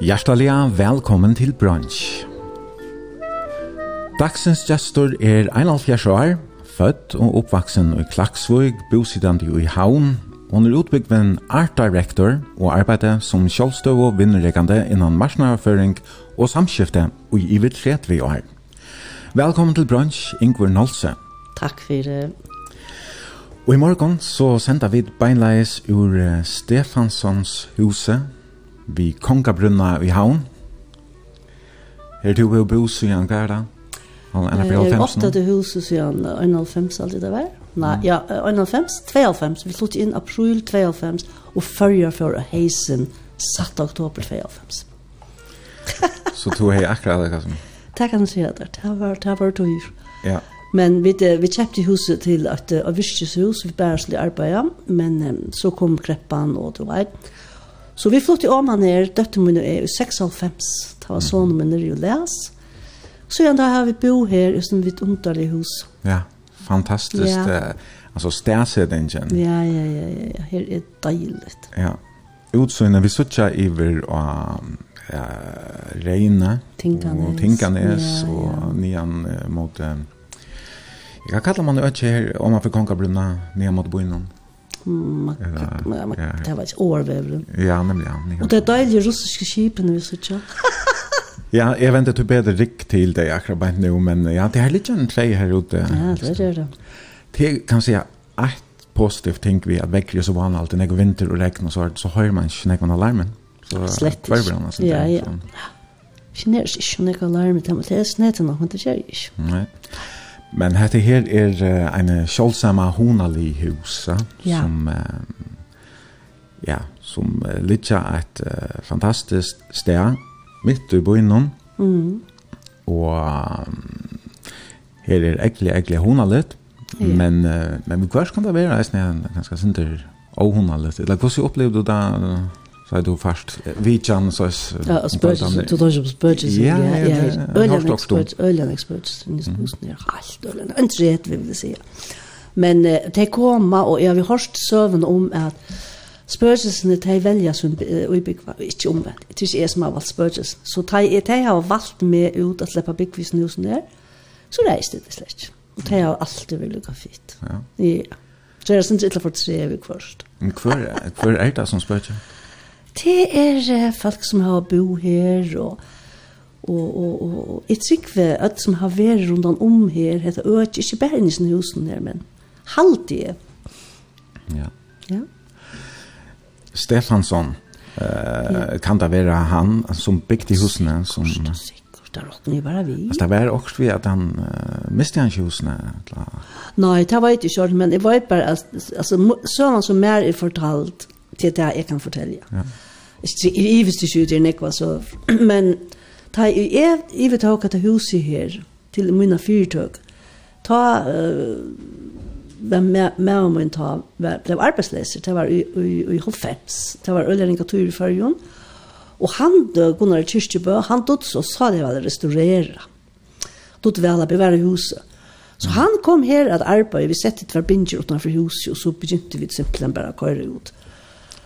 Hjertelig velkommen til brunch. Dagsens gestor er Einald år, født og oppvaksen i Klaksvøg, bosidende i Havn. Hun er utbyggven art director og arbeider som kjølstøv og vinnerregende innan marsjonaføring og samskifte i iver vi år. Velkommen til brunch, Ingvar Nolse. Takk for det. Og i morgen så sender vi beinleis ur Stefanssons huset vi Kongabrunna i havn. Her du jo bo siden hva er det? Her er ofte til huset siden 1,5 alltid det var. Nei, ja, 1,5, 2,5. Vi flyttet inn april 2,5 og førjer for heisen 7. oktober 2,5. Så tog jeg akkurat det, Kassim. Det kan du si at det var, det var tog. Ja. Men vi, vi kjøpte huset til et, et virkeshus, vi bare skulle arbeide, men så kom kreppan og det var et. Så vi flyttet om han her, døtte min er 96, det var sånn min er jo les. Så igjen da har vi bo her i sånn vidt underlig hus. Ja, fantastisk. Ja. Altså stedsetningen. Ja, ja, ja, ja, her er deilig. Ja, utsøgnet, vi suttet iver og ja, Reine og Tinkanes ja, ja. og nian mot Jeg kallar man det ikke her om man får konga brunna nian mot bøynen man det var ikke overvevren. Ja, nemlig, ja. Og det er deilige russiske skipene vi sitter. Ja, jeg venter til bedre rikk til det akkurat bare nå, men ja, det er litt en tre her ute. Ja, det er det. Det kan si at positivt ting vi at vekker så vanlig alltid, når det vinter og regn og så, så hører man ikke når man alarmen. Så, Slett ikke. Ja, ja. Ikke når ikke når alarmen, det er snett nok, men det skjer ikke. Nei. Men hette her er uh, en kjølsamme honalig hus, ja. som, uh, ja, som uh, litja et uh, fantastisk sted, midt i byen. mm. og um, her er egentlig, egentlig honalig, ja. men, uh, men hva kan det være, jeg er ganske sinter jeg snakker, Hvordan opplevde du det? Uh, så er du fast vitjan så er Ja, spurges, du tar ju spurges. Ja, ja, ölen experts, ölen experts, ni måste ni allt ölen. En tret vill vi se. Men det kommer och jag har hört söven om at Spurgesene, de velger som uibygva, ikke omvendt. Det er ikke jeg som har valgt Spurges. Så de, de har valgt meg ut at slippe byggvisen nå som det så reiste det slett. ikke. Og de har alltid villet gå fint. Ja. Ja. Så jeg synes ikke for tre vi først. Men hver er det som Spurges? det er folk som har bo her, og og og og et sikve at som har vært rundt om her heter øk ikke bare i husen her men halde ja. Ja. Stefansson eh kan det være han som bygde husene som sikkert der rocken i bare vi altså, det var også vi at han uh, miste han husene eller? nei det var ikke sånn men det var bare altså så han som mer er fortalt til det jeg kan fortelle ja i visste ikke ut i nekva så, men ta i ev, i vi tåka til huset her, til mine fyrtøk, ta, uh, med, med om min ta, ble arbeidsleser, det var i, i, i det var Øllering og Turfarjon, og han, Gunnar Kyrkjebø, han død så sa det var restaurera, død vel å bevare huset, Så han kom her at arbeid, vi sette et verbinger utenfor huset, og så begynte vi simpelthen bare å køre ut. Mm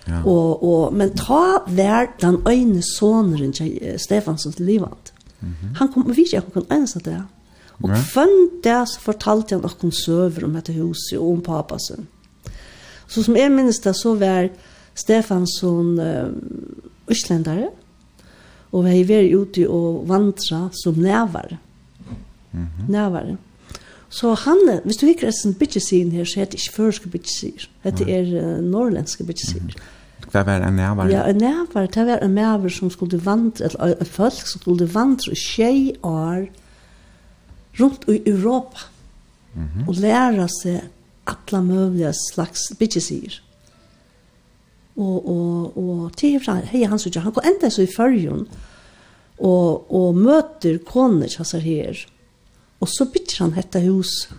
Ja. Og, og, men ta vær den øyne soneren til Stefansson til livet. Mm -hmm. Han kom, vi ikke kom ens av det. Og ja. kvann det så fortalte han noen søver om dette huset og om pappa sin. Så som jeg minnes det så var Stefansson øh, østlendere, og vi var ute og vandret som nævare. Mm -hmm. Nævare. Mm Så han, hvis du hikker en bitchesin her, så heter det ikke førske bitchesir. Det er uh, norrländske bitchesir. Mm. Det var en nærvare? Ja, en nævar, Det var en nævar som skulle vandre, eller en folk som skulle vandre i tjei år rundt i Europa. Mm -hmm. Og lære seg alla möjliga slags bitchesir. Og, og, og til fra, hei han så han går enda så i fyrjun, og, og møter koner, altså her, Og så bytter han dette huset.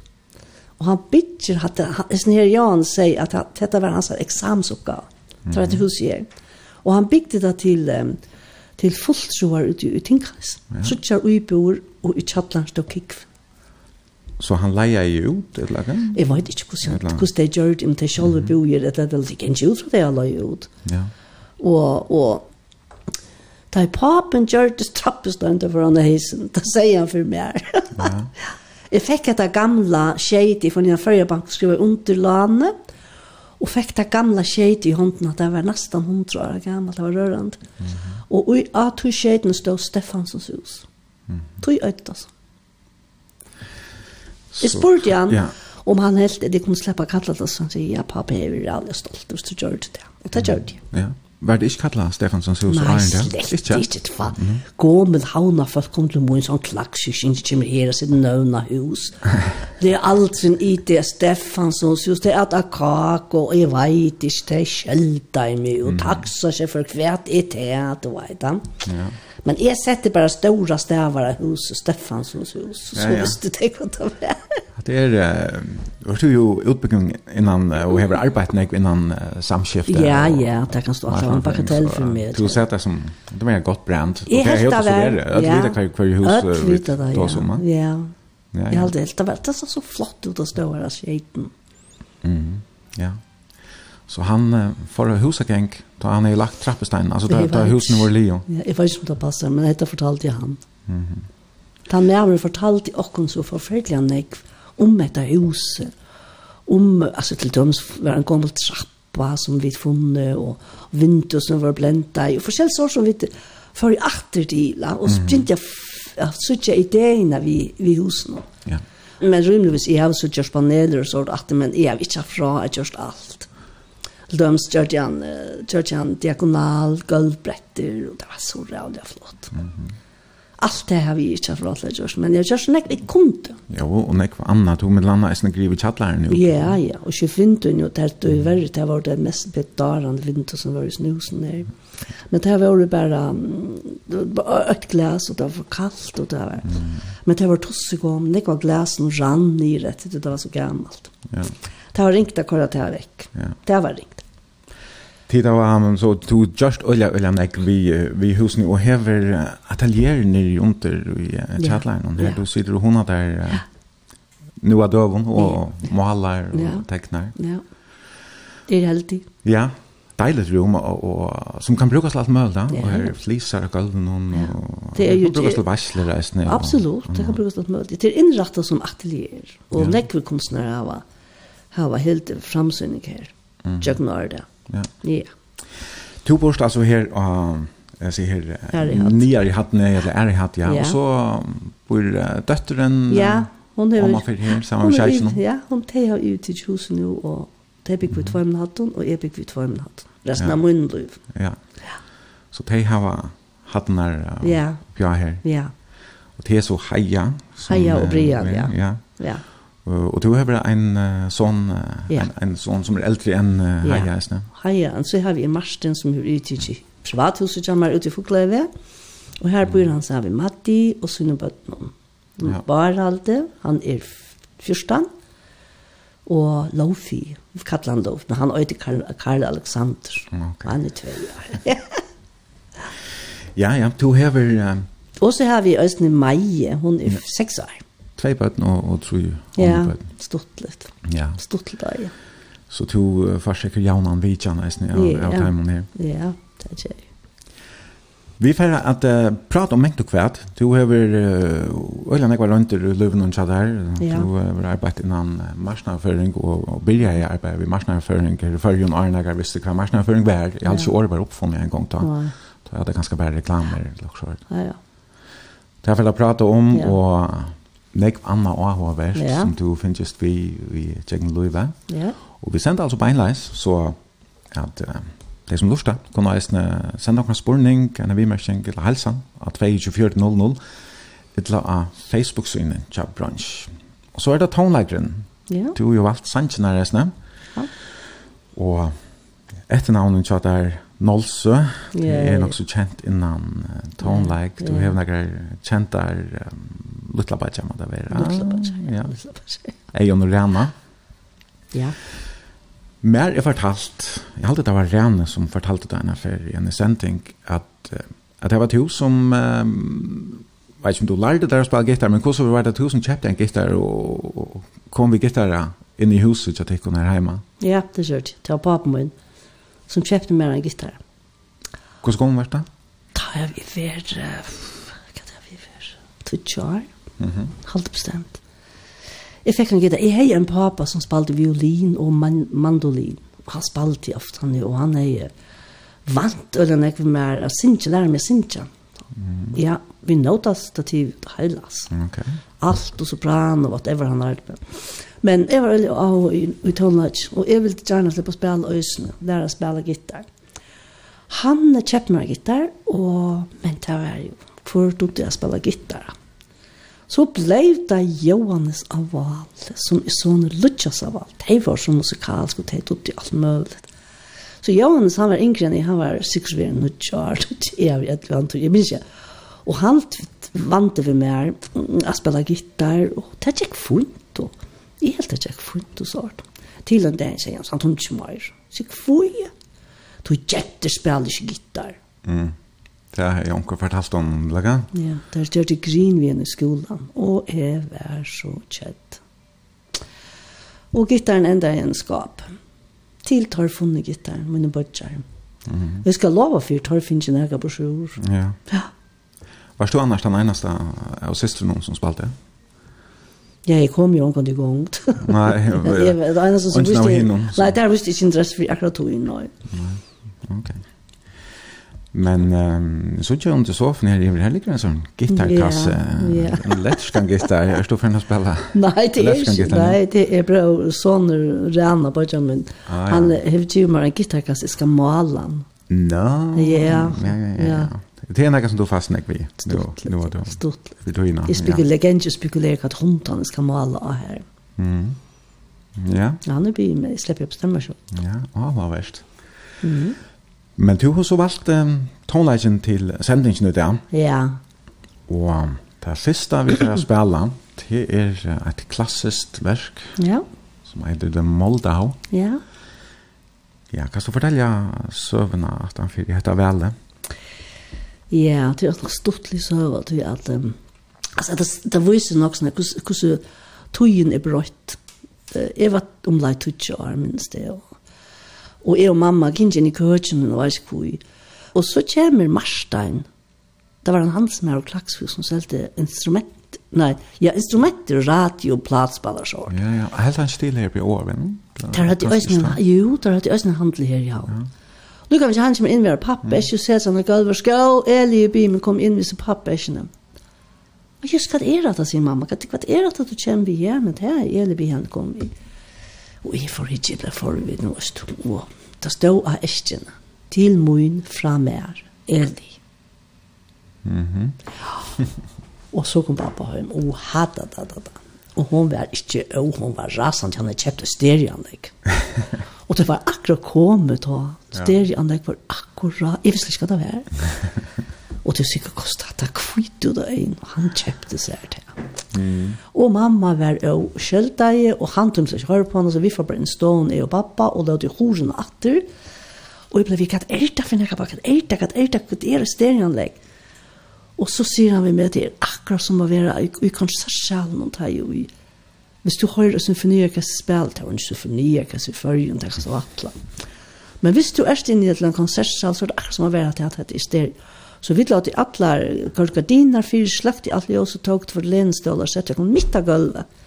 Og han bytter at, sånn her Jan sier at, at dette var hans eksamsoppgave. Det var et hus i her. Og han bygde det til, um, til fulltroar ute i Tinkans. Ja. så Suttjar uibor og i Tjallarn stod kikv. Så han leia jo ut, eller hva? Jeg vet ikke hvordan, hvordan det gjør det, om det selv bor i det det er ikke en ut fra det jeg leia ut. Ja. Og, og Da er papen gjør det trappestøndet foran heisen, da sier han for meg. Ja. jeg fikk etter gamla skjeit i, for når førre bank skrev under landet, og fikk det gamla skjeit i hånden, at det var nesten hundre år gammelt, det var rørende. Mm -hmm. Og i av to skjeiten stod Stefansens hus. Mm -hmm. Tog øyt, altså. Jeg spurte han, ja. om han helt, det kunne slippe kallet, Så han sier, ja, pappa, er jo veldig stolt, hvis du gjør det. Og det gjør det. Ja. Var det ikke kallet Stefansons hus? Nei, slett ikke. Ikke Det var gommel havna folk kom til min sånn klaks, ikke synes ikke her og sitt nøvna hus. Det er alt sin i det Stefansons hus, det er at kak, og jeg vet ikke, det er skjelda i meg og taksa seg for hvert et det, du vet han. Ja. Men jeg sätter bara stora stävar i hus och Stefanssons hus. Så ja, ja. visste du det vad det var. Det är, uh, du ju utbygging innan, uh, och har arbetat innan uh, samskiftet. Ja, ja, det kan stå att det var en bagatell för mig. Du ser det som, det var en gott brand. Jeg helt av det. Jag vet det, hus vi tar det, Ja, ja. Jag hade helt av det. Det så flott ut att stå här i. Mm, ja. Så han uh, får husagäng Da han har lagt trappesteinen, altså da, da husen var Leo. Ja, jeg vet ikke om det passer, men dette fortalte jeg han. Mm -hmm. Da han med fortalte åkken så forferdelig han jeg om dette huset. Om, altså til døms var en gammel trappa som vi funnet, og vinduet som var blenda i, og forskjellige sår som vi for i akterdila, og så begynte jeg å søtte ideene vi, vi husen. Ja. Men rymligvis, jeg har søtte paneler og sånt, men jeg har ikke fra, jeg har gjort alt. Døms gjørte han, gjørte han gulvbretter, og det var så rævlig flott. Mm -hmm. Allt det har vi ikke forholdt til Gjørs, men jeg gjør så nekk vi kom til. Ja, og nekk var annet, hun med landet er snakker i kjattlæren jo. Ja, ja, og ikke fint hun jo, det er jo verre, det var det mest bedarende vinter som var i snusen der. Men det var jo bare, det økt glas, og det var kaldt, og det var, mm. men det var tossig om, nekk var glasen rann i rett, det var så gammalt. Ja. Det var ringt akkurat det her vekk. Ja. Det var ringt. Tida var han så to just olja olja nek vi vi husen och hever ateljéer nere under i chatlinen här då sitter hon där nu är dövon och målar och tecknar. Ja. Det är helt Ja. Deiligt rum och, som kan brukes till allt möjligt ja. och här flisar och golven och, det är ju brukas till vassler resten. Absolut, det kan brukes till allt. Det är inrättat som atelier och ja. nekve kunstnere konstnärer har helt framsynning här. Mm. Jag det. Ja. Ja. Du bor alltså här och jag ser här nere i hatten eller är i hatt ja och så bor dottern Ja, hon är mamma för här samma tjejen. Ja, hon tar ut till huset nu och det bygger vi två om hatten och är bygger vi två om natten. Resten av munnen liv. Ja. Ja. Så de har hatten där ja. här. Ja. Och det är så heja. Heja och brian, ja. Ja. ja. Og du har en uh, sånn, uh, ja. en, en sånn som er eldre enn uh, Haja, ja. isne? Heia, og så har vi Marsten som er ute i privathuset som er ute i Fokleve, og her bor han så har vi Matti och Sunnebötnum. Ja. Barhalde, han er fyrstan. Og Lofi, vi kallar han Lofi, men han er øyde Karl, Karl Alexander. Okay. Han er tvei år. ja, ja, du har hever... Uh, og så har vi Østene Maie, hun er ja. seks år två barn och och tre Ja, stortligt. Ja. Stortligt där. Ja. Så to försöker jag någon vid jag nästan av av timon här. Ja, det är det. Vi får att uh, prata om mängd och kvärt. Du har uh, öliga nekvar runt i Löven och Tjad här. Du har arbetat innan marsnarföring och, och började jag arbeta vid marsnarföring. för ju Arne jag visste vad marsnarföring var. Jag har 20 år bara uppfunnit en gång. Då, då hade jag ganska bra reklamer. Ja, ja. Det har vi prata om och nek anna avhåverst ja. som du finnes vi i Tjekken Løyve. Ja. Og vi sender altså beinleis, så at uh, de som lusta, kunne eisne sende noen spurning, en avimmerking eller helsan, at 2400, eller av Facebook-synet, Tja Brunch. Og så er det tonelagren. Ja. Du har jo valgt sannsjen her, eisne. Ja. Og etter navnet tja der Nolse. Det er nok så kjent innan uh, Tone Like. Du har noen kjent der um, Lutla Baja må det være. Lutla Baja, ja. Jeg Baja. Eion og Rana. Ja. Mer er fortalt, jeg halte det var Rane som fortalte det henne for en sending, at, at det var to som, um, vet ikke om du lærte der å spille gitar, men hvordan var det to som kjøpte en gitar og, kom vi gitar inn i huset til at jeg kunne her hjemme? Ja, det er kjørt. Det var papen min. Ja som kjøpte mer en gitar. Hvordan ska hon det? Da har vi ver, hva har vi vært, tutjar. Mhm. Mm halvt bestemt. Jeg fikk en gitar, jeg har en pappa som spalte violin og man mandolin. Han spalte ofte han og han er vant eller när jag mer av sinja, lærer meg sinja. Mm. Ja, vi notas stativ heilas. Okay. Alt og sopran og whatever han har. Men jeg var veldig av i, i tonelage, og jeg ville gjerne slippe å spille øsene, lære å spille gitar. Han kjøpte meg gitar, og, men det var jo, for då jeg spille gitar. Så ble det Johannes Aval, som er sånn Lutsjas Aval. De var så musikalsk, og de tog alt mulig. Så Johannes, han var yngre enn jeg, han var sikkert ved en nødjar, utjør, jeg vet hva han tog, jeg minns ikke. Og han vant det ved meg, jeg spille gitar, og det gikk fint, og Jeg helt ikke funnet og sånt. Til en dag sier han, han tog ikke mer. Så jeg får Du Tog jetter spiller ikke gitar. Mm. Det har jeg ikke fortalt om, laga. Ja, det der gjør det grin vi i skolan. Og jeg var så kjedd. Og gitaren enda i en skap. Til tar funnet gitaren, mine bødjar. Mm. Jeg skal lova for tar finnes en ega brosjur. Ja. Ja. Var du annars den eneste av søsteren som spalte? Ja. Ja, jeg kom jo omkring i gang. Nei, ja. Jeg vet, det er en som visste... Nei, der visste ikke interesse for akkurat tog inn, nei. Ok. Men um, så ikke om du sofaen her, jeg vil heller ikke en sånn gitarkasse, Ja, ja. en lettskan gitar, Er du for henne å spille. Nei, det er ikke, nei, det er bra, sånn Rana Benjamin, ah, ja. han har jo meg en gitarkasse, jeg skal male han. No. Ja, ja, ja, ja. Det er noe som du fastnar vi. Stort. Nu var det. Stort. Vi tog inn. Jeg spekulerer, jeg spekulerar spekulerer spekulerar hundene skal male av her. Mm. Ja. Ja, han er nu blir jeg slipper upp stämmer så. Ja, å, hva verst. Mm. Men du har så valgt um, tonelagen til sendingen ut igjen. Ja. Og det siste vi skal spille, det er et klassisk verk. Ja. Som heter The Moldau. Ja. Ja, kan du fortelle søvnene at han fyrir heter Velle? Ja. Ja, det er nok stortlig søver til at um, altså, det, det viser nok sånn hvordan tøyen er brøtt. Jeg var omlai tøtje år, minst det. Og, og jeg og mamma gikk inn i køkken og var ikke skoj. Og så kommer Marstein. Det var en han som er og klaksfus som selte instrument Nei, ja, instrumenter, radio, platsballar så. Ja, ja, helt en stil her på åren. Der hadde jeg jo, der hadde jeg også en handel her, ja. ja. Nu kan vi han kommer inn innver pappa, ikke se sånn at gulver skal, Eli i bimen kom inn hvis pappa ikke Og just hva er det, sier mamma, hva er det at du kommer vi hjem, det er Eli i han kom i. Og jeg får ikke ble vi nå, og det stod av eskjene, til mun fra mer, Eli. Mhm. Og så kom pappa hjem, og hadde det, det, det. Og hon var ikke, og hon var rasant, han hadde kjøpt stereoanlegg. og det var akkurat kommet, og Så det er anlegg for akkurat, jeg visste ikke hva det var. Og det sikkert kostet at det ut av en, og han kjøpte seg til. Mm. Og mamma var jo skjøltei, og han tog seg ikke høre på henne, så vi får bare en stående, jeg og pappa, og det var til horen og atter. Og jeg ble vi, hva er det for noe, hva er det, hva er det, hva er det, stereoanlegg? Og så sier han vi med det er akkurat som å være i i konsertsalen, og ta jo i Hvis du hører symfonier, hva spiller det, var en symfonier, hva symfonier, hva symfonier, hva symfonier, Men hvis du er inne i et konsertsal, så er det akkurat som å være til at det er stereo. Så vi la til alle korgardiner, fire slakt i alle ljøs og tog for lenestål og sette kom midt av gulvet.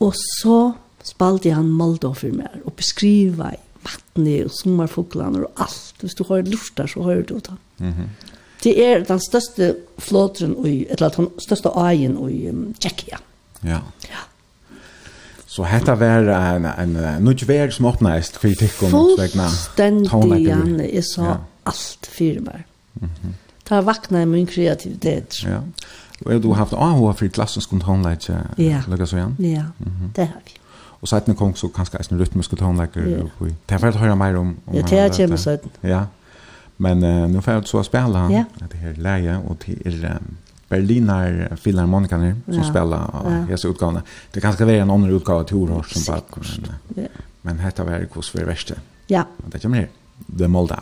Og så spalte han Moldo for meg og beskriva i vattnet og sommerfoglene og alt. Hvis du har luft der, så hører du det. Mm -hmm. Det er den største flåteren, eller den største eien i um, Tjekkia. Ja. ja. Så hetta var en en nudge vær som opnaist för tycker om vegna. Ständigt Janne är så ja. allt firmer. Mhm. Mm Ta vakna i min kreativitet. Ja. Og du har haft AH för klassens kontrollläge. Ja. lukka så igjen? Ja. Det har vi. Og sen kom så kanskje en rytmisk tonläge och det vart höra mer om om Ja, det är ju så. Ja. Men uh, nu får jag så spela. Ja. Det här läge och det är um, Berliner Philharmonikaner som ja. spelar av ja. hesa utgåvan. Det kanske vara en annan utgåva till Orhors som bara men, ja. men hetta var det kurs för värste. Ja. Det kommer här. The Moldau.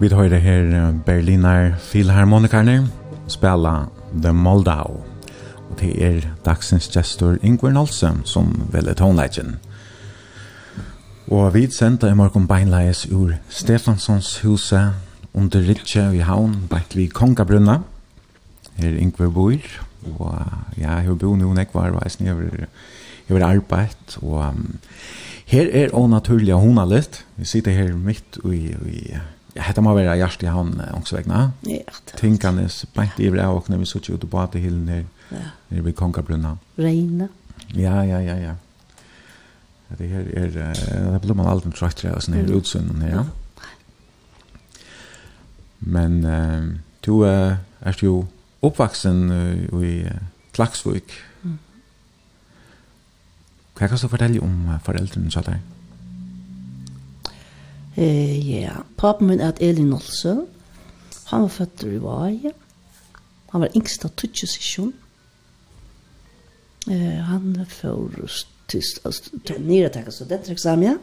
Vi tar det her Berliner Filharmonikarne spela The Moldau. Og det er dagsens gestor Ingvar Nolsen som velger tonleggen. Og vi sendte i morgen beinleis ur Stefanssons huset under Ritsje i Havn, bært vi Kongabrunna. Her Ingvar bor, og ja, jeg bor nå nekvar, og jeg snever Jeg har arbeid. og um, her er å naturlig å hona litt. Vi sitter her midt i, i ja, hetta må vera jast i han ångsvegna. Ja. Tinkanes bænt i vrei og når vi sutja ut på at hillen her, ja. nere ved Kongabrunna. Reina. Ja, ja, ja, ja. Det her er, uh, det blir man aldri trøyt og sånn her utsunnen her, ja. Men uh, du uh, er jo oppvaksen uh, i uh, Klaksvik. Mm. Hva kan du fortelle om uh, foreldrene så der? Ja. Eh, ja. Papen min er Elin Olsen. Han var født i Vaje. Han var yngst av tutsjesisjon. Eh, han får tyst, altså, nere takk, så det er eksamen, ja.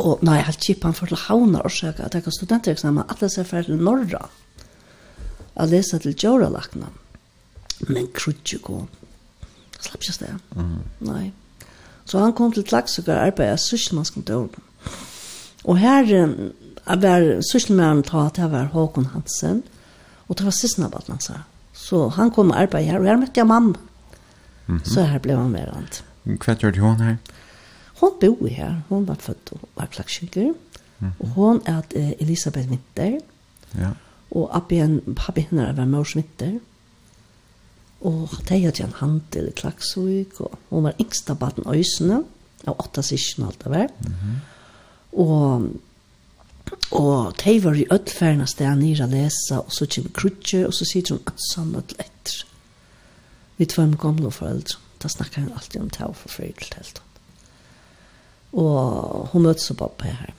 Og nei, helt kjip, han får til havna og søke at jeg kan studentereksamen, at jeg ser ferdig til Norra. Jeg leser til Joralakna. Men krutje gå. Slapp ikke sted. Mm. Nei. Så han kom til Tlaksøkker og arbeidet sysselmannskontoret. Og her var sysselmæren ta at jeg var Håkon Hansen, og det var siste av alt han Så han kom og arbeid her, og her møtte jeg mamma. Mm -hmm. Så her ble han verant. Hva gjør du hon her? Hon bor her, hon var født og var klagsjukker. Mm -hmm. Og hon er eh, Elisabeth Winter. Ja. Og abien, pappi henne var Mors Winter. Og de hadde en handel i Klagsvik, og hon var yngsta baden Øysene, av åtta sysken alt det var. Mm -hmm og Og de var i ødferna sted nere å lese, og så kommer krutje, og så sitter hun at sånn at etter. Vi tvar med gamle foreldre, da snakker hun alltid om det og for forferdelig helt. Og hun møtte så pappa her.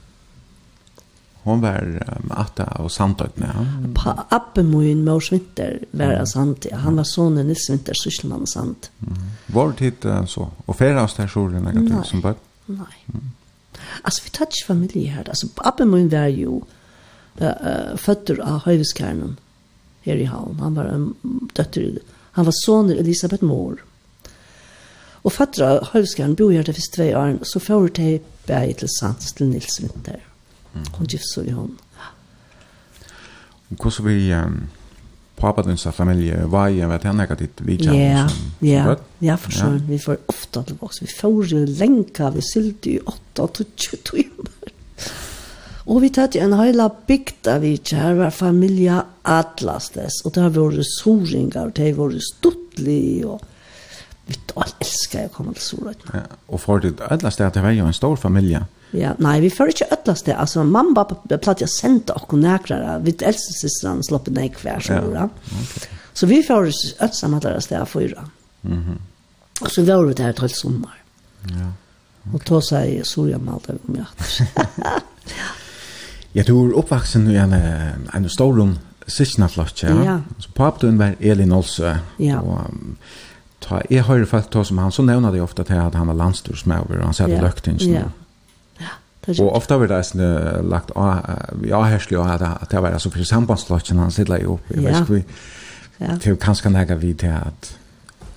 Hon var um, atta og sandtøkne, ja? Pa, appen min, Mors Vinter, var av sant. Han var sonen Nils Vinter, sysselmann sant. Mm. Var det hit uh, så? Og færre av stedsjoren, negativt som bøtt? Nei. Mm. Altså, vi tar ikke familie her. Altså, pappa min var jo uh, uh, føtter av Höjveskärnen her i Havn. Han var en døtter. Han var son Elisabeth Moore. Og føtter av Höjveskärnen bor her där første två år. Så får det bæg til Sands til Nils Winter. Hun gifte så i hon. Hvordan kom så vi... Um pappa din sa familie var ju vet han något dit vi kan Ja, ja. Ja, för så vi får ofta till oss Vi får ju länka. Vi sylt i 8 till 20 Och vi tatt en hela bygd vi kär var familja Atlastes och det har varit soringar och det har varit stuttlig och vi då älskar jag kommer till Sorötna. Ja, och för det Atlas det var ju en stor familj. Ja Ja, nei, vi får ikke ødlast det. Altså, mamma bare platt jeg sendte okkur nækrere. Vi eldste sisteren sloppet nek hver som ja. Så vi får ødlast med sted av fyra. Mm -hmm. Og så var vi der til sommer. Ja. Okay. Og ta seg Soria Malta om hjertet. ja, du er oppvaksen i en, en stor rom sistna flott, ja. ja. Så papen var Elin Olsø. Ja. Og ta, jeg hører faktisk ta som han, så nevner de ofte til at han var landstorsmøver, og han sier det ja. Ja. Og ofta vill det sen lagt ja härslig och att at det var altså for sambandslotchen han sitter jeg vet i väst vi Ja. Det kanske kan lägga vid at att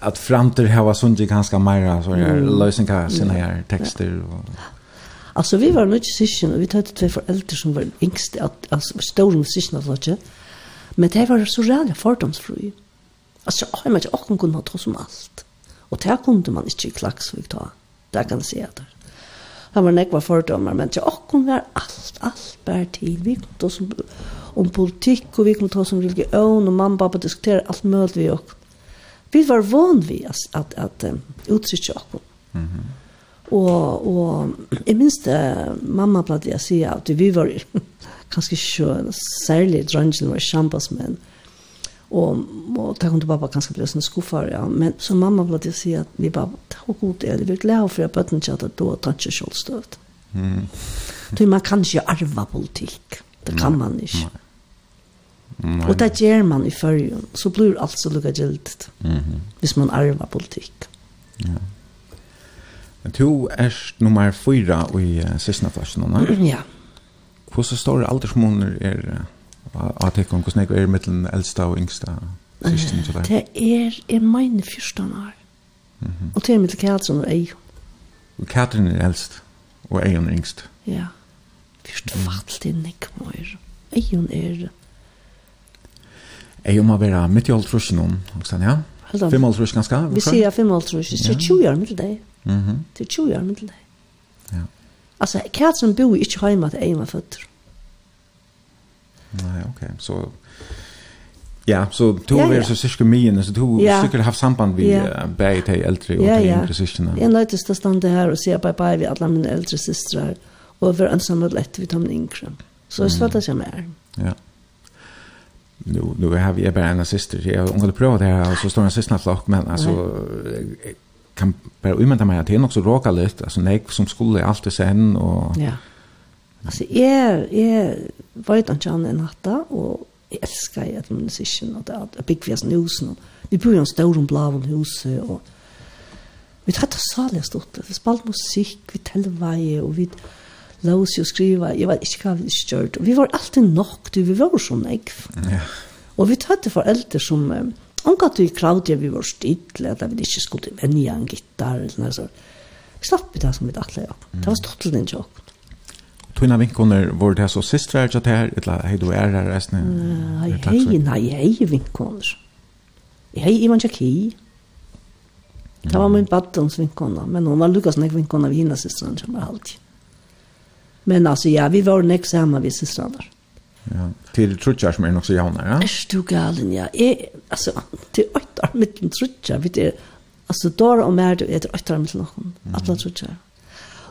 att framtid var sånn ganske mer, så er lösen kan sine her tekster. och Altså, vi var nog sysken og vi tog två foreldre som var yngste, att alltså stora sysken att lotja. Men det var så rädda Altså, jeg har ikke åkken kunne kunnat ta som alt. Og det kunne man ikke i Klaxvik ta. Det kan jeg si at det han var nekva fordommer, men til okkom var alt, alt bare til. Vi kunne ta som om politikk, og vi kunne ta som religion, og mamma og pappa diskutere alt mulig vi okk. Vi var van vi at, at, at um, uttrykja okkom. Mm -hmm. Og, og jeg minns det, mamma pleide jeg sier at vi var kanskje ikke særlig drangen var kjampasmenn, men og och kom til pappa kanskje bli sånn skuffar ja men så mamma ville det säga att vi bara ta god det vi glad för att barnen chatta då tanke självstöt. Mm. Du man kan ikke arva politikk. Det kan man inte. Nei. Og det gjør man i förrjun. Så blir allt så lukket gildt, Mm. Hvis man arvar politikk. Ja. Men du er nummer fyra i uh, sista klassen, Ja. Hvordan står det stor er uh, at det kan gå er mellom eldste og yngste system til deg? Det er i mine fyrsta år. Og til mitt Katrin og Eion. Katrin er eldst, og Eion er yngst. Ja. Fyrst fatt det nekmøyre. Eion er... Eion må være midt i alt frusen om, ja? Fem alt frusen ganske? Vi sier fem alt frusen, er 20 år mitt deg. Det er 20 år mitt deg. Ja. Altså, Katrin bor ikke hjemme til Eion var født. Nej, okej. Okay. Så Ja, så tog ja, vi ja. så cirka mye, så tog ja. sikkert haft samband med ja. bäge til eldre og ja, Ja, yngre systrarna. Jag nöjtes att stanna här och se bye-bye vid alla mina äldre systrar och vara ensam lett lätt vid de yngre. Så jag svarade jag mer. Ja. Nu, nu har vi bara en syster. Jag har ungefär provat det här och så står en systerflock, men alltså kan bara umända mig att det är också råka lite. Alltså nej, som skulle alltid sen och... Ja. Alltså, är är vet han kjenne enn hatta, og jeg elsker jeg etter musikken, og det er bygg vi oss husen. og Vi bor i en stor om blaven huset, og vi tar det salig stort, vi spalt musikk, vi teller vei, og vi lås jo skriva, jeg vet ikke hva vi kjørt, og vi var alltid nok, du, vi var så ekv. Ja. Og vi tar det foreldre som, omgatt vi kravde vi var stille, at vi ikke skulle vennja en gitar, eller noe sånt. Vi slapp det som vi tatt ja. det var stort til den tjokk. Tuna vinkoner var det så systrar jag där eller hej du är det resten. Nei, hej nej, hei vinkoner. Hei, Ivan Jacki. Det var min battons vinkona, men hon var Lukas nek vinkona vi hina systrar som var alltid. Men altså, ja, vi var nek samma vid systrarna. Ja, till trutjar som är nog så jauna, ja. Er du galen, ja. Jeg, altså, til åttar mitt trutjar, vet du. altså, dår og mer det er åttar mitt någon. atla trutjar. Mm.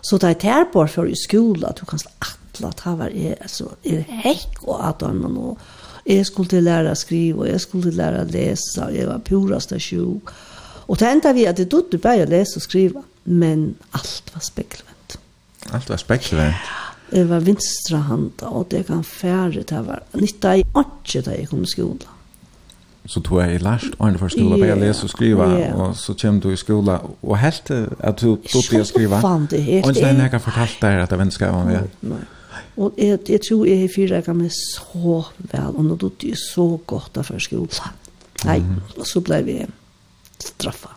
Så det er tær på for i skola, du kan atla, det var er, altså, er hekk og atan, og jeg skulle læra skriva, og jeg skulle læra lesa, og jeg var purast av sjuk. Og det enda vi at det dødde bare å lese og skriva, men alt var spekkelvendt. Alt var spekkelvendt? Ja. Det var vinstra handa, og det kan fære, det var nytta i åndsje da jeg kom i skola så tog jag i lært och för skola, bare jeg leser og skriver, yeah. och så kom du i skola, och helt att du tog dig att skriva. Så fant det helt. Och sen jag har fortalt deg at jeg vennskap var med. Nei. Og jeg, jeg tror jeg har fyrreget meg så vel, og nå tog det så godt av skola. Nei, og så ble vi straffa.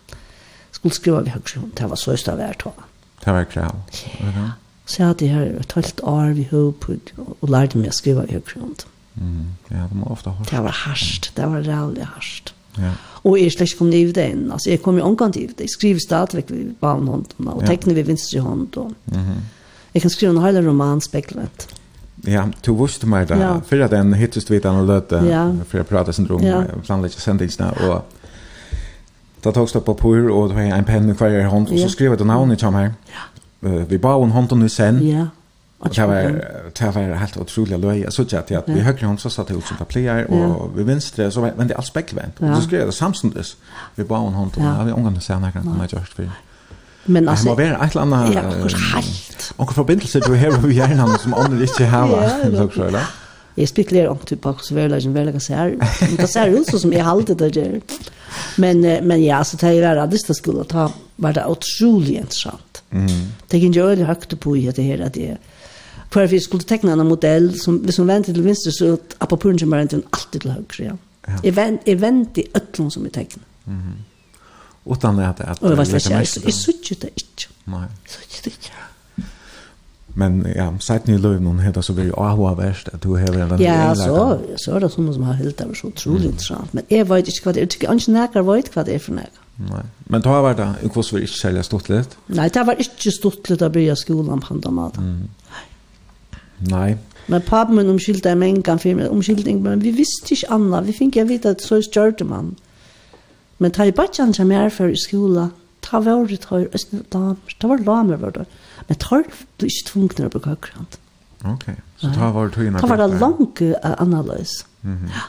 Skulle skriva vi høyre, det var så øst av hvert år. Det var krav. Ja. Så jeg hadde her et halvt år vi høyre på, og lærte meg å skrive i høyre. Ja. Mm. Ja, det var ofta hardt. Det var hardt, det var rævlig hardt. Ja. Og jeg slett kom i det inn. Altså, jeg kom jo omgang i det. Jeg skriver stadigvæk ved barnhånden, og ja. tekner ved vinstre hånd. Og... Mm -hmm. Jeg kan skrive en hel roman speklet. Ja, du visste meg det. Ja. Før at den hittest vidt han løte, ja. for jeg pratet syndrom, ja. planlegger sendingsene, og da tog det på pur, og då har en penn i hver hånd, og så skrev jeg navnet til meg. Ja. Vi ba en hånd og sen. Ja. Och det var det var helt otroligt löj. Jag såg att vi högre hon så satt ut som player och vi vänstra så men det alls bäckvänt. Och så skrev det samstundes. Vi bara hon hon ja. vi omgående sen när kan man just för. Men altså... Det må være et eller annet... ja, helt. Och forbindelse du har vi hjernen som andre ikke har Ja, så så där. Jeg spekulerer om typ också väl jag väl så Men Det ser ut så som jag hållte det där. Men men ja så det är väl det skulle ta var det otroligt intressant. Mm. Det kan ju öde högt på i det här att det hver vi skulle tekna en modell, som, hvis hun venter til venstre, så apapuren kommer venter hun alltid til høyre, ja. ja. Jeg, vent, jeg venter i øtlån som jeg tekna. Mm. Utan det at jeg... Og jeg vet ikke, jeg, jeg suttet det ikke. Nei. Suttet det ikke. Men ja, sagt ni löv någon heter så vill jag ha värst att du har den Ja, så så är det som som har helt där så otroligt mm. intressant. Men är vet inte vad det tycker inte näkar vet vad det är för näkar. Nej. Men då var det i kurs vi inte sälja stort lite? Nej, det var inte stort lätt att börja skolan på andra mat. Mm. Nej. Men pappa min omskylde en mänga for mig, omskylde men vi visste ikke annat. Vi fikk jeg vite at så störde man. Men ta i bachan som er for i skola, ta var det tar, ta var lamer var det. Men tar du ikke tvungne å bruke akkurat. Okej, okay. så ta var det tog Ta var det långt analys. Mm -hmm. ja.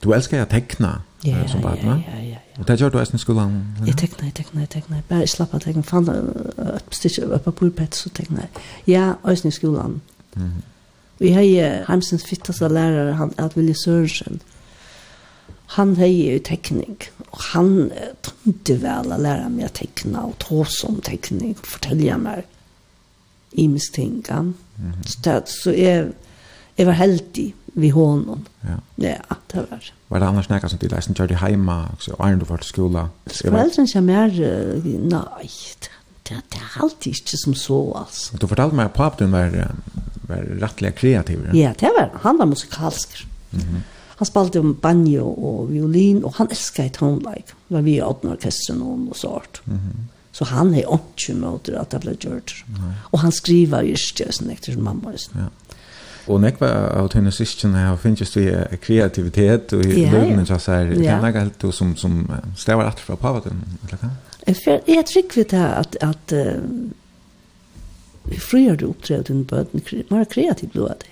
Du älskar att teckna ja, som barn, ja, ja, ja, ja. Og det gjør du eisen i skolan? Jeg tekna, jeg tekna, jeg tekna. Bare jeg slapp av tekna. Fann et stykke av papurpett, så tekna jeg. Ja, eisen i skolan. Vi har heimsens fittaste lærare, han er Vilje Sørensen. Han har jo tekning, og han tømte vel å lære meg å tekne, og ta som tekning, og fortelle meg imes ting. Så, så jeg, jeg var heldig vi honom. Ja. Ja, det var. Var det annars näka som till läsen körde hemma också och ändå vart skola. Skvällen som är nej. Det det halt inte som så alltså. Du fortalte mig att pappa din var var rättliga kreativ. Ja, det var han var musikalsk. Mhm. Mm han spalte om banjo och violin och han älskade tonleik. Var vi i orkestern och så art. Mhm. Mm Så han är också med att det blev gjort. Mm. Och han skriver just det som mamma. Ja. Og nekva av tøyne syskjene har finnes vi kreativitet og i løgnen til seg. Kan jeg helt du som, som stavar etter fra pavaten, eller hva? Jeg tror vi det at, at uh, frier du opptrevet under bøten, mer kreativt blod av det.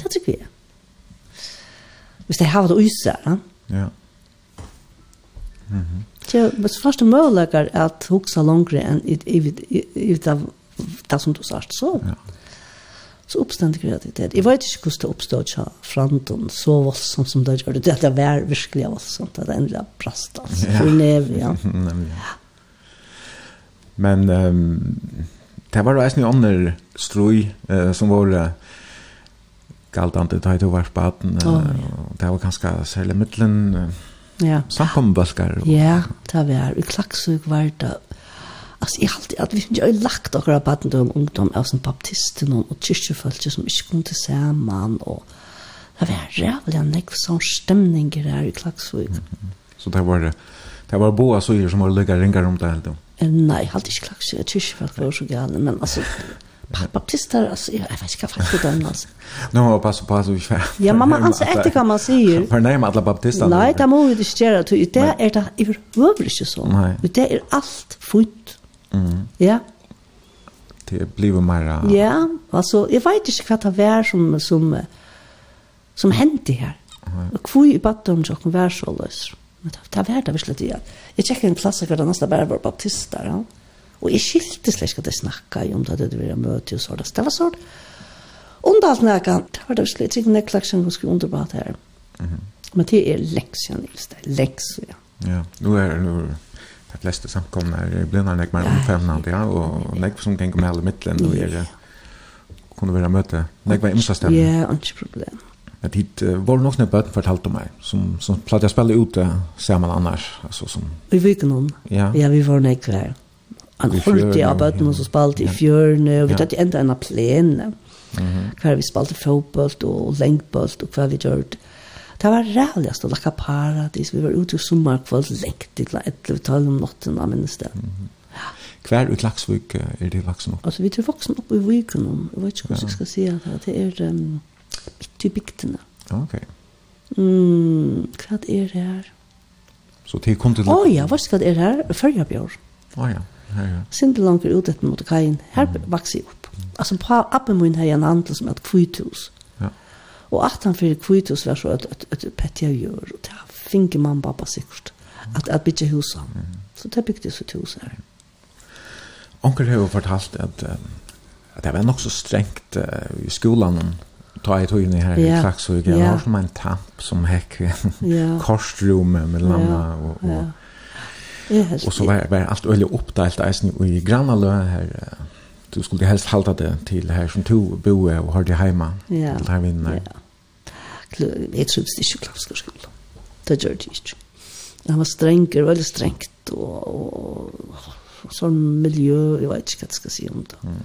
Det tror vi. Hvis det har vært use, ja. Ja. Mm -hmm. Det men første mulighet er at huksa langere enn i, i, i, i, i, i, i, i, så oppstod kreativitet. Jeg vet ikke hvordan det oppstod fra fronten, så voldsomt som det gjør det. Det var virkelig voldsomt, det er endelig brast, altså, ja. for neve, ja. Nemlig. Men um, det var jo reisende ånder strøy uh, som var uh, galdande da jeg var på uh, oh. og det var ganske særlig middelen, uh, Ja. Samkombalskar. Ja, det var. I Klaksvik var det Alltså i allt at vi inte har lagt och baden om ungdom av som baptisten og kyrkjefølge som ikke kom til sammen, og det var rævlig en nekv sånn stämning her i Klagsvik. Mm -hmm. Så det var det var boa søyer som var lugga ringar om det helt då. Nej, halt inte Klagsvik, kyrkofolk var så gale, men alltså baptister altså, jeg vet ikke hva faktisk det er, altså. Nå må jeg passe på at vi får. Ja, mamma altså, etter hva man sier. För alle alla baptister. Nej, det måste det skära till det er det överhuvudligt så. Nei. Det er alt fullt Mm. Ja. Det blev mer... Ja, alltså jag vet inte vad det var som, som, som hände här. Og hvor i baden så kom være så løs. Men det var det virkelig det. Jeg tjekker en klasse for det nesten bare var baptister. Ja? Og jeg skilte slik at jeg snakket om det det ville møte og sånt. Det var så. sånn. Undalt nækken, det var det virkelig. Jeg tjekker en klasse som skulle underbart her. Men det er lengst Nils. Det er lengst siden. Ja, nu er det de flesta samkomna är när nek mer omfämnande ja och nek som gäng med hela mittlen och är kunde vara möte nek var imsa stämma ja inte problem. Att hit var nog snäpp böten fortalt om mig som som platt jag spelade ute ser man annars alltså som vi vet någon ja. Ja vi var nek där han holdt i arbetet och så spalt i fjørene, och vi tatt enda en plan Mhm. hver vi spalte fotboll och längdboll och kvar vi gjorde. Det var rævligast å lakka paradis. Vi var ute i sommerkvall lengt til 11-12 om natten av minnes det. Mm -hmm. ja. Hver ut laksvik er det laksen opp? Altså, vi tror voksen opp i viken om. Jeg vet ikke hvordan jeg skal si det. Det er um, midt i bygdene. Ok. Mm, hva er det her? Så det kom til... Å ja, hva skal det er her? Førjabjør. Å ja. Ja, ja. Sinde langt ut etter mot kajen. Her mm. vokser jeg opp. Altså, på appen min har jeg en handel som er et kvitus. Og at han fyrir kvitus var så at, at, at petja gjør, og det finner man pappa sikkert, at, at bytja husa. Mm. Så det bygde så til hus her. Onkel har jo fortalt at, at det var nok så strengt uh, i skolan ta i togene her yeah. i Klaksvig. Jeg var som en tamp som hekk i en yeah. korsrum med landa og, og yeah. Yes, och så var var alt öle oppdelt eisen i grannalö här. Du skulle helst halta det till här som to boe och har det hemma. Ja. Till här vinner. Ja jeg trivdes ikke klassisk skole. Det gjør det ikke. Han var strenger, veldig strengt, og, og og sånn miljø, jeg vet ikke hva jeg skal si om det. Mm.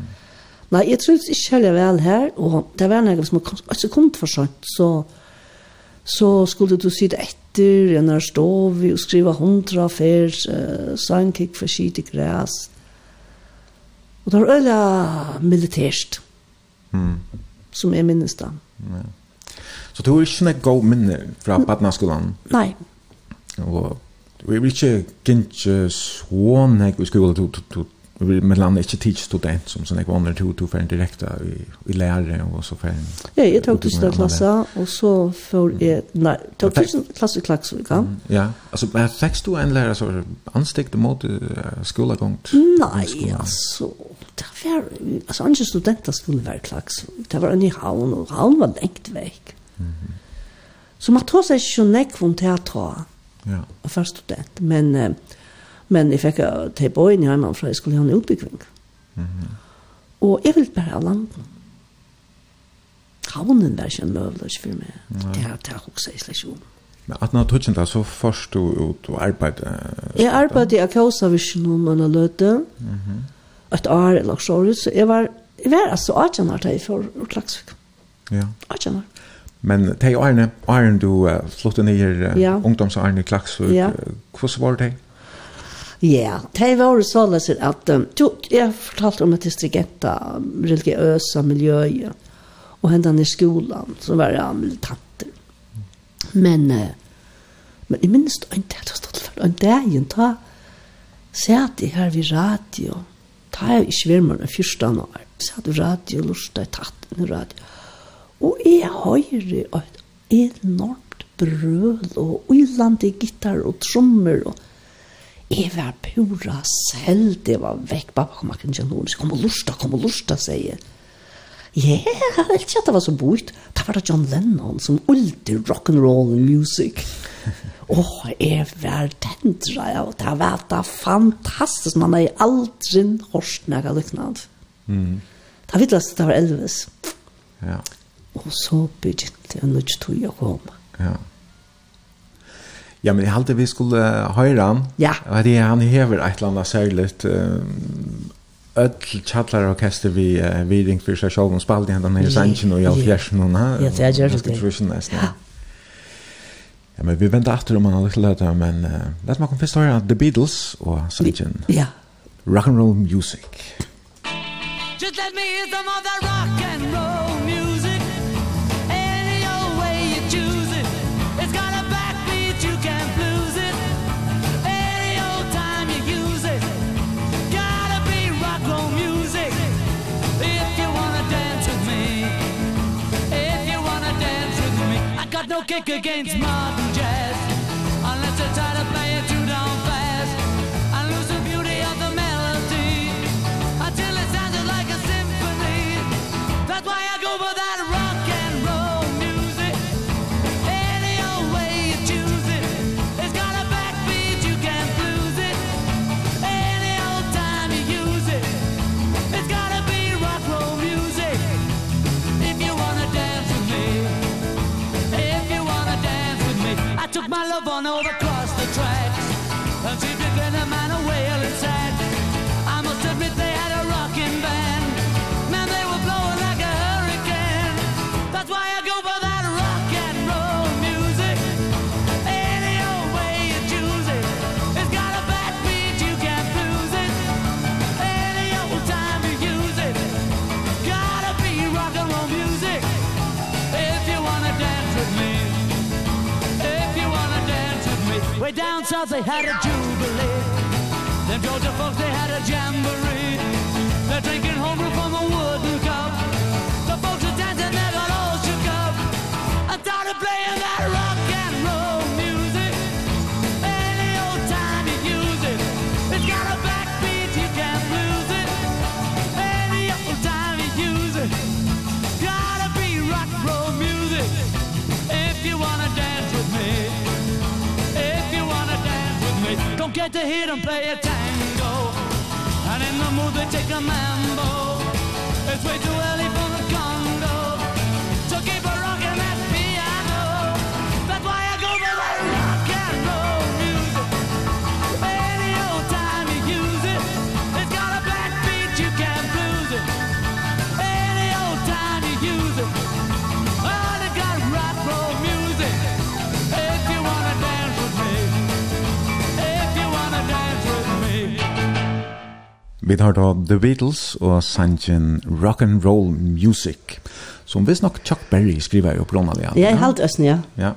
Nei, jeg trivdes ikke heller vel her, og det var noe som kom, altså kom for sånt, så, så skulle du si det etter, jeg når stod vi og skrive hundra fer, uh, sangkikk for skit i græs. Og det var øyla militært, mm. som jeg minnes da. Mm. Så du har ikke sånn god minne fra badnaskolen. Nei. Og du vil ikke gynnt så nek i skolen, du vil med landet ikke teach student som sånn, jeg var under to, to ferdig direkte i, i lærere og så ferdig. Ja, jeg tok tusen klasse, og så for jeg, nei, tok tusen klasse i Klagsvika. Ja, altså, men fikk du en lærer som anstikte mot skolegongt? Nei, altså, det var, altså, andre studenter skulle være Klagsvika, det var en i havn, og havn var lengt vekk. Så man tar seg ikke nekk om teater. Ja. Først student. Men, men jeg fikk til bøyen hjemme for jeg skulle ha en utbygging. Mm -hmm. Og jeg vil bare ha landet. Havnen var ikke en møvler for meg. Det har jeg også i slik om. Men at når du ikke så først du ut og arbeidde? Jeg arbeidde i Akausavisjon om en løte. Mm -hmm. Et år eller så. Så jeg var, jeg var altså 18 år til jeg for Utlagsvik. Ja. 18 år. Men det er Arne, Arne du uh, flyttet ned uh, ja. ungdoms Arne Klaksvøk. Ja. Hvordan var det? Ja, det var så løs at um, du, jeg fortalte om et distrigetta religiøse miljøet og hendene i skolan som var ja, militanter. Men, uh, men jeg minnes det ikke at jeg stod for en dag, ta satt jeg her ved radio, ta jeg i svermer den første år, satt radio, lustet, tatt en radio, Og jeg høyre et enormt brøl, og uilande gitar og trommer, og jeg var pura selv, det var vekk, pappa kom akkurat ikke noen, kom og lusta, kom og lusta, sier jeg. Ja, jeg vet ikke at det var så bort. Det var John Lennon som ulti rock'n'roll music. Åh, oh, jeg var tendra, ja, og det var da fantastisk. Man har aldri hørt noe liknande. Mm. Det var vidlast, det var Elvis. Ja. Og så begynte jeg nødt til å komme. Ja. Ja, men jeg halte vi skulle høre han. Ja. Og det han hever et eller annet særlig öll chatlar orkester vi uh, vi ring för sig själv och spelade han den här sanchen och jag fjärsen och na. Ja, det er gjør det. Nutrition nästan. Ja, Ja, men vi venter etter om han har lite men uh, låt mig konfessa höra The Beatles og Sanchen. Ja. Rock and roll music. Just let me hear some of that rock and roll got no kick against modern jazz. Unless it's cause they had a jubilee. Them Georgia folks, they had a jamboree. They're drinking homebrew get to hear them play a tango? And in the mood they take a mambo It's way too early for me Vi har da The Beatles og sangen Rock and Roll Music, som visst nok Chuck Berry skriver jo på Ronald. Ja, helt østen, ja. Ja.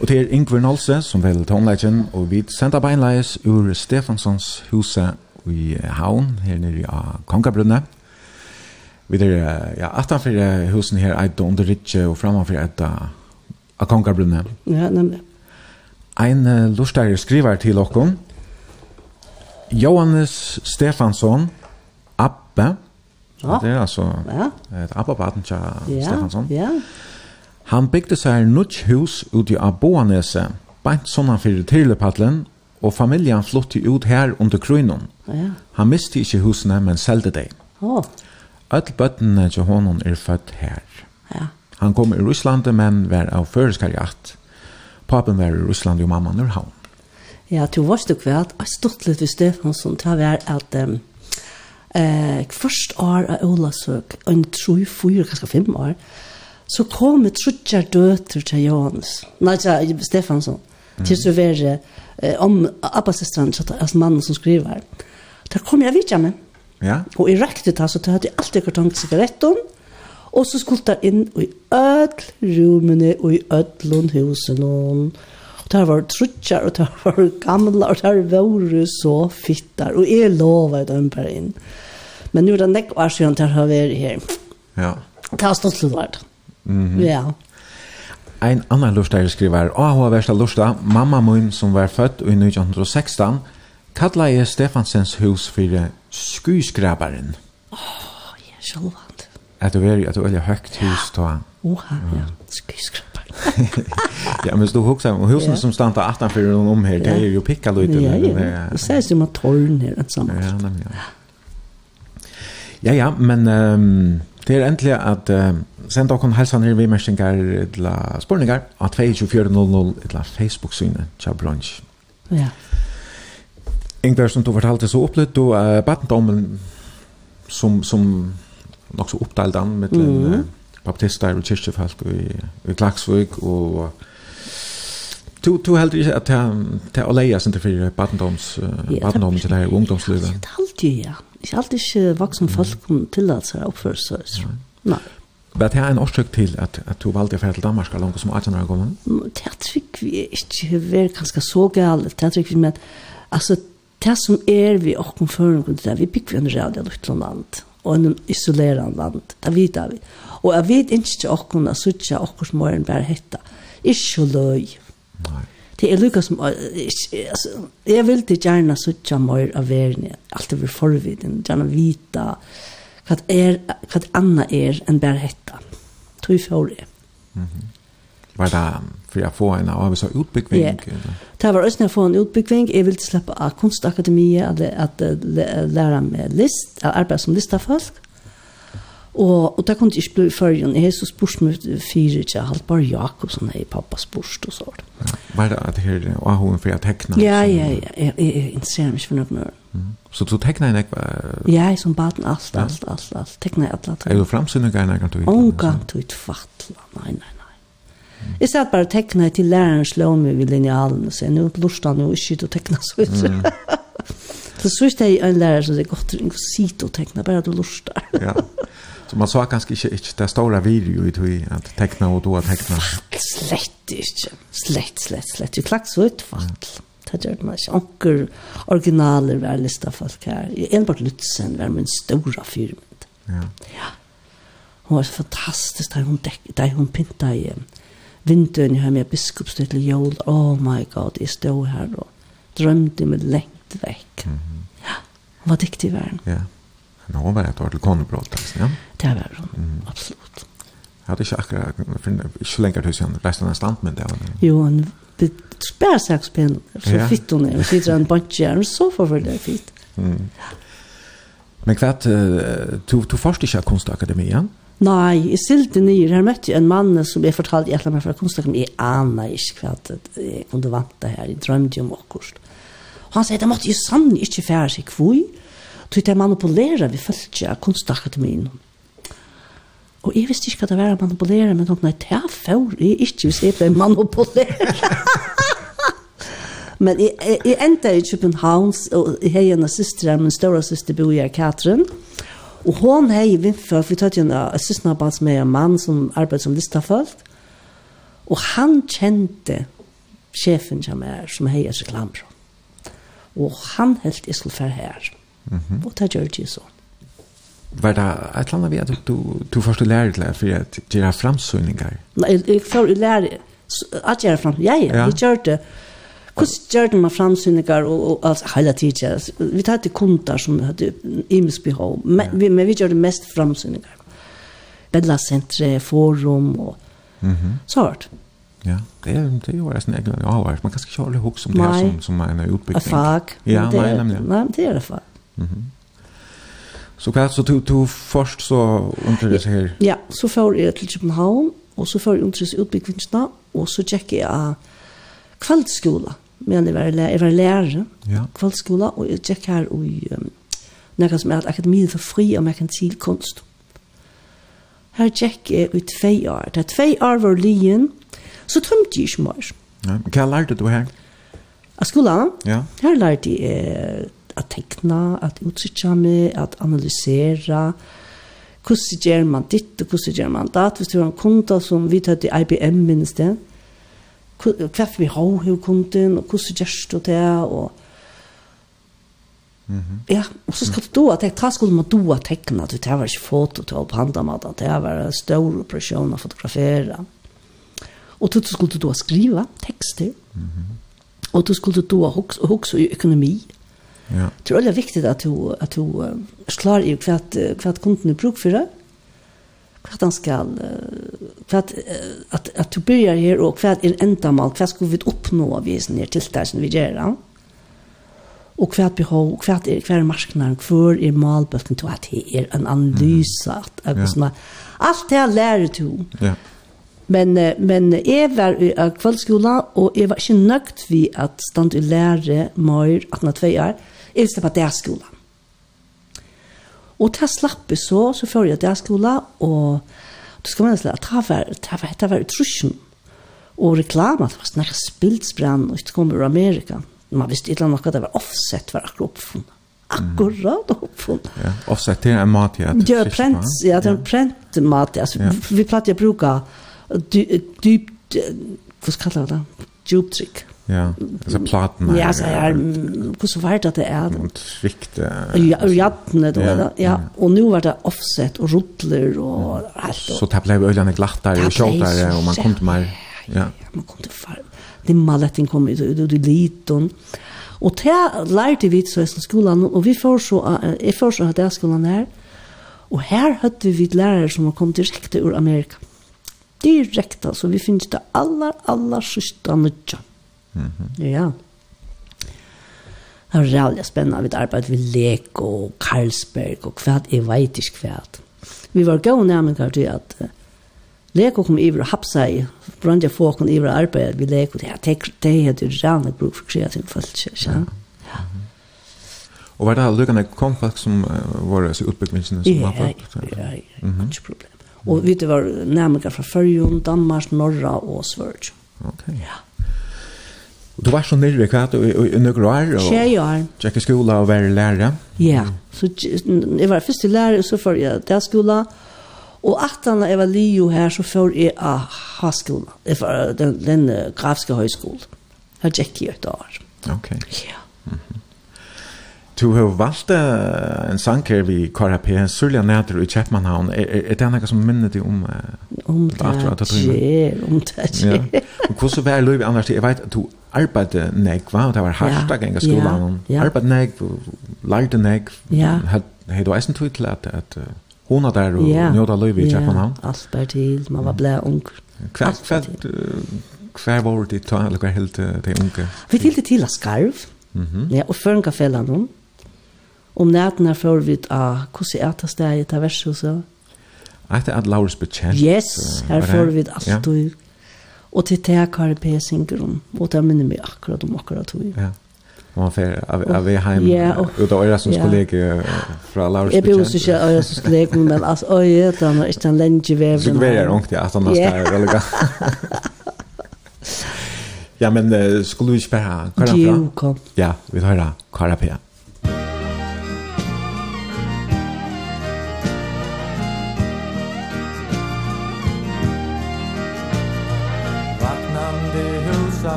Og til Ingvar Nolse, som vel tonelegen, og vi sender beinleis ur Stefansons huset i Havn, her nere av Kongabrunne. Vi er, ja, atanfor husen her, eit under Ritje, og framanfor eit av Kongabrunne. Ja, nemlig. Ein uh, lustar skriver til okkom, Johannes Stefansson, Abbe, så det er altså ja. et Abbe-baden til ja, Stefansson. Ja. Han bygde seg nødt hus ut i Boanese, bant sånne for Tyrlepadlen, og familien flytte ut her under krynon. Ja. Han miste ikke husene, men selgte dem. Oh. Öll bøttene til honom er født her. Ja. Han kom i Russland, men var av føreskariat. Papen var i Russland, og mamman er havn. Ja, du varst du kvært, jeg stort litt ved Stefansson, det var at um, eh, først år av Olasøk, og en tro i fyra, kanskje fem år, så kom et trutjar døter til Johannes, nei, til Stefansson, til så være eh, om Abbasestrand, altså mannen som skriver. Da kom jeg vidt, men. Ja. Og jeg rekte det, så hadde jeg alltid kartong til sigaretten, og så skulle jeg inn i ødel rummene, og i ødel husen, og Og det var trutjar, og det var gamla, og det var så fittar. Og jeg lovet dem bare inn. Men nu er det nekk år siden det har vært her. Ja. Det har stått til hvert. Ja. Ein annan lustare skriver, «Å, hva versta lusta, mamma min som var født i 1916, kallar jeg Stefansens hus for skyskrabaren. Åh, oh, jeg er sjølvand. At du er, at du er høgt hus, da. Oha, ja, skyskrabaren ja, men du hugsa om husen ja. som stannar åttan för någon om här, det är ju picka lite. Ja, ja. Det sägs ju man torn här och sånt. Ja, nej, ja. Ja, ja, men um, det är äntligen att uh, senda okon hälsan här vid märkningar till spårningar att 2400 till Facebook-synet till brunch. Ja. Ingvar som du fortalte så upplevde du uh, batten som, som också uppdelade han med mm. uh, baptister og kyrkjefolk i, i Klaksvig, og Du du heldur ikke at det er leia sin til fyrir badendoms, barndoms til her ungdomslivet? Ikke alltid, ja. Ikke alltid ikke vaksen folk kunne tillate seg oppføre seg. Nei. Var det en årsøk til at, at du valgte å fære til Danmark så langt som 18 år gammel? Det tror vi ikke var ganske så galt. Det tror vi men altså, det som er vi og kom før, vi bygger en radio av et land, og en isolerende land, det vet vi. Og jeg vet ikke åkken å sitte åkken som morgen bare hette. Ikke løy. Nei. Det er lukka som, altså, jeg vil til gjerne sitte mer av verden, alltid vil forviden, gjerne vita hva er, hva det anna er enn bare hette. Tror jeg for det. Mm -hmm. Var det for å få en av så utbyggving? Ja, det var også når jeg får en utbyggving. Jeg ville slippe av kunstakademiet, at, at, at lære meg list, arbeid som listafolk, Og, og det kunne ikke bli før, jeg har så spørst med fire ikke, halvt bare Jakobsen er pappa spørst og så. Hva er det at her, og har hun for å tekna? Ja, ja, ja, jeg, jeg, jeg interesserer meg ikke for noe mer. Mm. Så du tekna en ekva? Ja, jeg som baden alt, alt, alt, alt, tekna alt, alt. Er du framsynning en ekva? Omgang til utfattla, nei, nei, nei. Jeg satt bare tekna til læreren slå meg vid linealen, så jeg nå lort han jo ikke til å tekna så ut. Så sørst jeg en lærer som er godt, du sitter og tekna, bare du lort ja. Så man sa kanskje ikke, ikke det store video i tog at tekna og då tekna. Slett ikke. Slett, slett, slett. Du klagt så ut fatt. Det gjør man ikke. Anker originaler var lista folk her. Enbart Lutzen var min stora firmynd. Ja. Ja. Hun var så fantastisk da hun, dek, da hun pinta i vinduen her med biskopsted til jord. Oh my god, jeg stod her og drømte meg lengt vekk. Mm -hmm. Ja, hun var dyktig i verden. Ja. Yeah. Men hon var ett år til konbrott alltså, ja. Det var hon. Mm. Absolut. Jag hade inte akkurat inte längre tills han resten av stand men det var. Jo, han spär sexpen så fitt hun er, og sitter en bunch så för för det fitt. Mm. Men kvart du du förstår inte kunstakademien? Nei, jeg stilte nyer. Her møtte jeg en mann som jeg fortalte jeg meg fra kunstneren. Jeg aner ikke hva jeg kunne vante her. Jeg drømte om akkurat. Og han sier, det måtte jo sannelig ikke fære seg kvøy tog det manipulera vi følte av kunstakademien. Og jeg visste ikke hva det var å manipulere, men nei, det er det for jeg ikke hvis jeg ble manipulert. men jeg, jeg, jeg endte i København, og jeg har en søster, min større søster bor i Katrin, og hon hei vinnfør, for vi tatt jo en søsternabbans med en mann som arbeider som listafølt, og han kjente sjefen som er, som hei er så klambrå. Og han helt jeg skulle fære her. -hmm. Og det gjør det så. Var det et eller annet vi at du, du først lærer til for at gjøre fremsøgninger? Nei, jeg får lære at jeg gjøre fremsøgninger. Ja, ja, jeg gjør det. Hvordan gjør det med fremsøgninger og, og altså, hele tiden? Vi tar til kunder som hadde imisk behov, men, ja. vi, men vi gjør det mest fremsøgninger. Bellasentre, forum og mm -hmm. så hørt. Ja, det er, det er jo resten egentlig avvärd. Man kanske kör det hooks om det här som som en utbildning. Fag. Ja, nej, nej. Nej, det är det fag. Mm. Så hva, så du, du først så undervis her? Ja, så får jeg til København, og så får jeg undervis utbyggvinsene, og så tjekker jeg av men jeg var, jeg var lærer ja. kvaldsskola, og jeg tjekker her i um, noe som er at akademi for fri og merkantil kunst. Her tjekk jeg i tvei år. Det er tvei år var lien, så tømte jeg ikke mer. Ja, hva lærte du her? Av skolan? Ja. Her lærte jeg at tekna, at utrykja meg, at analysera, hvordan gjør man ditt og hvordan gjør man datt, hvis du har en kunde som vi tar til IBM minst det, hva vi har hos kunden, og hvordan gjør du det, og Mm -hmm. Ja, og så skal du doa tekna, ta skulle man doa tekna, du tar var ikke foto til å behandla med det, det var stor operasjon å fotografere. Og du skulle doa skriva tekster, mm -hmm. og du skulle doa hoksa i økonomi, Ja. Det er veldig viktig at du, at du er klar i hva, hva kunden er bruk for det, hva han skal, hva, at, at du begynner her, og hva er endamal, hva skal vi oppnå av i sånne tiltak som vi gjør da, og hva er behov, hva er, hva er marsknaren, hva er malbøkken til at det er en analyse, at, at, ja. sånn, alt det jeg lærer du. Ja. Men, men jeg var i kveldskola, og jeg var ikke nøgt vi at stand i lære mer, 18-2 år, Jeg visste det var. Og til jeg slapp så, så får jeg dagskola, og du skal minnes at det var, det var, det var utrusjon. Og reklama, det var snakk spildsbrann, og det kom ur Amerika. Man visste ikke noe, det var offset, var akkurat oppfunnet. Akkurat oppfunnet. Ja, offset, til en mat, ja. Det er prent, ja, det er prent mat, ja. Vi platt jeg bruker dypt, hva skal jeg det? Djuptrykk. Ja, altså platene. Ja, så er, hvordan så vart det er? Og tvikte. Ja, jattene, det var. Ja, og nå var det offset og rotler og alt. Så det ble glattare glattere og kjoltere, og man kom til mer. Ja, man kom til far. maletten kom ut, og du liten. Og det lærte vi så i skolen, og vi får så, jeg får så hatt jeg skolen her, og her hadde vi lærere som kom direkte ur Amerika. Direkte, så vi finnes det aller, aller siste nødgjene Mm -hmm. Ja. Det var reallig spennende. Vi arbeidde ved Lego og Carlsberg og hva jeg vet ikke hva. Vi var gode nærmere til at uh, Leko kom iver og hapsa i. Brandja folk kom iver og arbeid ved Lego. Det er det hadde reallig bruk for kreativ folk. Ja. ja. Og var det alle lukkene kom folk som uh, var så oppbyggelsene som ja, var folk? Ja, ja, ja. Ikke problem. Og vi var nærmere fra Førjun, Danmark, Norra og Sverige. Ok. Ja. Du var så nere kvart i i nøkker år? Tjej år. Tjekka skola og var lærer? Ja, så jeg var først först lærer, så för jeg til skola. Og at när jag var lio her, så får jeg av ha skola. Det var den, den grafiske høyskolen. Her Jag jeg et år. Ok. Ja. Mm -hmm. Du har valgt en sang her vi KRP, her Sørlia Næder i Kjeppmannhavn. Er, er, er det noe som minner deg om? uh, om det skjer, om det skjer. Ja. Og hvordan var det, Anders? Jeg vet at du arbeidde nek, va? Det var hardt å gjenge skolen. Ja, ja. Arbeidde nek, lærte nek. Ja. Har du eisen tog til at, at uh, hun er der og ja. njøda løyve i Kjeppmannhavn? Ja, alt bare til. Man var ble ung. Hva, hva, hva var det til, eller hva helt uh, til unge? Vi tilte til Askarv. Mm -hmm. Ja, og Førenkafellan, Om nætene får vi et av, hvordan er det stedet til vertshuset? Er det at Laurus betjent? Yes, her får vi alt og Og til det har jeg pesinger om, og det minner meg akkurat om akkurat du. Ja, og man fer av, av heim, ja, ut av Øyresens kollega fra Laurus betjent. Jeg bor ikke av skulle kollega, men altså, øy, det er ikke en lenge veven. Så det er ordentlig at han har stedet, eller Ja, men skulle vi ikke bare høre hva? Jo, kom. Ja, vi tar hva er det bra.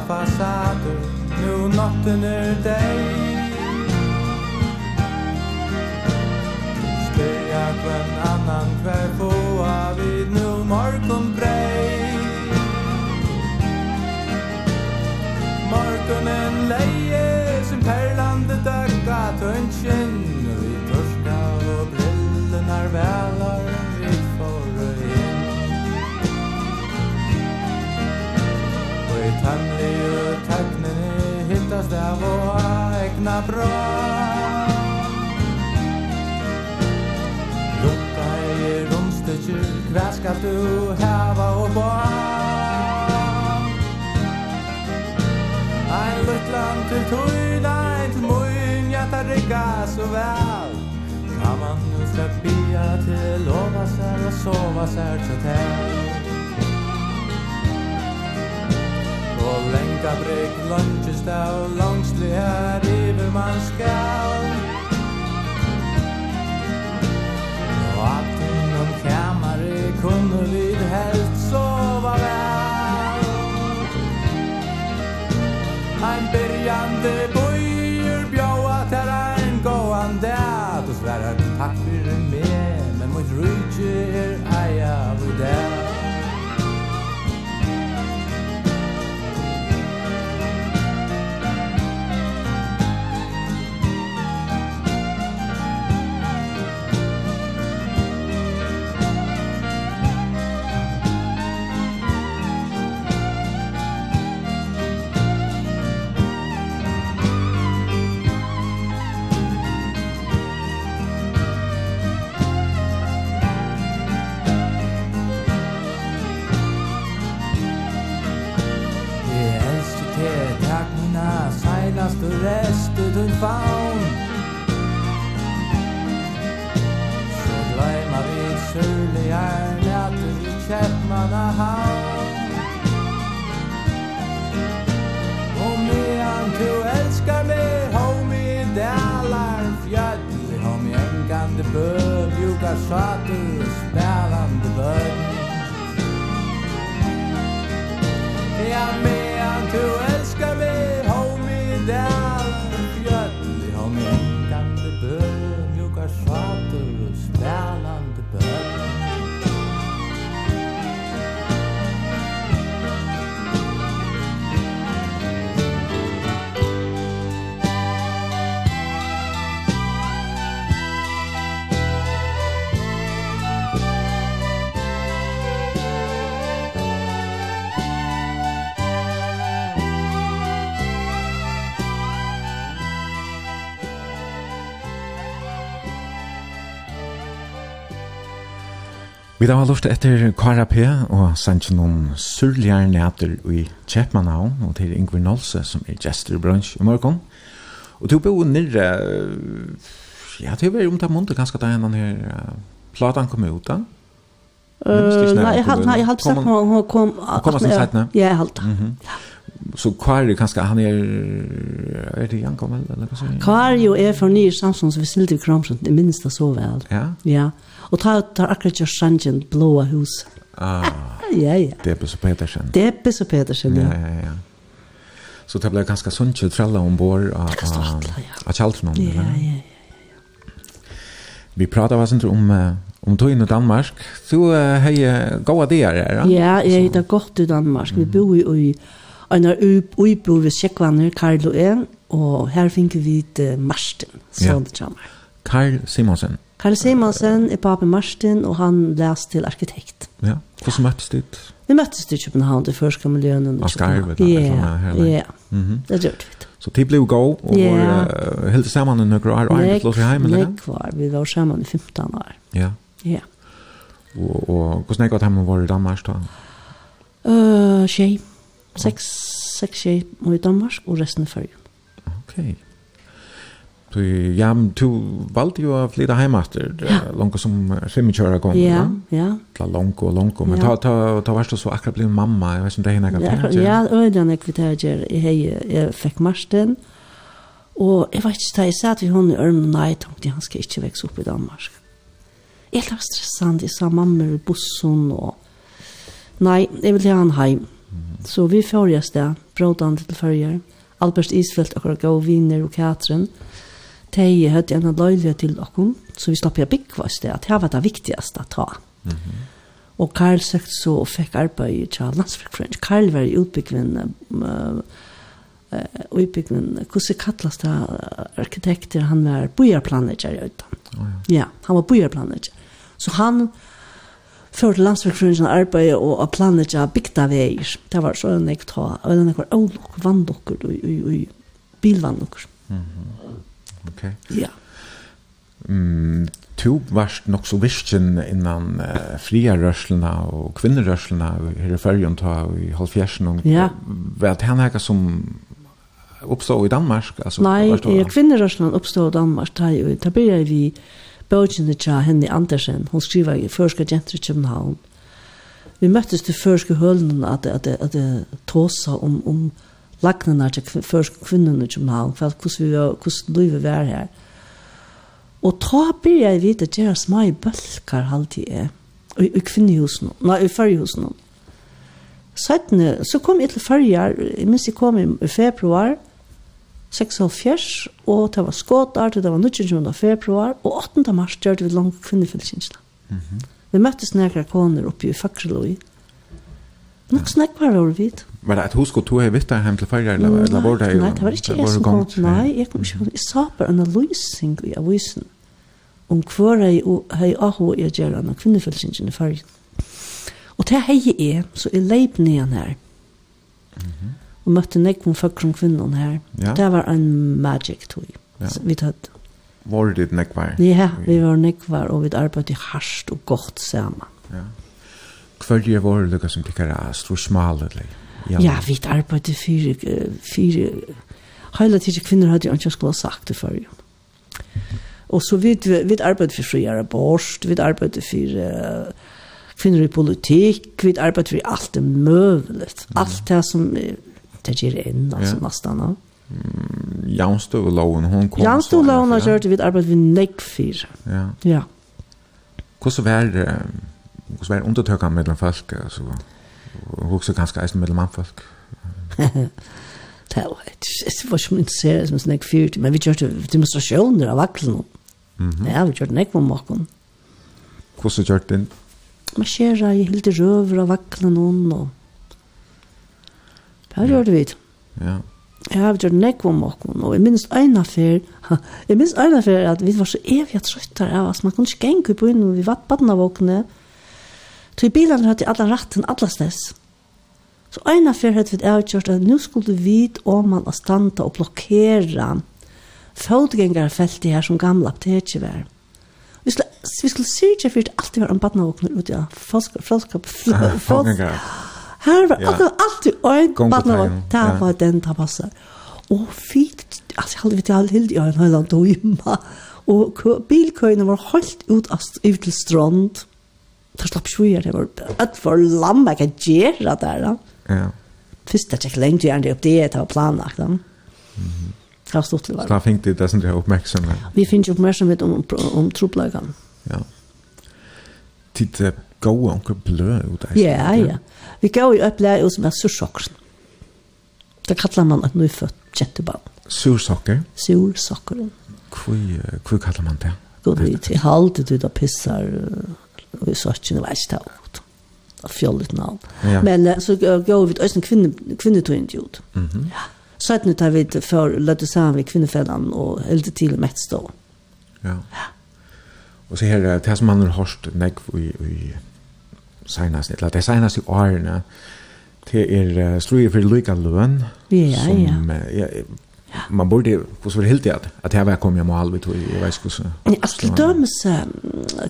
fasader Nu natten er deg. Speja kvann annan kvär på vid nu morgon brei Morgonen каждого к набра Lukka i rumstykker, hva skal du hava og bo Ein luttland til tøyna, ein til møyn, ja ta rikka så vel Saman nu skal bia til lova sær og sova sær til tel Og lenka brygg lunch stál Langslegar yfir man skal Og at innan kamari Kunnu við helst sova vel. Ein byrjande rester du faun Så gleima vi sörlig är nätter i Käppmanna havn Og medan du älskar mig Homie dalar fjöll Homie engande bøl, Ljuga satir spärande bøl Ja medan du älskar Vi da har luft etter Kara P og sendt noen surligere næter i Kjepmanhavn og til Ingvar Nolse som er gestor i brunch i morgen. Og til å bo nirre, ja, til å være omtatt måned ganske da henne her uh, platan kom ut da. Uh, nei, jeg halte nei, jeg halte sagt hun kom Hun kom som sagt? Ja, jeg halte Så Kari kanskje, han er er det Jankom eller hva sier? Kari er for Nye Samson, så vi stilte i Kramsund, det minst det så vel. Ja? Ja. Og ta ut tar akkurat gjør sangen Blåa hus. Ah, ja, ja. Det Debes så Petersen. Debes og Petersen, ja. Ja, ja, ja. Så det ble ganske sunt å trelle ombord av, av, av kjeltene. Ja, ja, ja, ja. Vi pratet hva senter om, om tog tøyen i Danmark. Du uh, har gode dager her, ja? Ja, jeg har gått i Danmark. Vi bor jo i en av uibo ved Sjekkvanner, Karl og en. og her finner vi Marsten, Søndertjammer. Ja. Karl Simonsen. Karl Simonsen er papi Martin, og han læs til arkitekt. Ja, hvordan møttes dit? Vi møttes i København, det første miljøen. Og skarvet, eller sånn her. Ja, det gjør vi. Så tid ble gå og ja. var uh, helt sammen i noen år, og egentlig lås i heimen? Nei, var. Vi var sammen i 15 år. Ja. Ja. Og, og hvordan er det at heimen var i Danmark da? Uh, tjej. Seks, seks tjej i Danmark, og resten i Følgen. Okej. Okay. Du, ja, du valgte jo å flytte etter, ja. langt som 25 år ganger. Ja, ja. Det langt og langt, men ja. ta, ta, ta varst du så akkurat bli mamma, jeg vet ikke om det er henne kan ta. Ja, øyne jeg kvitt høyder, jeg jeg fikk Marsten, og jeg vet ikke, da jeg sa til henne i ørnen, nei, jeg tenkte han skal ikke vekse opp i Danmark. Jeg var stressant, jeg sa mamma i bussen, og nei, jeg vil ha han hjem. Så vi får jeg sted, brådene til førjer, Albert Isfeldt akkurat gav viner og Katrin, og de hadde en løylighet til dere, så vi slapp jeg bygge oss det, at det var det viktigste å ta. Mm -hmm. Og Karl søkte så og fikk arbeid til landsfrekvens. Karl var i utbyggven, uh, uh, utbyggven, hvordan kalles det arkitekter, han var bojarplaneger i Øytan. Oh, ja. ja, han var bojarplaneger. Så han för till landsverksföreningen arbete og att planera byggda vägar. Det var så en jag ta, eller en var ålok, vanndokker og bilvanndokker. Mm -hmm. Okej. Okay. Ja. Mm, to varst nok så visken innan uh, fria rørslene og kvinnerørslene her i Førjen ta i halvfjersen. Ja. Vet han her som oppstod i Danmark? Altså, Nei, kvinnerørslene oppstod i Danmark. Da, da blir vi bøkene til Henny Andersen. Hun skriver i Førske Jenter i København. Vi møttes til Førske Hølen at, at, at, at, at, at, at, at, at, lagnene til først kvinnerne i København, for hvordan vi var, hvordan livet var her. Og ta blir jeg vite at det er små bølger alltid er, og i kvinnehusen, nei, i førjehusen. Sættene, så kom jeg til førjer, jeg minns jeg kom i februar, 76, og det var skåtar, det var 19. februar, og 8. mars gjør vi langt kvinnefellskinsla. Mm -hmm. Vi møttes nekra koner oppe i Fakreloi. Nok snakk var over vidt. Mm Var det att hon skulle ta vitt där hem till förra eller eller var det ju? Nej, det var inte jag som kom. Nej, jag kom inte ihåg. Jag sa på analysing i avisen. Om kvar är ju hej aho är gärna en kvinnofälsingen i förra. Og det hei är så är lejp ner her. Mhm. Och mötte nek från folk från kvinnan här. Ja. Det var en magic toy. Ja. Vi tatt Var det nek var? Ja, vi var nek var och vi arbeidde hardt og godt samman. Ja. Kvar det var det som tycker er stor smal eller? Ja, vi arbeidde fire, fire, hele tiden kvinner hadde jo ikke skulle ha sagt det før. jo. Og så vi, vi arbeidde for friere borst, vi arbeidde for uh, kvinner i politikk, vi arbeidde for alt det møvelet, alt det som det gjør inn, altså ja. nesten. Ja. Mm, Janstøvloven, hun kom. Janstøvloven har gjort, det, vi arbeidde for nekk fire. Ja. ja. Hvordan var, det, hvordan var det undertøkene mellom folk? Altså? Ja. og også ganske eisen mellom mannfolk. Det var ikke minst seriøst, som jeg fyrt, men vi kjørte demonstrasjoner av vaklen. Ja, vi kjørte nekva om åkken. Hvordan kjørte den? Man skjera i hilde røver av vaklen og det gjorde vi. Ja. Ja, vi kjørte nekva om åkken, og jeg minns en affær, jeg minns en affær at vi var så evig trøttere av at man kunne ikke genge på inn, vi var på den av Tog bilen hadde alla ratten allastess. Så eina fyrir hadde vi avgjort at nå skulle vi om man å standa og blokkera fotgjengarfeltet her som gamla apteker var. Vi skulle, vi skulle syrja fyrir alltid var en badnavåkner ute av froskap. Her var Ja. alltid, alltid en badnavåkner. Der var den ta passa. Og fyrt, altså jeg hadde vi til alle hildi i en høyland og Og bilkøyene var holdt ut av til strand. Da slapp sjuer, det var et for lam jeg kan gjøre det der. Ja. Først er det ikke lenge gjerne det opp det, det var planlagt. Mm -hmm. Det var stort til å være. Så da fikk det det som det er oppmerksomhet? Vi finner oppmerksomhet om, om tropløkene. Ja. Tid uh, gode onker blø ut der. Ja, ja. Vi går jo opplære som er sursokkeren. Det kallar man et nyfødt kjentebarn. Sursokker? Sursokker. Hvor, hvor kallar man det? God, vi til halte du da pissar... Uh, og så ikke noe veist av ut. Fjollet navn. Ja. Men så går vi også kvinne, kvinnetøyende ut. Mm -hmm. ja. Så at nu tar vi det for lødde sammen med kvinnefellene og helt til Mettstå. Ja. ja. Og så her, det som man har hørt nekv i, i senast, eller det senast i årene, det er uh, sluje for lykke løn, ja, ja, som ja. Uh, man borde på så helt det att här var kommer jag må halvt och jag vet hur så. Men alltså till döms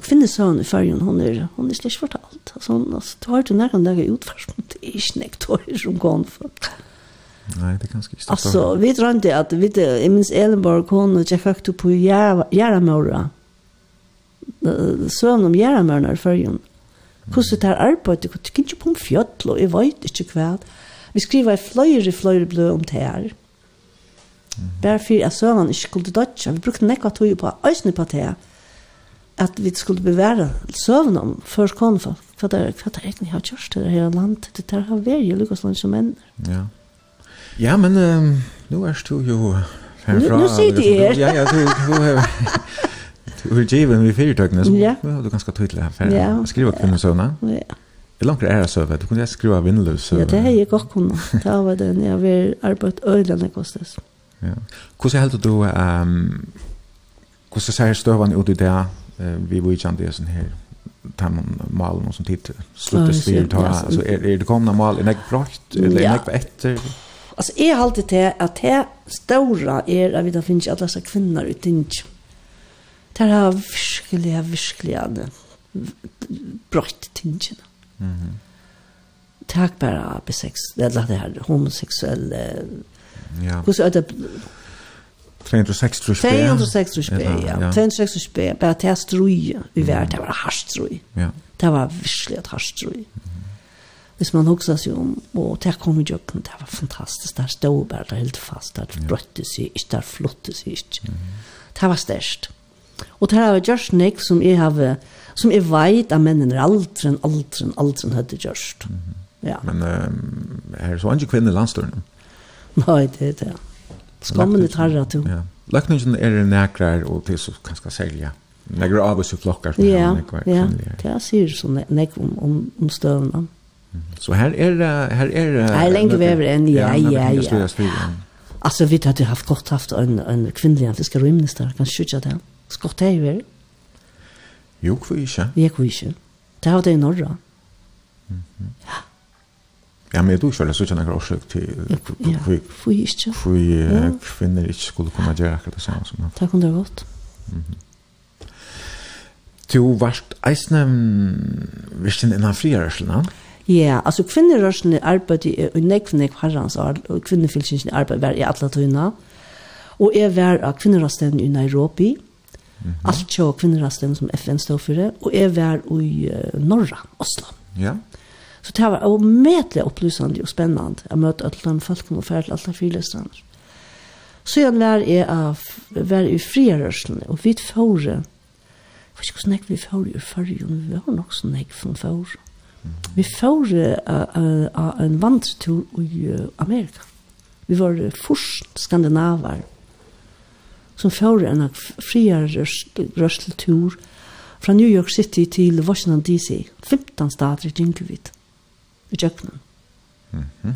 kvinnan son i förrjun hon är hon är släsch fortalt alltså hon alltså tar du när den ut först det är snäckt hår som går för. Nej, det kanske inte. Alltså vi tror inte att vi det i minns Ellenborg hon och jag faktiskt på Järamora. Sån om Järamora förrjun. Hur så tar arbetet och tycker inte på en fjöll och jag vet inte kvad. Vi skriver flöjer i flöjer blå om det här. Mm Bare for at søvann ikke skulle dødja. Vi brukte nekva tog på øysene på det. At vi skulle bevære søvann om først konfolk. Hva det er, hva det er egentlig har gjort det her landet. Det der har vært i Lukasland som menn. Ja. Ja, men um, nu er du jo herfra. Nu, Nå sier du er. Ja, ja, du, du har... Du er givet med fyrtøkene, så ja. du ganske tydelig her. Ja. Skriva kvinnesøvna. Ja. Det er langt er det søve, du kunne skrive vindløs søve. Ja, det har jeg godt kunnet. Det har vært en, jeg har arbeidt øyne kostes. Ja. Ja. Hvordan heldur du um, hvordan ser støvan ut i det uh, vi vidkjent det sånn her tamman malen som tid sluttes vi tar alltså är det komna mal är det brakt eller är det efter alltså är alltid det att det stora är att vi då finns alla så kvinnor utan det har verkligen verkligen brakt tingen mhm. Tack bara eller det här homosexuella Ja. er det? 360 spe. 360 spe, ja. 360 spe, bare til jeg strøye i verden, det var hardt ströj. Ja. Det var virkelig et hardt ströj. Hvis man husker seg om, og det kom i jobben, det var fantastisk. Der stod bare det helt fast, der brøtte seg ikke, der flotte seg ikke. Det var størst. Og det var just nek som jeg har, som jeg vet at mennene er aldren, aldren, aldren hadde gjørst. Ja. Men um, her er så andre kvinner landstørende. Nei, det er det. Skammen er tarra to. Ja. Løkningen er nækrar og til så kanskje selja. Nækrar av oss i flokkar. Ja, ja. Det er sier så nek om, om, om støvna. Så her er det... Her er det... Her lenge vever enn, ja, ja, ja. Altså, vi hadde haft godt haft en, en kvinnelig fiskeriminister, kan skjutja det. Skott er jo Jo, hvor ikke? Jeg ikke. Det har det i Norra. Ja. Ja, men du kjøler så ikke noen årsøk til hvor ikke kvinner ikke skulle kunne gjøre akkurat det samme som Takk om det var godt. Du varst eisne virkelig innan friarørselen, ja? Ja, altså kvinnerørsen i arbeid i nekv nekv herrens år, og kvinnefylkingen i arbeid var i alle Atlatøyna, og jeg var av kvinnerørsten i Nairobi, Mm -hmm. Alt jo kvinnerastene som FN står for det, og jeg var i uh, Norra, Oslo. Ja. Yeah. Så det var omedelig opplysende og spennende å møte alle de folken och til alle frilösande. Så jeg lär er av var i fria og vi vid fåre Jag vet inte hur vi får ur färgen, vi har nok sånn jeg från fåre. Vi får en vandretur i Amerika. Vi var først skandinavar som får en friare fra New York City til Washington DC. 15 stater i Dynkevitt i kjøkkenen. Mm -hmm.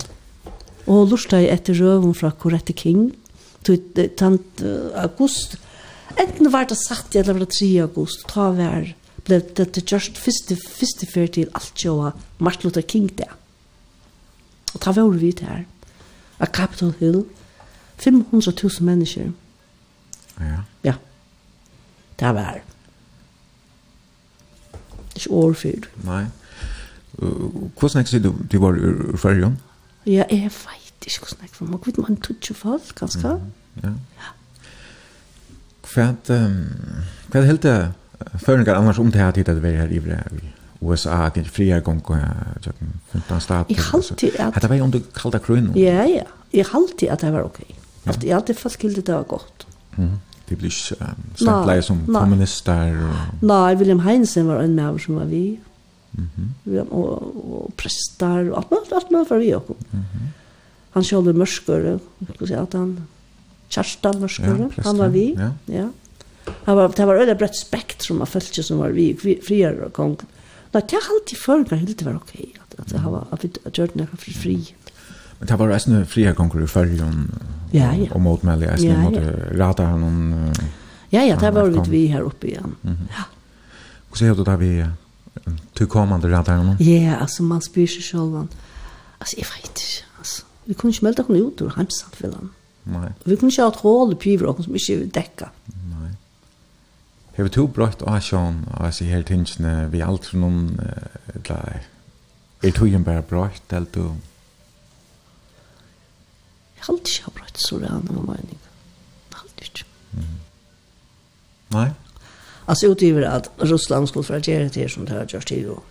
Og lurte jeg etter røven fra Corette King, tant august. Enten var det satt, eller var det 3 august, ta hver, ble det til kjørst første, første fyr til alt kjøa Martin Luther King der. Og ta var vi der, av Capitol Hill, 500 000 mennesker. Ja. Ja. Det var ikke år. Nei. Hvordan er det du var i Færøen? Ja, jeg vet ikke hvordan jeg var. Man vet man tog ikke folk, ganske. Ja. ja. Hva er helt det føringer annars om det her tid at vi er her i USA, det til fria gong og 15 stater? Jeg halte at... Hette var jo om du kallte krøyne? Ja, ja. Jeg halte at det var ok. Alt, jeg halte folk hilde det var godt. Mm. Det blir ikke um, som kommunister? Og... Nei, William Heinsen var en med som var vi. Mm -hmm. og, og prestar og alt mulig, alt mulig for vi og. Mm. Han sjål er mørskere, skal si at han, Kjerstan mørskere, ja, han var vi. Ja. ja. Han var, det var øyne bredt spektrum av følelse som var vi, friere og kong. Nei, det har alltid følt meg helt til å ok, at, at jeg har at gjort noe for fri. Men det var reisende friere konger i følgen, ja, ja. og motmeldig, jeg ja, måtte ja. rata han noen... Ja, ja, det var vi her oppe igjen. Mm -hmm. Ja. Hvordan er det da vi... Du kommande radaren? Ja, altså, man spyr seg selv. Altså, jeg vet ikke, altså. Vi kunne ikke melde henne ut ur hemsatt vill han. Nej. Vi kunne ikke ha et hål i piver och som ikke däcka. Nej. Har vi tog brøtt av Sean och så här tingene vi alt for noen eller är togen bare brøtt, eller du? Jeg har alltid inte brøtt, så det är en annan mening. Alltid ikke. Nei? Nej. Alltså utgiver att Russland skulle för att göra det som det har gjort till då.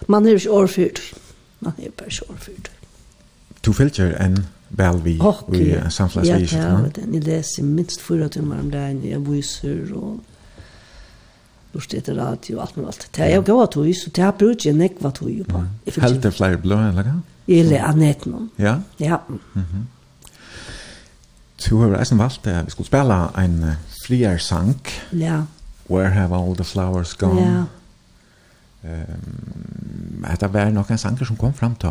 Man är ju årfyrt. Man är ju bara årfyrt. Du följer en väl vi i samfällighetsvis. Ja, det ja, jag läser minst fyra timmar om dagen. Jag visar och lust etter radio og alt med alt. Det er jo gode tog, så det er brukt jeg nekva tog på. Helt det flere blå, eller hva? Eller annet noen. Ja? Ja. Du har eisen valgt at vi skulle spille en fler sank. Ja. Where have all the flowers gone? Ja. Ehm, um, var nok en sanger som kom fram til,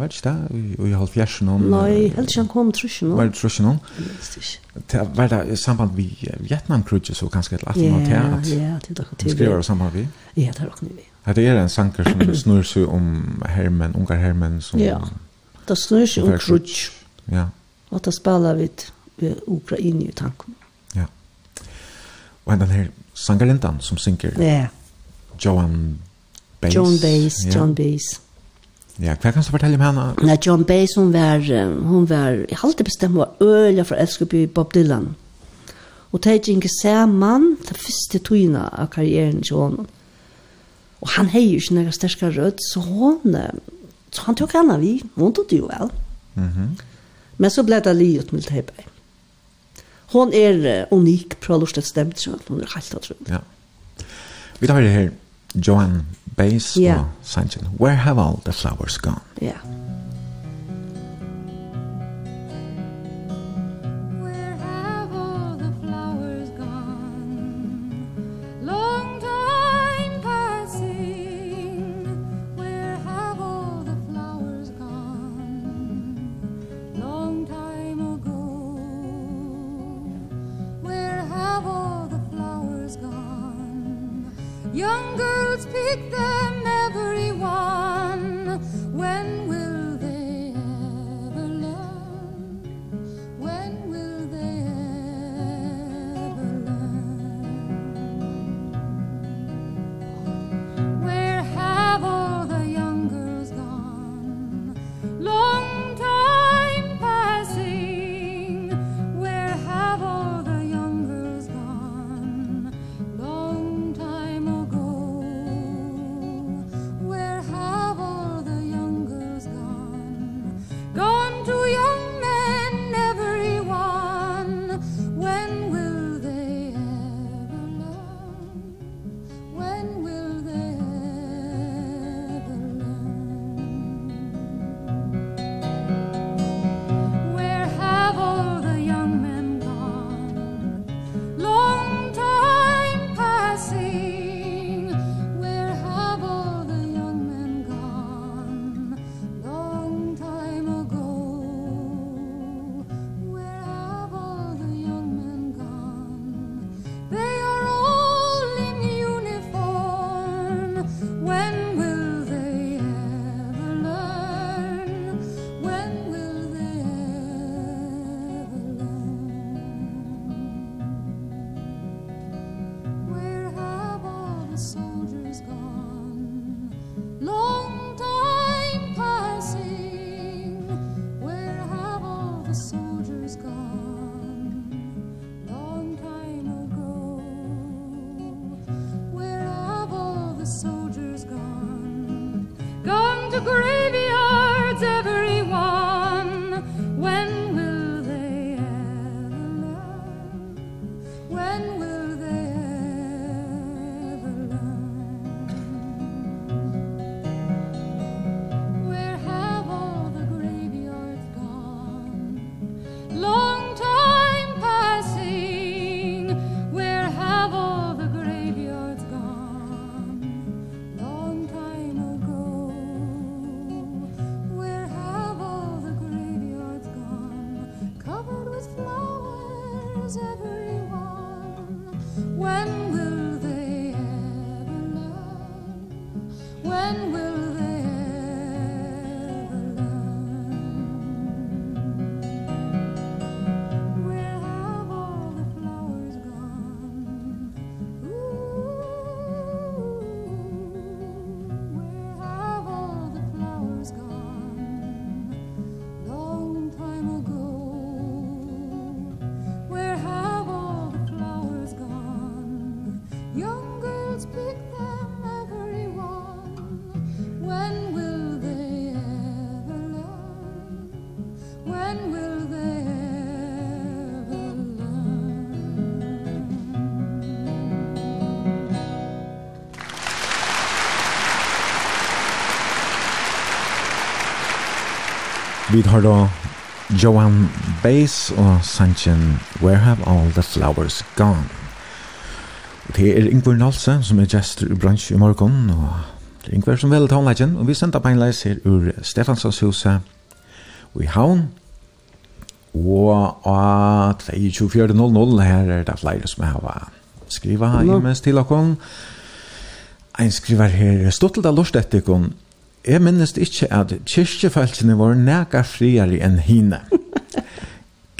vet ikke det, i, i halvfjersen om... Nei, helt ikke han kom, tror ikke noen. Var det tror ikke noen? Det var det i samband med Vietnam-krudget, så kanskje et 18 år til at... Ja, det er akkurat til. Skriver det samband med? Ja, det er akkurat med. Det er en sanger som snur seg om hermen, ungar hermen som... Ja, det snur seg om krudget. Ja. Og det spiller vi Ukraina i tanken. Och den her sangarintan som synker. Ja. Yeah. Joan Baez. John Baez, ja. John Baez. Ja, hva kan du fortelle om henne? Nei, John Baez, hun var, hun var, jeg halte bestemt, hun var øyla fra Elskeby Bob Dylan. Og det er ikke sammen, det første tøyene av karrieren til henne. Og han heier ikke noen sterske rød, så hun, så han tok henne vi, hun tog det jo vel. Mm -hmm. Men så ble det livet med det hon er unik på lustet stemt, hon er helt utrolig. Ja. Vi tar det her, Joan Baez yeah. og Sanchez. Where have all the flowers gone? Ja. Yeah. the soul Vi har da Joan Baez og Sanchen Where Have All The Flowers Gone. Og det er Ingvar Nalse som er gestor i bransj i morgen, og det er Ingvar som vel tonleggen, og vi sender på en leis her ur Stefansons huset og i havn, og av 24.00 her er det flere som har skriva no. imens til okkon En skriver her, Stottelda Lorstetikon, jeg minnes ikke at kyrkjefeltene var nega friere enn hine.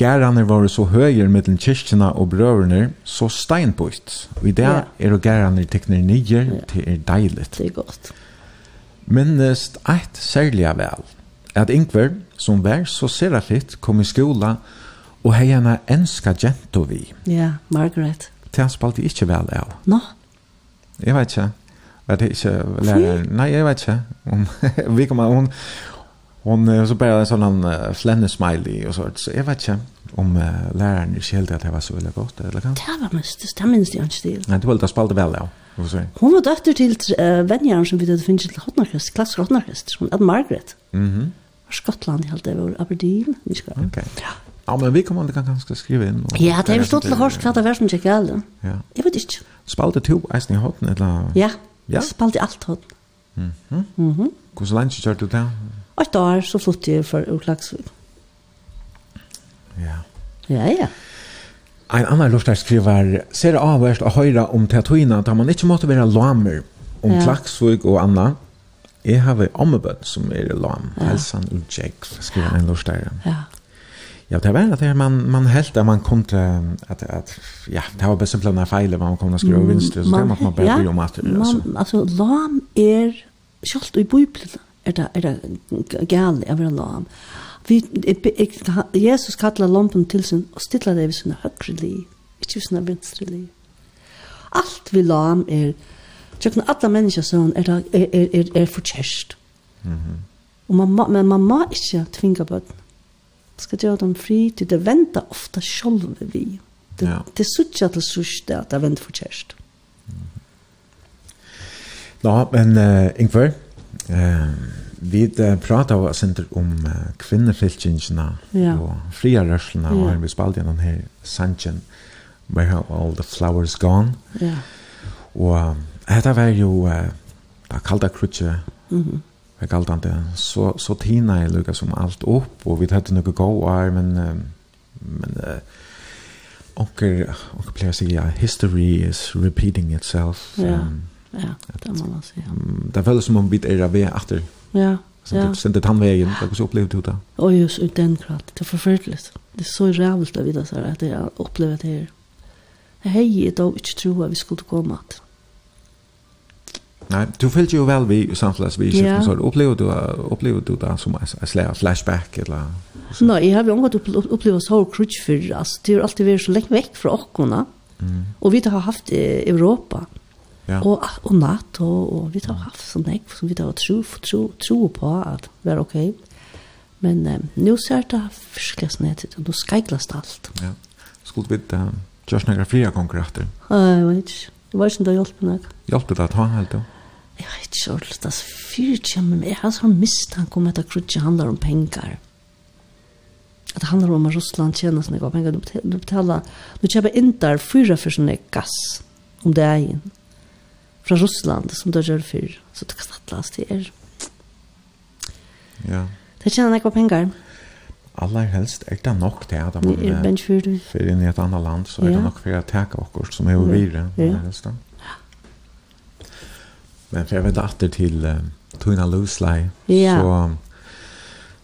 Gærene var så høyere mellom kyrkjene og brøverne, så steinbøyt. Og i det yeah. er gærene tekner nye, det er deilig. Det er godt. Minnes eit særlig vel, at Ingvar, som var så seraflitt, kom i skola og hei henne enska gento vi. Ja, Margaret. Det han spalte ikke vel av. Nå? No. Jeg vet ikke. Jag det inte läraren. Nej, jag vet inte. Hon vi kommer hon hon så bara en sån uh, flänne smiley och så så jag vet inte om uh, läraren inte helt att det var så eller gott eller kan. Det var mest det minns jag inte till. Nej, det var det spalta väl ja. Vad säger? Hon var dotter till uh, vänjaren som vi det finns till Hotnarkest, klass Hotnarkest, som hade Margaret. Mhm. Mm Skottland helt det var Aberdeen, vi ska. Okej. Okay. Ja. Ja, men vi kommer inte kan skrive inn. og- Ja, det er jo stått til Horst, hva det var som jag gällde. Ja. Jeg vet ikke. Spalte to, eisen i hotten, eller? Ja, Ja. Jeg spalte alt hod. Mhm. Mhm. Mm Hvor så langt kjørte du til? Åtte år, så flyttet jeg for Urklagsvig. Ja. Ja, ja. Ein annan lustar skriver, ser avvärst att höra om tatuina att man inte måste vara lamer om ja. klaksvig og anna. Jeg har en ommebøtt som er lam, ja. helsan og Jack, skriver en lustar. Ja. Ja, det var det man man helt att man kom till att att ja, det var bäst en fejle man kom att skriva vinst så det man man bättre om att alltså. Alltså lam är skolt i bibeln är det är det gal är väl lam. Vi Jesus kallar lampen till sin och stilla det vid sin högre liv, inte vid sin vänstra liv. Allt vi lam är tjekna alla människor som är är är är förkärst. Mhm. Och man men man må inte tvinga bort skal gjøre dem fri, til det venter ofta selv vi. Det, ja. det er sutja til sørste at det venter for kjærest. Mm. Men uh, Ingvar, uh, vi uh, prater jo senter om uh, kvinnefylkingene ja. og fria rørslene, ja. og her vi spalte gjennom her sanchen, Where Have All The Flowers Gone. Ja. Og uh, dette var jo uh, da kalde krutje, mm -hmm är galtande. så så tina är lukka som allt upp och vi hade noe gå år men men och och si, ja history is repeating itself ja um, ja det må man säga det føles som om vi er ved etter. ja Så det sent det han vägen det så upplevde du det. Och just ut den kratt det förfärligt. Det är så rävligt att vita så här att jag det här. Jag då inte tro att vi skulle komma att Nei, du følte jo vel vi i samtidigt vi yeah. så opplevde du opplevde du det som en slags flashback eller så. Nej, jag har ju omgått upplevt så crutch för alltså det har alltid varit så långt veck från Akkona. Mm. Och vi har haft Europa. Ja. Och och NATO och vi har haft sån där som vi har tro tro tro på att vara okej. Okay. Men eh, nu ser det förskräckligt snett ut och då det allt. Ja. Skulle vi uh, Josh några fria konkurrenter? Nej, jag vet inte. Det var ikke det hjelp meg. Hjelp det at han helt, ja? Jeg vet ikke så litt, altså, fyrt kommer med, jeg har sånn mistanke om at det krutje handler om penger. At det handler om at Russland tjener sånne gav penger. Du betaler, du kjøper inn der fyra for sånne gass om det er inn. Fra Russland, som det gjør fyr. Så det kan sattelas til er. Ja. Det tjener ikke penger. Ja. Aller helst er det nok til at man er benchfyrd. For inn i et annet land så er det nok for å teke oss som er jo videre. Ja. Helst, da. Men for jeg vet atter til uh, Tuna Luslei, ja. så,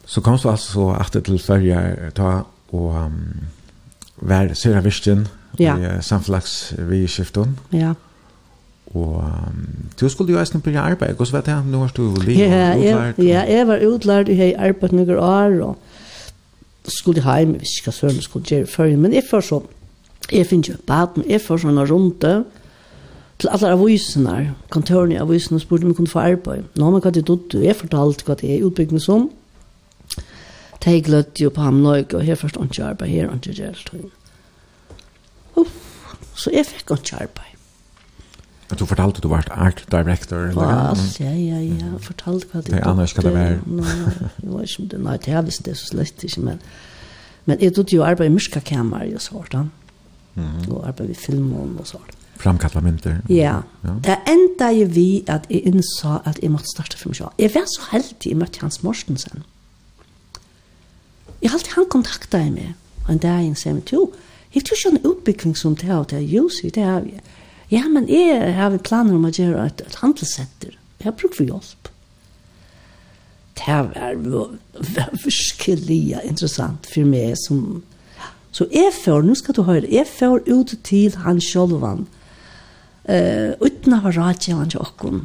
så kom så altså så atter til Førja ta og um, være Sera Virsten ja. i uh, samflags. Ja. Og um, du skulle jo eisen på arbeid, hvordan vet jeg, nå har du jo livet? Ja, ja, ja, jeg var utlært, jeg har arbeid noen år, og skulle heim, jeg visste ikke hva søren skulle gjøre før, men jeg får så, jeg finner jo baden, jeg får sånne runde, til alle avisene, kontorene i avisene, spurte om jeg kunne få arbeid. Nå har man hva det dodd, jeg fortalte hva det er utbyggende som. Det er gløtt jo på ham nøyke, og her først ikke arbeid, her ikke gjeldt. Uff, så jeg fikk ikke arbeid. Du fortalte du var art director. Ja, ja, ja, ja. Fortalte hva det er. Annars skal det være. Nei, jeg det. Nei, det er visst det så slett ikke, men... Men jeg trodde jo arbeid i myrka kammer, jo sånt, da. Og arbeid i film og sånt. Framkalla mynter. Ja. Det enda jeg vi at jeg innså at jeg måtte starte for meg selv. Jeg var så heldig, jeg møtte Hans Mortensen. Jeg halte han kontakta meg. Og en dag jeg sier, jo, jeg tror ikke en utbygging som det er, og det er jo, det er jo, ja, men jeg har planer om å gjøre et, et handelssenter. Jeg har brukt for hjelp. Det var, virkelig interessant for meg som... Så jeg får, nå skal du høre, jeg får ut til han sjølvan, uh, uten å ha radgjøren til åkken.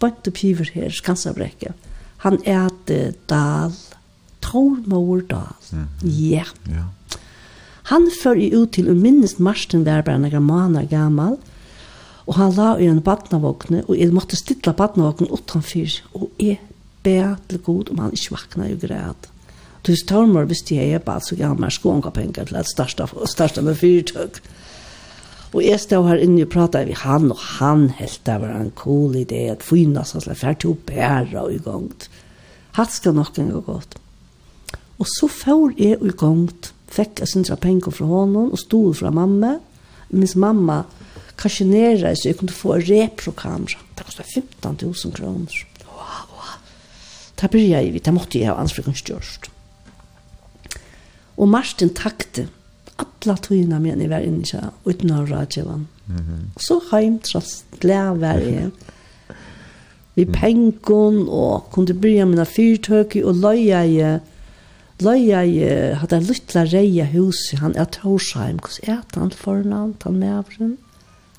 Bønt og piver her, skansabrekket. Han er til Dal, Tormor Dal. Mm -hmm. Ja. Ja. Han før i ut til, og minnes Marsten der bare noen måneder gammel, og han la i en badnavåkne, og jeg måtte stille badnavåkne utenfor, og jeg be til god om han ikke vakna i græd. Tus tormor visste jeg bare så gammel skånga penger til at starta, starta med fyrtøk. Og jeg stod her inne og pratet med han, og han helt det var en cool idé at fyna seg til fært til å bære og i gongt. Hatt skal nok en gå godt. Og så får jeg i gongt fikk jeg sindra penger fra honom og stod fra mamma. Mens mamma kasjonerer så jeg kunne få en reprokamera. Det kostet 15 000 kroner. Wow, Da Det jeg vidt. det måtte jeg ha ansvaret størst. Og Martin takte alla tøyene mine var inne ikke, uten av rådgjøven. Mm -hmm. Så heim tross glede var jeg. Vi pengon og kunde byrja mina fyrtøk og løya jeg Løya i hadde en lytla reia huset, han er Torsheim, hos er han fornavn, han mevren.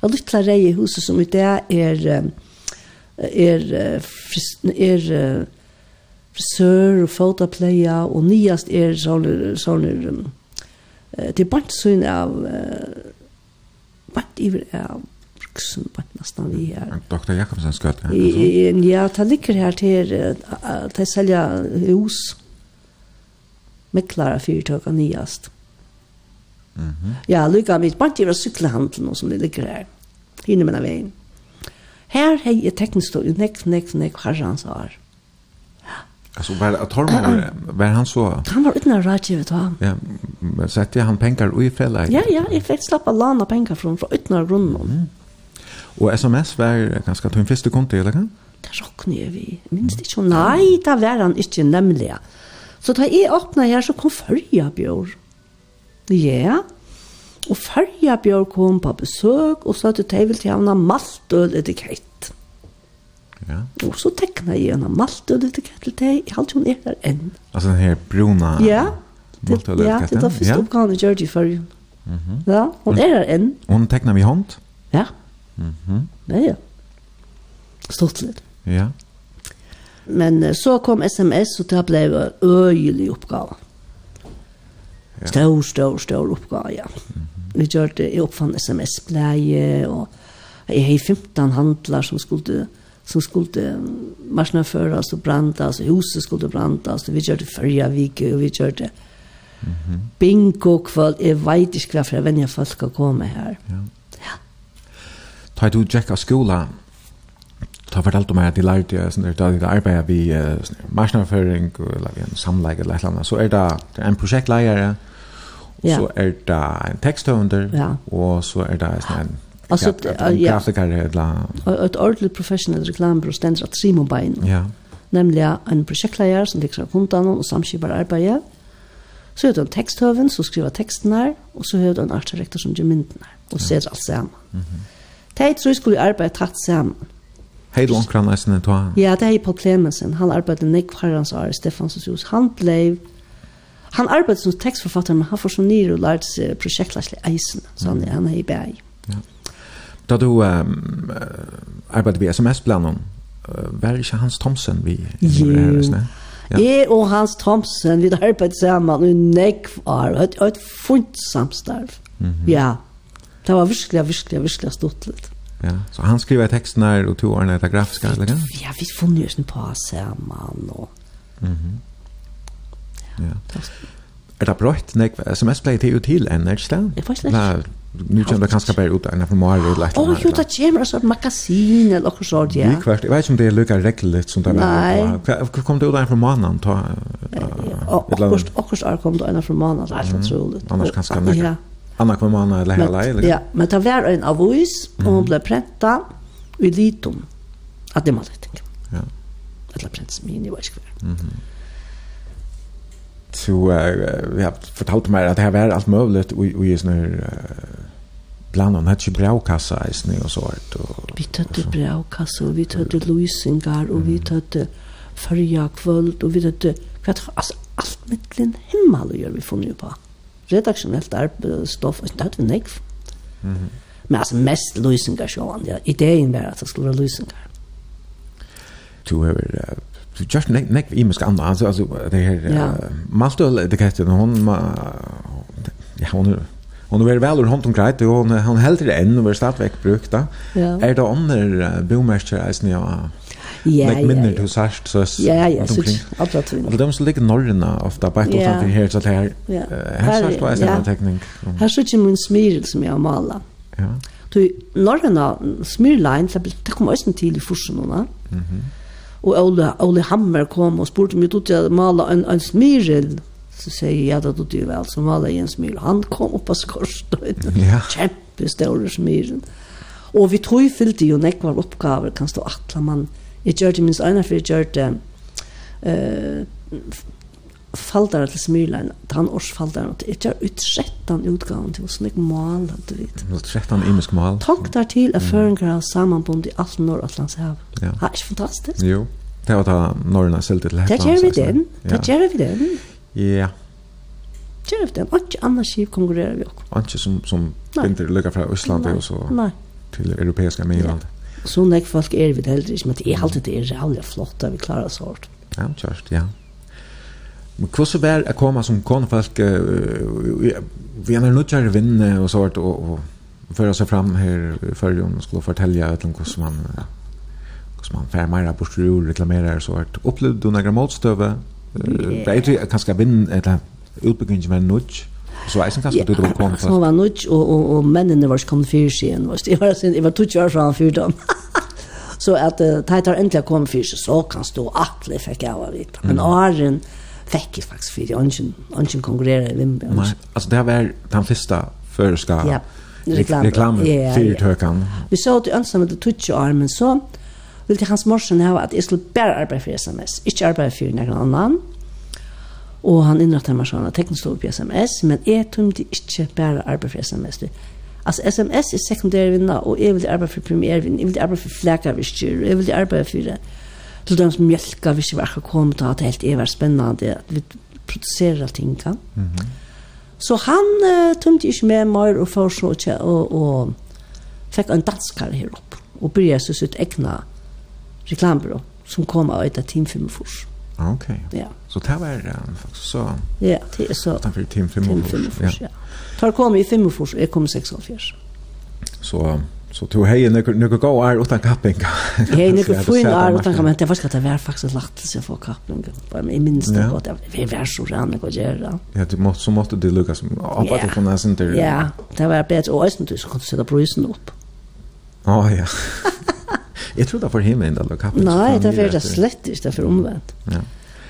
En lytla reia huset som i det er, er, fris, er, frisør og fotopleia, og nyast er sånne, sånne det er bare sånn av, bare iver av Jackson på nesten vi her. Dr. Jakobsen sköt. Ja, det ligger her til, till att sälja hus meklara fyrtøk og nyast. Mm -hmm. Ja, lykka mitt, bare ikke var syklehandelen som det ligger her. Hinne med veien. Her har jeg teknisk stå i nekk, nekk, nekk, herrans år. Alltså var det Tormor var han så Han var utan rådgiv vet han. Ja, men sette han pengar i fälla. Ja, ja, jeg fikk slapp av lana penger fra, fra uten grunden. Mm. Och SMS var ganska tunn första konto eller kan? Det rockne vi. Minst ikke. Nei, det var han inte nämligen. Så da jeg åpnet her, så kom Førja Bjør. Ja, og Førja Bjør kom på besøk, og så hadde jeg vel til henne maltøl etikett. Ja. Og så tekna jeg henne maltøl etikett til deg, jeg halte hun er der enn. Altså den her bruna ja. maltøl? Ja, det er da første ja. i Georgie Førja. Mm -hmm. Ja, hun er her enn. Hun tekna vi hånd? Ja. Mm -hmm. Ja, ja. Stort litt. Ja. Men så kom SMS, og det ble en øyelig oppgave. Ja. Stor, stor, stor oppgave, ja. Mm -hmm. Vi gjør det, jeg oppfann SMS-pleie, og jeg har 15 handlar som skulle som skulle marsnaføras og brandas, og huset skulle brandas, og vi gjør det førja vike, og vi gjør det bingo kvöld, jeg vet ikke hva for jeg venner folk å komme her. Ja. ja. Ta du Jack av skolan, ta fortalte meg at de lærte jeg sånn da de arbeider vi marsjonføring eller vi en samleik eller et eller annet så er det en projektledare og så er det en teksthøvender og så er det en Alltså ja. Ett ordentligt professionell reklambyrå ständer att Simon bein. Ja. Nämligen en projektledare som liksom kundan och samskipar arbete. Så heter en teksthøven som skriver teksten her, og så heter en artdirektor som gjør mynden her, og ser alt sammen. Mhm. Tätt De tror jeg skulle arbeide tatt sammen. Hei då kan nästan inte ta. Ja, det er Paul Clemensen. Han arbetade Nick Farrans år Stefansens hus. Han ble... han arbeidde som tekstforfatter, men han får så nyr og lærte seg projektlasle eisen så han han er i bæg. Ja. Då du um, arbetade vi SMS planen. uh, Var ikke Hans Thomsen vi? Jo. Ja. Jeg og Hans Thomsen, vi arbeidet sammen i nekv år, og et, et funnet samstarv. Mm -hmm. Ja, det var virkelig, virkelig, virkelig stort litt. Ja, så han skriver texten här och tog den där grafiska eller kan? Ja, vi fann ju en på samman och. Mhm. Ja. Er det brøtt nek SMS ble til til enn, er det Jeg får ikke Nei, nu kommer det kanskje bare ut en for Mari eller et Åh, jo, det kommer altså sånn magasin eller noe sånt, ja. Likvært, jeg vet ikke om det er lykka regelligt som det er. Nei. Hva Kom det ut en for måneden? Ja, akkurat kom det en for måneden, det er helt utrolig. Annars kanskje nek. Ja, Anna kom man eller hela eller? Ja, men det var en avis och hon blev prenta i litum. Att det man tänkte. Ja. Eller prentas min i vad Mhm. Så vi har fortalt mig att det här var allt möjligt och och just nu bland annat hade braukassa i snö och sånt vi hade braukassa och vi hade luisingar och vi hade förja kvöld och vi hade kvart alltså allt mittlen himmel gör vi funnit på. Mm redaktionellt stoff, det hade vi nekv. Mm -hmm. Men alltså mest lösningar så ja. Idén var att det skulle vara lösningar. Du har uh, du just nek nek i mig andra alltså alltså det här ja. uh, Maltö det kan hon ma, ja hon hon är väl ur hon grejt och hon hon helt det än och var starkt brukt då. Ja. Är det andra bomärker alltså ja ja, like minner ja, ja. du sørst, så ja, ja, så alla tiden. Alla de som ligger norrna ofta på ett utanför här så här här sørst var en teknik. her så ikke min smil som jeg har malet Ja. Du Norrøna, Smyrlein, det kom også til i forsen va? Mhm. Ole Ole Hammer kom og spurte om jeg tog til å male en en smil så sier jeg, ja, jag tog du vel, så alla jeg en smil han kom opp av skorstøyden, Ja. Kämpestor smil. Og vi tog fyllt jo nekvar oppgaver, kan stå attla man Jeg gjør det minst ene, for jeg gjør det uh, faldere til Smyrlein, han års faldere, jeg gjør utrettan utgaven til hvordan jeg maler du vet. Utrettan imisk mal. Tank der til at føringer har samanbund i alt Nord-Atlands hav. Ja. Det ikke fantastisk? Jo, det var da Norrna selv til Hetland. Det gjør vi den, det gjør vi den. Ja. Gjør vi den, og ikke annet skip konkurrerer vi også. Og ikke som, som binder lykka fra Østlandet og så til europeiska Myrlandet så nek folk er vi det heller ikke, men det er alltid det er reallig flott at vi klarer oss hårdt. Ja, kjørst, ja. Men hvordan var det å komme som konfolk, vi er nødt til å vinne og sånt, og, og føre seg fram her før hun skulle fortelle et eller hvordan man, hvordan man fær mer bort og reklamerer og så sånt. Opplevde du noen motstøve? Det er ikke kanskje vinn, eller utbyggingen var nødt Så eisen kanskje du drog kom først? Han var nødt, og, og, og mennene var kommet fyrt siden. Jeg var, jeg var tutsi år fra han fyrt dem. så at uh, Taitar endelig kom fyrt, så kan stå atle, fikk jeg av vite. Men åren fikk jeg faktisk fyrt, og ikke konkurrere i Vimby. Nei, altså det var den første føreska ja, reklame, reklame ja, ja, fyrt høkan. Vi så at du ønsket med det tutsi år, men så ville hans morsen ha at jeg skulle bare arbeide for SMS, ikke arbeide for noen annen og han innrettet meg sånn at teknisk stod på sms, men jeg tømte ikke bare arbeid for sms. Det. Altså, sms er sekundære vinner, og jeg vil arbeide for primærvinner, jeg vil arbeide for flækaviskyr, jeg vil arbeide for det. Så de som mjölka hvis jeg var ikke kommet, til at det helt er spennende, at vi produserer ting kan. Mm -hmm. Så han uh, tømte ikke med meg og for så ikke, og, og fikk en danskar her opp, og begynte seg sitt egna reklambyrå, som kom av et av Team 45. Ok. Ja. Yeah. Så det var um, faktisk så... Ja, det er så... Utanfor Tim 45, ja. Tar kom i 45, jeg kom i 76. Så... Så tog hej nu nu gå är utan kapping. Hej nu får fin är utan kapping. Det var ska det vara faktiskt lagt så för kapping. Bara i minst på det. Vi var så rannig å gjøre. Ja, du måste så måste det lucka som arbeta på näsan där. Ja, det var bättre och sen du så kunde sette prisen opp. Ja, ja. Jag tror det för himmel ändå kapping. Nei, det var det slett inte för omvendt. Ja.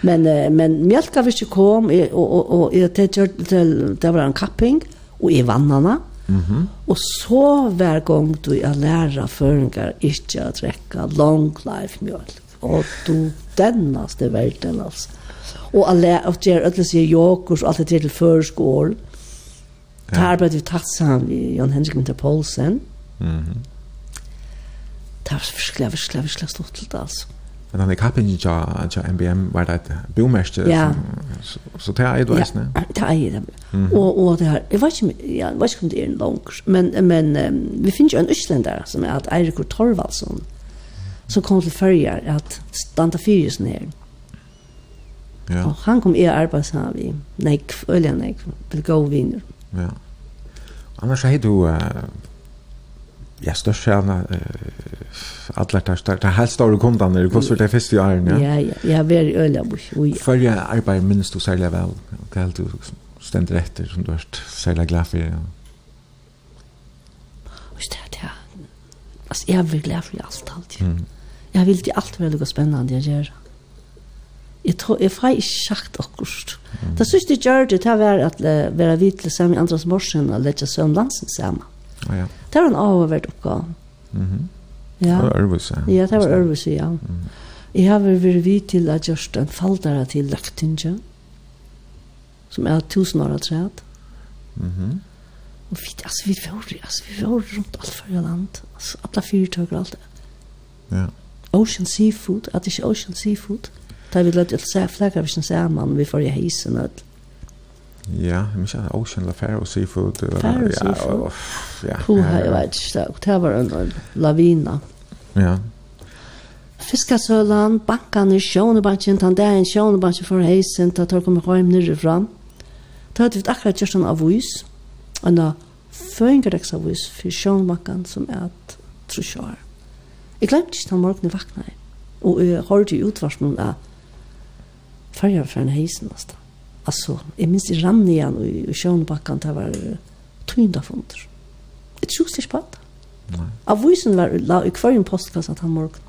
Men, uh, men mjölka vi ikke kom, og, og, og, jeg det, til det var en kapping, og i vannene. Mm. Og så hver gang du er lærer føringar ikke å trekke long life mjölk. Og du dennaste verden, altså. Og alle, og det er ødelig sier jokers, og alt det til førskål. Ja. Det arbeidet vi tatt sammen i Jan Henrik Winter Poulsen. Mm. Det var virkelig, virkelig, virkelig stort til det, altså men han i kappen ja ja MBM var det bilmest ja. så så det är det visst ne det er det Og och det her, jeg vet inte jag vet inte om det er en långt men men vi finner jo en isländare som är att Erik Torvaldsson som kom til Färja at standa fyrisen här Ja. Og han kom i arbeid, sa vi, nek, öljan nek, vill gå vinner. Ja. Annars hade du uh, ja, størst tjena, alle tar størst, det er helt store kundene, det koster det første åren, ja. Ja, ja, ja, vi er øyla, ui. Før jeg arbeider minst du særlig vel, det er helt du stender etter, som du har særlig glad for, ja. Og det er det, altså, jeg er glad for alt, alt, ja. Jeg vil til alt være noe spennende, jeg gjør. Jeg tror, jeg får ikke sagt akkurat. Det synes jeg gjør det, det er at være vidt til sammen i andres morsen, og lette seg om landsen sammen. Ja, ja. Det var en avhåverd oppgave. Mhm. Ja. Det var Ørvus, ja. Ja, det var Ørvus, ja. Mm. Jeg har vært vidt til at just en faldere til Løktinge, som er tusen år av træet. Mm. Og vi, altså, vi var, altså, vi var rundt alt for land, altså, alle fyrtøk og alt det. Ja. Ocean Seafood, at ikke Ocean Seafood, da vi lagt til å se flakker vi ikke sammen, vi får i heisen og alt. Ja, men ikke Ocean Lafair och seafood eller ja. Ja. Pool hade varit det var en lavina. Ja. Fiskasølan, bankan sjånebanken, tan der en sjånebanken for heisen, ta tar kommer hjem nere fram. Ta hadde vi akkurat gjort en avvis, en føringerdeksavvis for sjånebanken som er et trusjår. Jeg glemte ikke den morgenen vakna, og jeg hørte i utvarsmålet av farger for en heisen, nesten. Altså, jeg minns i rann igjen i Sjönbackan det var tynda Jeg tror ikke på det. Nej. Av var la i kvarjen postkassa att han morgon.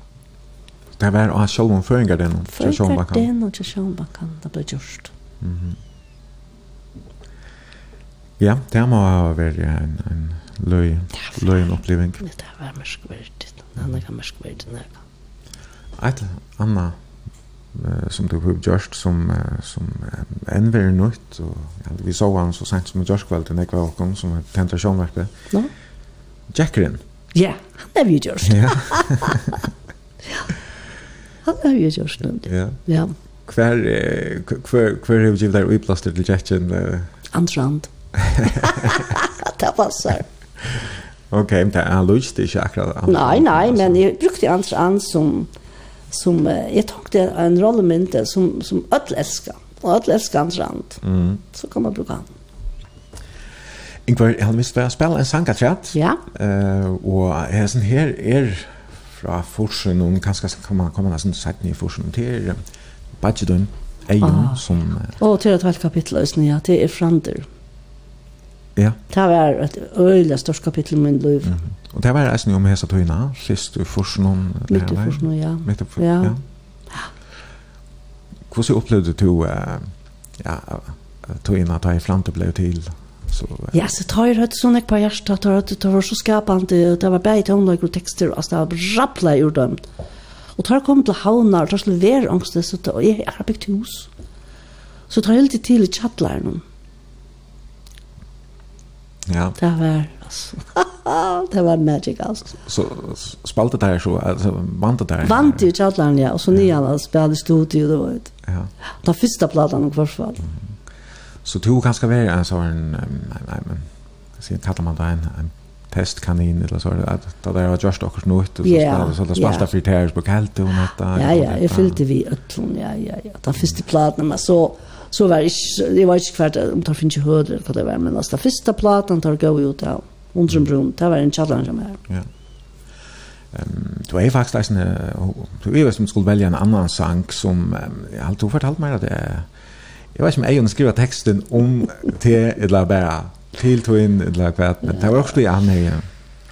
Det var av själva Føringer den til Sjönbackan. Föringar den och Sjönbackan, det blev gjort. Ja, det må ha vært en, en løy, løyen oppleving. Det var merskverdigt. Det var merskverdigt. Det var merskverdigt. Det var merskverdigt som du har gjort som som en very nytt Og, ja, vi så han så sent som i Gjørskveld när jag kom som tentar sjönverket. Ja. Jackerin. Ja, han har vi gjort. Ja. Han har vi gjort det. Ja. Ja. Kvar hver, hver har vi gjort där upplastet till Jackin. Andrand. Det passar. Ok, men det er är lustigt, ikke akkurat. Nej, nej, men jag brukte Andrand som som jeg det en rollemynte som, som ødel elsker. Og ødel elsker hans rand. Mm. Så kan man bruke han. Ingvar, jeg hadde vist å spille en sang at Ja. Uh, og jeg sånn her er fra Forsen, og kanskje kan man komme nesten sett ned i Forsen, til er Badgedun, Eion, ah. som... Uh, og til et halvt kapittel, ja, til Efrander. Mm Ja. Det var et øyla størst kapittel i min liv. Mm -hmm. Og det var eisen jo med hessa tøyna, sist du først noen Midt i først noen, ja. Midt i først, ja. ja. Hvordan opplevde du uh, ja, tøyna da i flante ble til? Så, uh, ja, så tar jeg sånn jeg på hjertet, tar høyt, det var så skapende, det var bare tøyna og tekster, altså det var rappla ur dem. Og tar kom til havna, og tar slå ver angst, så jeg har bygd hus. Så tar jeg helt til i tjattlaren, Ja. Det var alltså. det var magic alltså. Så spaltet där så alltså vantet där. Vant ju Chatland ja och så ni alla spelade studio då vet. Ja. Den första plattan i varje fall. Mm. Så du kanske vara en sån nej nej men sen kallar man det en, en testkanin eller så att det där har just också något och så så det spalta för tärs på kallt och något Ja ja, jag fyllde vi öllon ja ja ja. Den första plattan men så så var det ikke, jeg var ikke hvert om det finnes ikke høyder hva det var, men altså, den første platen tar gå ut av Undrum Brun, det var en kjallan som er. Ja. Um, du er faktisk en, du er som skulle velge en annan sang som, um, jeg har to fortalt meg at jeg, jeg vet ikke om jeg har skrivet teksten om til, eller bare til to inn, eller hva, men det var også det han her, ja.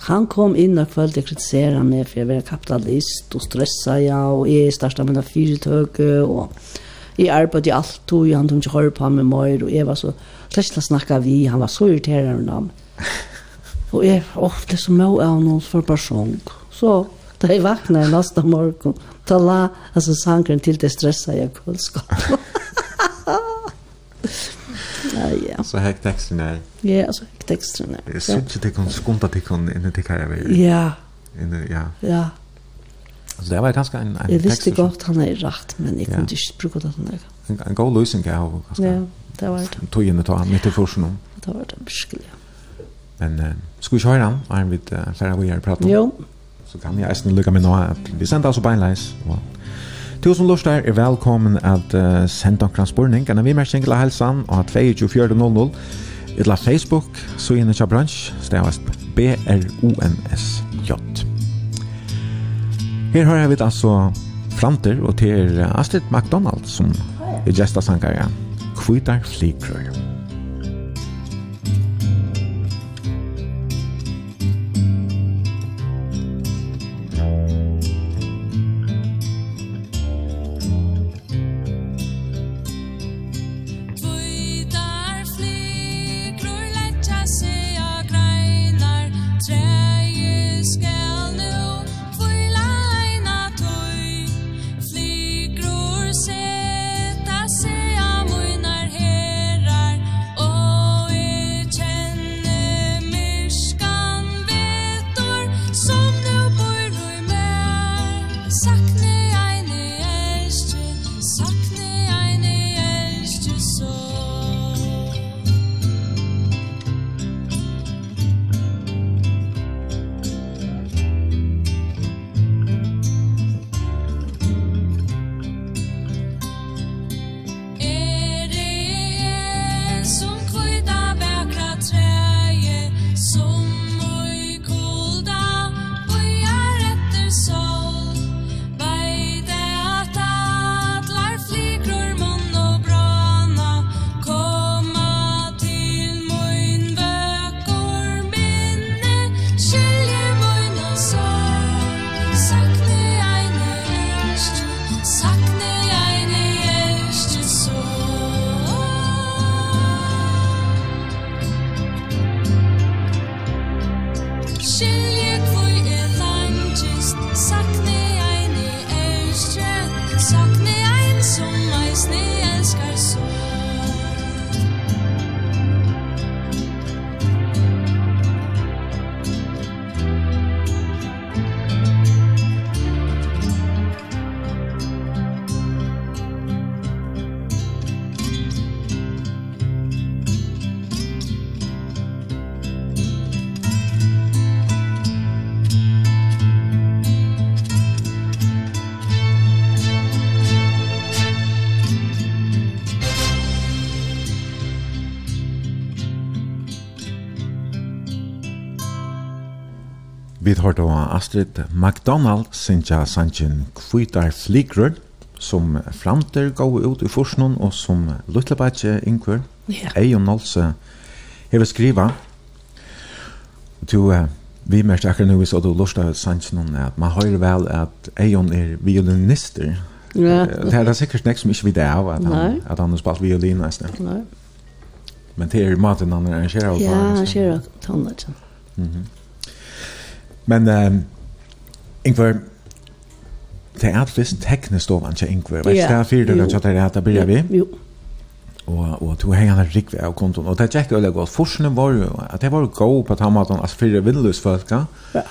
Han kom inn og følte jeg meg for jeg var kapitalist og stressa ja, og jeg startet mine fyrtøk og Jeg arbeidde alt, og han tog ikke høre på meg mer, og jeg var så slett til å snakke vi, han var så irriterende av meg. Og jeg ofte så må av noen for person. Så da jeg vakna neste morgen, da la altså, sangren til det stressa jeg kunnskap. Ja, ja. Så hekk teksten er. Ja, så hekk teksten er. Jeg synes ikke det kan skunta til kun inni det kan jeg vil. Ja. Inni, ja. Ja. Så det var ganska en en Jag visste gott han är rätt men jag kunde inte bruka det han En, en god lösning kan jag ganska. Ja, det var det. Tog in det ta mitt i försen. Det var det beskrivet. Men eh, ska vi köra han vid uh, flera vi har pratat. Jo. Så kan jag nästan lycka med nå några. Vi sänder alltså beinleis. Well. Tusen lustar er velkommen at uh, senda okra spurning. Kan vi mer singla helsan og 22.00 Illa Facebook, så inne kja bransj, stavast B-R-O-N-S-J. Her har vi altså framter, og til Astrid McDonald som er gestasankare. Kvitar flikrøy. Astrid McDonald sinja sanjen Kvitar Fligrød, som framter går ut i forskningen, og som Lutlebætje Inkvør, yeah. Eion Nolse, hever skriva. Du, uh, vi mest akkurat nu, så du lusta sanjen at man høyre vel at Eion er violinister. Ja. Yeah. Det er det sikkert nek som ikke vet av at han, at han har spalt violin nesten. Nei. Men det er maten han arrangerer. Ja, arrangerer tannet. Mhm. Mm -hmm. Men um, Ingvar, det er absolutt teknisk ovan til Ingvar, vet du, det er fire døgnet at det er at det blir vi. Jo. Og, og to henger han rikve av kontoen, og det er ikke veldig godt. Forskjellen var jo, at det var jo god på tammaten, altså fire folk, Ja.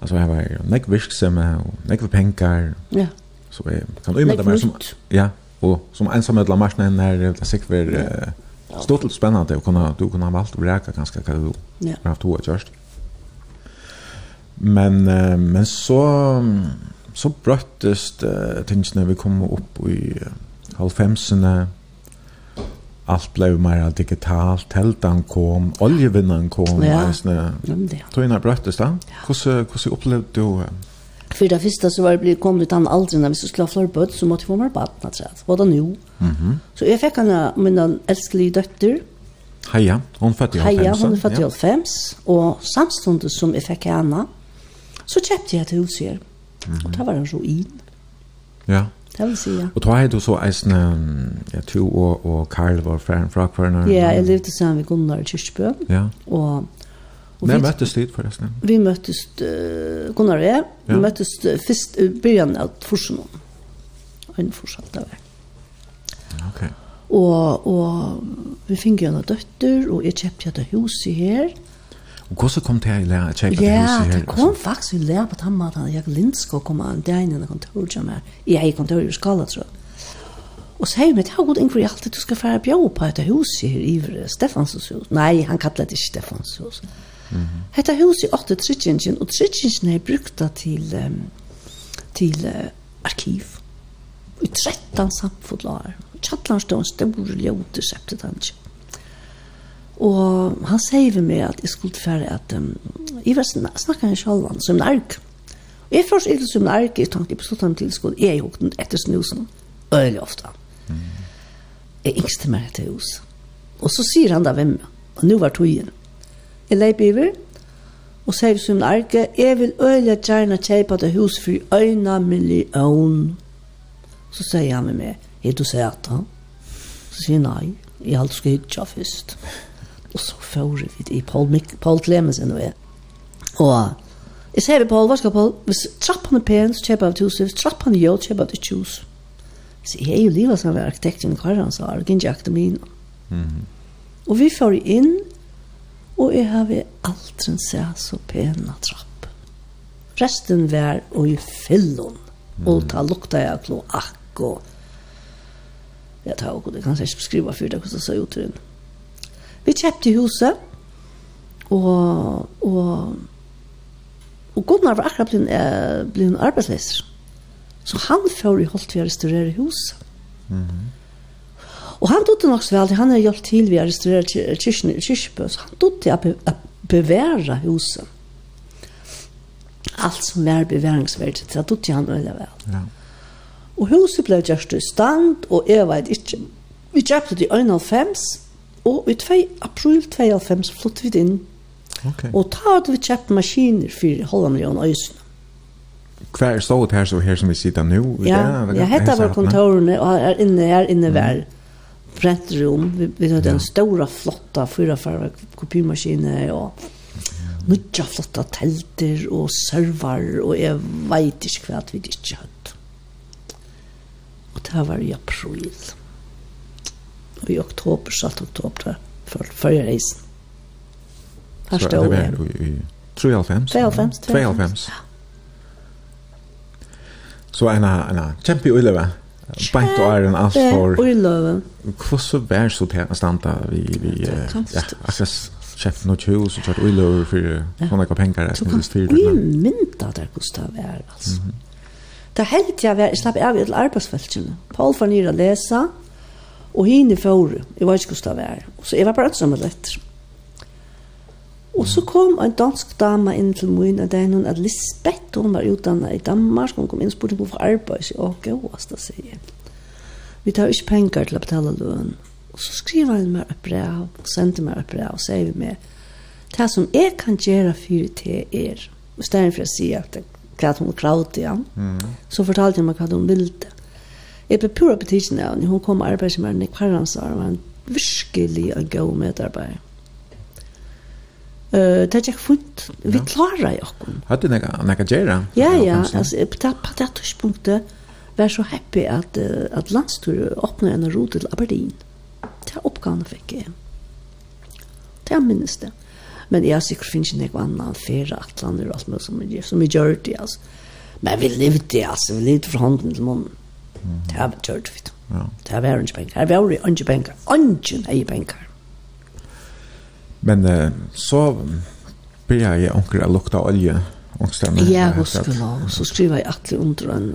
Altså, jeg var jo näck virksomme, og näck för pengar. Ja. Så jeg kan ju med meg som ja, og som ensam med marschen här det sig för stort spännande och kunna du kunne ha valgt å räka ganske hva du. Ja. Haft två just. Men uh, men så så bröttes uh, tingene vi kom upp i halvfemsene. Allt blev mer digitalt. Teltan kom oljevinnaren kom ja. eisne tøyna brøttes da. Hvordan hvordan opplevde du For det første så var det blitt kommet ut an aldri når vi skulle ha flere bøtt, så måtte vi få mer baden, at det var det nå. Så jeg fikk henne min elskelige døtter. Heia, hun fødte i 85. Heia, hun fødte i 85, og samstundet som jeg fikk henne, Så kjøpte jeg et hus her. Mm -hmm. Og det var en ruin. Ja. Det vil si, ja. Og da er du så eisen, ja, to og, og Karl var fra fra hverandre? Ja, jeg levde sammen med Gunnar Kyrkjebø. Ja. Og Og vi møttes dit forresten. Vi møttes, uh, Gunnar og jeg, vi ja. møttes uh, først i uh, byen av Forsen. En Forsen, det var. Ok. Og, og vi fikk jo en døtter, og jeg kjøpte et hus i her. Og hvordan kom det her i lære at kjøpe det huset her? Ja, det kom faktisk i lære på den måten at jeg Lindskog kom an der inne i kontoret som er i eget kontor i Skala, tror jeg. Og sier meg, det har gått inn for jeg alltid du skal fære bjå på dette huset her i Stefansens hus. Nei, han kallet det ikke Stefans hus. Mm -hmm. Huset i 8 Tritjingen, og Tritjingen er brukt til, um, til uh, arkiv. I 13 samfodlager. Kjallan stod en stor han septetanskjøp. Og han sier vi meg at jeg skulle fære at um, jeg var sn snakket en sjalvan som en ark. Og jeg først ikke som en ark, jeg tenkte på sånn til skole, jeg gjorde den etter snusen, øyelig ofte. Jeg yngste meg etter hus. Og så sier han da hvem, og nå var togjen. Jeg leip iver, og sier som en ark, jeg vil øyelig gjerne kjeipa det hus for øyna million. Så sier han med meg, er du satan? Så sier han nei, jeg alltid skal hitja først. Og så får vi i Paul, Mik Paul Clemensen og jeg. Og jeg sier vi Paul, hva skal Paul? Hvis trappan er pen, så kjøper jeg av tusen. Hvis trappan er jord, kjøper jeg av det tjus. Så jeg er jo livet som var arkitekten, i min kvar, han sa, jeg kan ikke akte min. Og vi får inn, og jeg har vi aldri sett så pena trapp. Resten var og i fyllon, og ta lukta jeg kloakk og jeg tar og det kan jeg ikke beskrive for det hvordan det så ut til henne. Vi kjøpte huset, og, og, og Gunnar var akkurat blitt, uh, blitt en arbeidsleser. Så han får i holdt vi å restaurere huset. Mm -hmm. Og han trodde nok så vel, han har hjulpet til vi å restaurere kyrkjebø, så han trodde å be, bevære huset. Alt som var beværingsverdig, så trodde han veldig vel. Ja. Og huset ble gjørst i stand, og jeg vet ikke, vi kjøpte det i 1,5, Og i 2 april 92 flyttet vi inn. Okay. Og da hadde vi kjøpt maskiner for halva million øyne. Hva er stålet her, så her som vi sitter nå? Ja, ja hette var kontorene, og her inne, her inne var brent rom. Vi, vi hadde ja. en stor, flotta, fyrafarve kopimaskiner, og nødja flotta telter og servar, og jeg vet ikke hva vi ikke hadde. Og det var i april i oktober, satt oktober, for førre reisen. Här står jag. var i 3,5. 3,5. 3,5. Så en en kämpe ulva. Bant alt for... alls i ulva. Hvordan bär så til å standa vi vi ja, akkurat chef noe tjus og kjørt ulva for några ja. pengar så det fyra. Vi mynda der hvordan det var, altså. -hmm. Det helt jeg, var, jeg slapp av i arbeidsfeltene. Paul får nyr å lese, Og hine fåre, jeg var ikke hvordan det var. Så jeg var bare ønsom med letter. Og så kom en dansk dame inn til min, og det er noen at Lisbeth, hun var utdannet i Danmark, hun kom inn og spurte om hvorfor arbeid, så jeg åker hos det, sier jeg. Vi tar ikke penger til å betale løn. Og så skriver han meg et brev, og sender meg et brev, og sier vi med, det som jeg kan gjøre for til er, i stedet for å si at det er hva hun kravde, igjen, Mm. så fortalte jeg meg hva hun ville. Jeg ble pura betydende av henne. Hun kom og arbeidet med henne i kvarhansar, og var en virkelig en god medarbeid. Uh, det er ikke funnet. Vi klarer jo ikke. Hadde du noe gjøre? Ja, ja. Altså, på det tidspunktet var jeg så happy at, uh, at landstyret åpnet en ro til Aberdeen. Det er oppgaven fikk jeg. Det er minnes det. Men jeg sikkert finner ikke noe annet fyrre atlander og alt mulig som vi gjør det, altså. Men vi levde det, altså. Vi levde fra hånden til munnen. Det har vi gjort vidt. Det har vært ikke penger. Det har vært ikke penger. Ikke nøye penger. Men uh, så blir jeg onker å lukte olje. Ja, husker nå. Så skriver jeg atle under en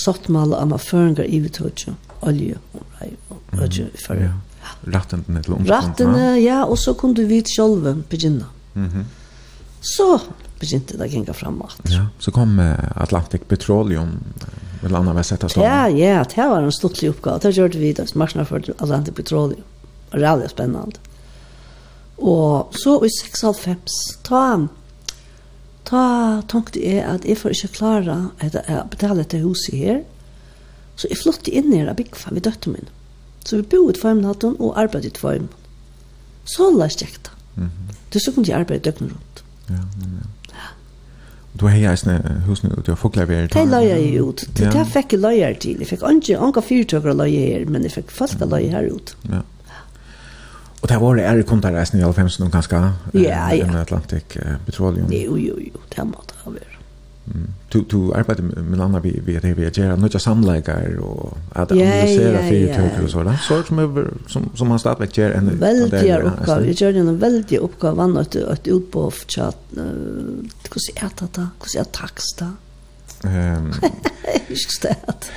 sottmal at føringer i vidt høyde. Olje og olje i førre. Rattene til omstånd. Rattene, ja, og så kunne vi selv begynne. Mm. Så begynte det å gjenge frem. Ja, så kom Atlantic Petroleum. Ja eller annat med sätta slag. Ja, ja, det var en stortlig uppgåva. Det gjorde vi då marsna för Atlantic Petroleum. Rally spännande. Och så i 6.5 ta ta tänkte jag att jag får inte klara att betala till huset här. Så jag flyttade in i det big fan vid dotter min. Så vi bodde för en natten och arbetade för. Så la jag det. Mm -hmm. Det så kunde jag arbeta dygnet runt. Ja, men ja. Du har ju såna hus nu du har folklever. Det løyer jeg ut. Det där fikk jeg løyer til. Jeg fikk ikke anka fyrtøkere løyer her, men jeg fikk folk løyer her ut. Ja. Og det var det är kontaktreisen i alla fall som ganska. Ja, ja. Atlantic Petroleum. Jo, jo, jo. Det måste ha varit. Mm du du arbetar med andra vi vi det vi gör några samlingar och att analysera fyrtåg och sådär sort som som som man startar med gör en väldigt uppgåva vi gör en väldigt uppgåva att att ut på chat hur ser att att hur ser taxta ehm. Istället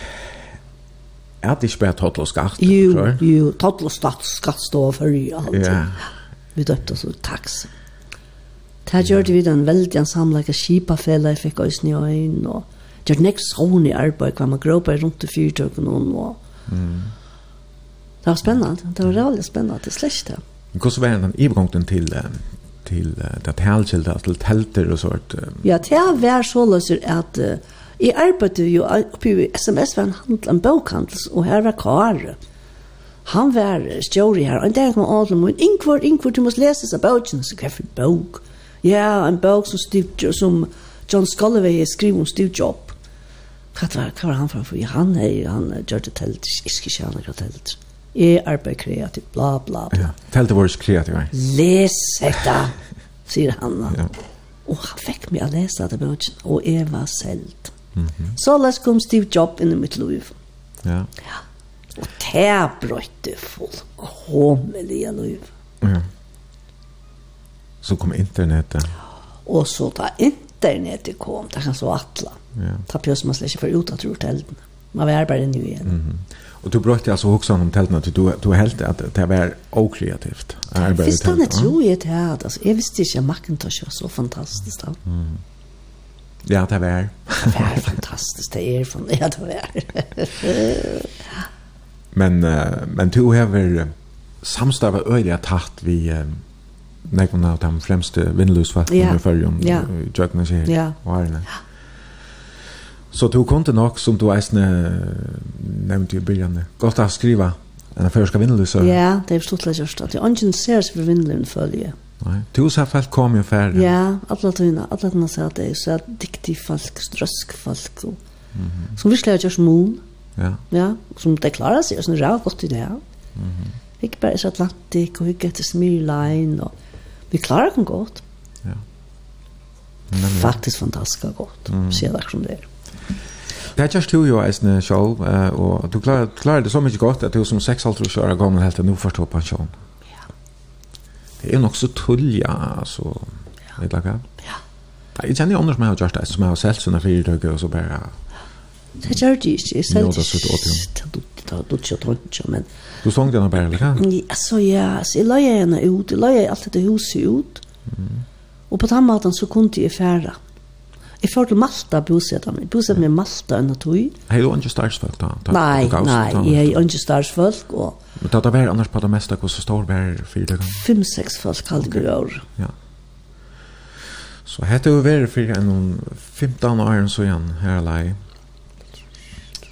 Er det spärrt og skatt jo jo hotlos skatt står för alt. ja. Vi döpte så tax Det gjør vi den veldig en samleik av kipafella jeg fikk oss nye og øyn, og gjør nek sånn i arbeid, hva man gråper rundt i fyrtøkken og... Mm. Det var spennende, det var veldig spennende, det slett det. Hvordan var den ivergångten til til det helkjeldet, til telter og sånt? Ja, det var så løser at jeg arbeidde jo oppi i SMS var en handel, en bokhandel, og her var Kare. Han var stjåri her, og en dag kom Adel, og Ingvar, Ingvar, du må lese seg bøkene, så hva for bok? Ja, en bok som, Steve, som John Scolloway skriver om Steve Job. Hva var, hva var han for? Ja, han är han gjør det telt, tält, ikke han det telt. Jeg arbeider kreativt, bla bla bla. Ja, tält det vars kreativt. Läs detta, säger han. Ja. Og han fikk meg å lese det boken och är var selv. Mhm. Mm Så läs kom Steve Job inn i mitt liv. Ja. Ja. Och täbrötte folk. Homeliga liv. Ja. Så kom internetet. Och så da internetet kom, det kan så atla. Ja. Ta pjøs man slik ikke for ut att tror tälten. Man var bare nu igen. Mm. Och du brukte alltså också om tälten at du du helt att det var okreativt. Arbete. Visst du inte ju det här altså. Jeg visste inte Macintosh var så fantastiskt då. Mm. Ja, det var. det var fantastiskt det är från ja, det var. men men du har väl samstarva öliga takt vi nekvun av de fremste vindlusfattene yeah. i fyrjun, yeah. jøkna seg yeah. og herrene. Så du kunne nok, som du eisne nevnte i byrjane, godt av skriva en fyrska vindlusa. Ja, det er sluttelig gjørst at jeg ungen ser seg for vindlusen følge. Nei, du sa folk kom jo færre. Ja, alle tøyna, alle tøyna sa det, så er diktig folk, strøsk folk, og, mm -hmm. som virkelig har gjort mon, ja. ja, som det klarer seg, og sånn rar godt i det, ja. Mm -hmm. Ikke bare Atlantik, og ikke etter Smirlein, og vi klarar kan gott. Ja. Men faktiskt fantastiskt gott. Mm. Ser det som det Er. Det just du ju as en show och du klarar klarar det så mycket gott att du som 6 halvt år gammal helt nu förstår pension. Ja. Det är nog så tullja alltså. Ja. Vet jag. Ja. Jag känner ju annars med just det som har sett såna fyra dagar så bara. Det gör det inte. Det är så det är det. Det är det. Det är det. Du sång den bara eller kan? Ja, så ja, så jag la henne ut, jag la allt det huset ut. Mm. Och på den måten så kunde jag färra. Jeg får til Malta bosetta meg. Bosetta meg i Malta enn at vi. Hei, du ikke starsfolk da? Nei, nei, jeg er ikke starsfolk. Men det var annars på det meste, hvor står det her for det? Fem-seks folk halde okay. år. Ja. Så hette vi vært for en 15 år så igjen her alai.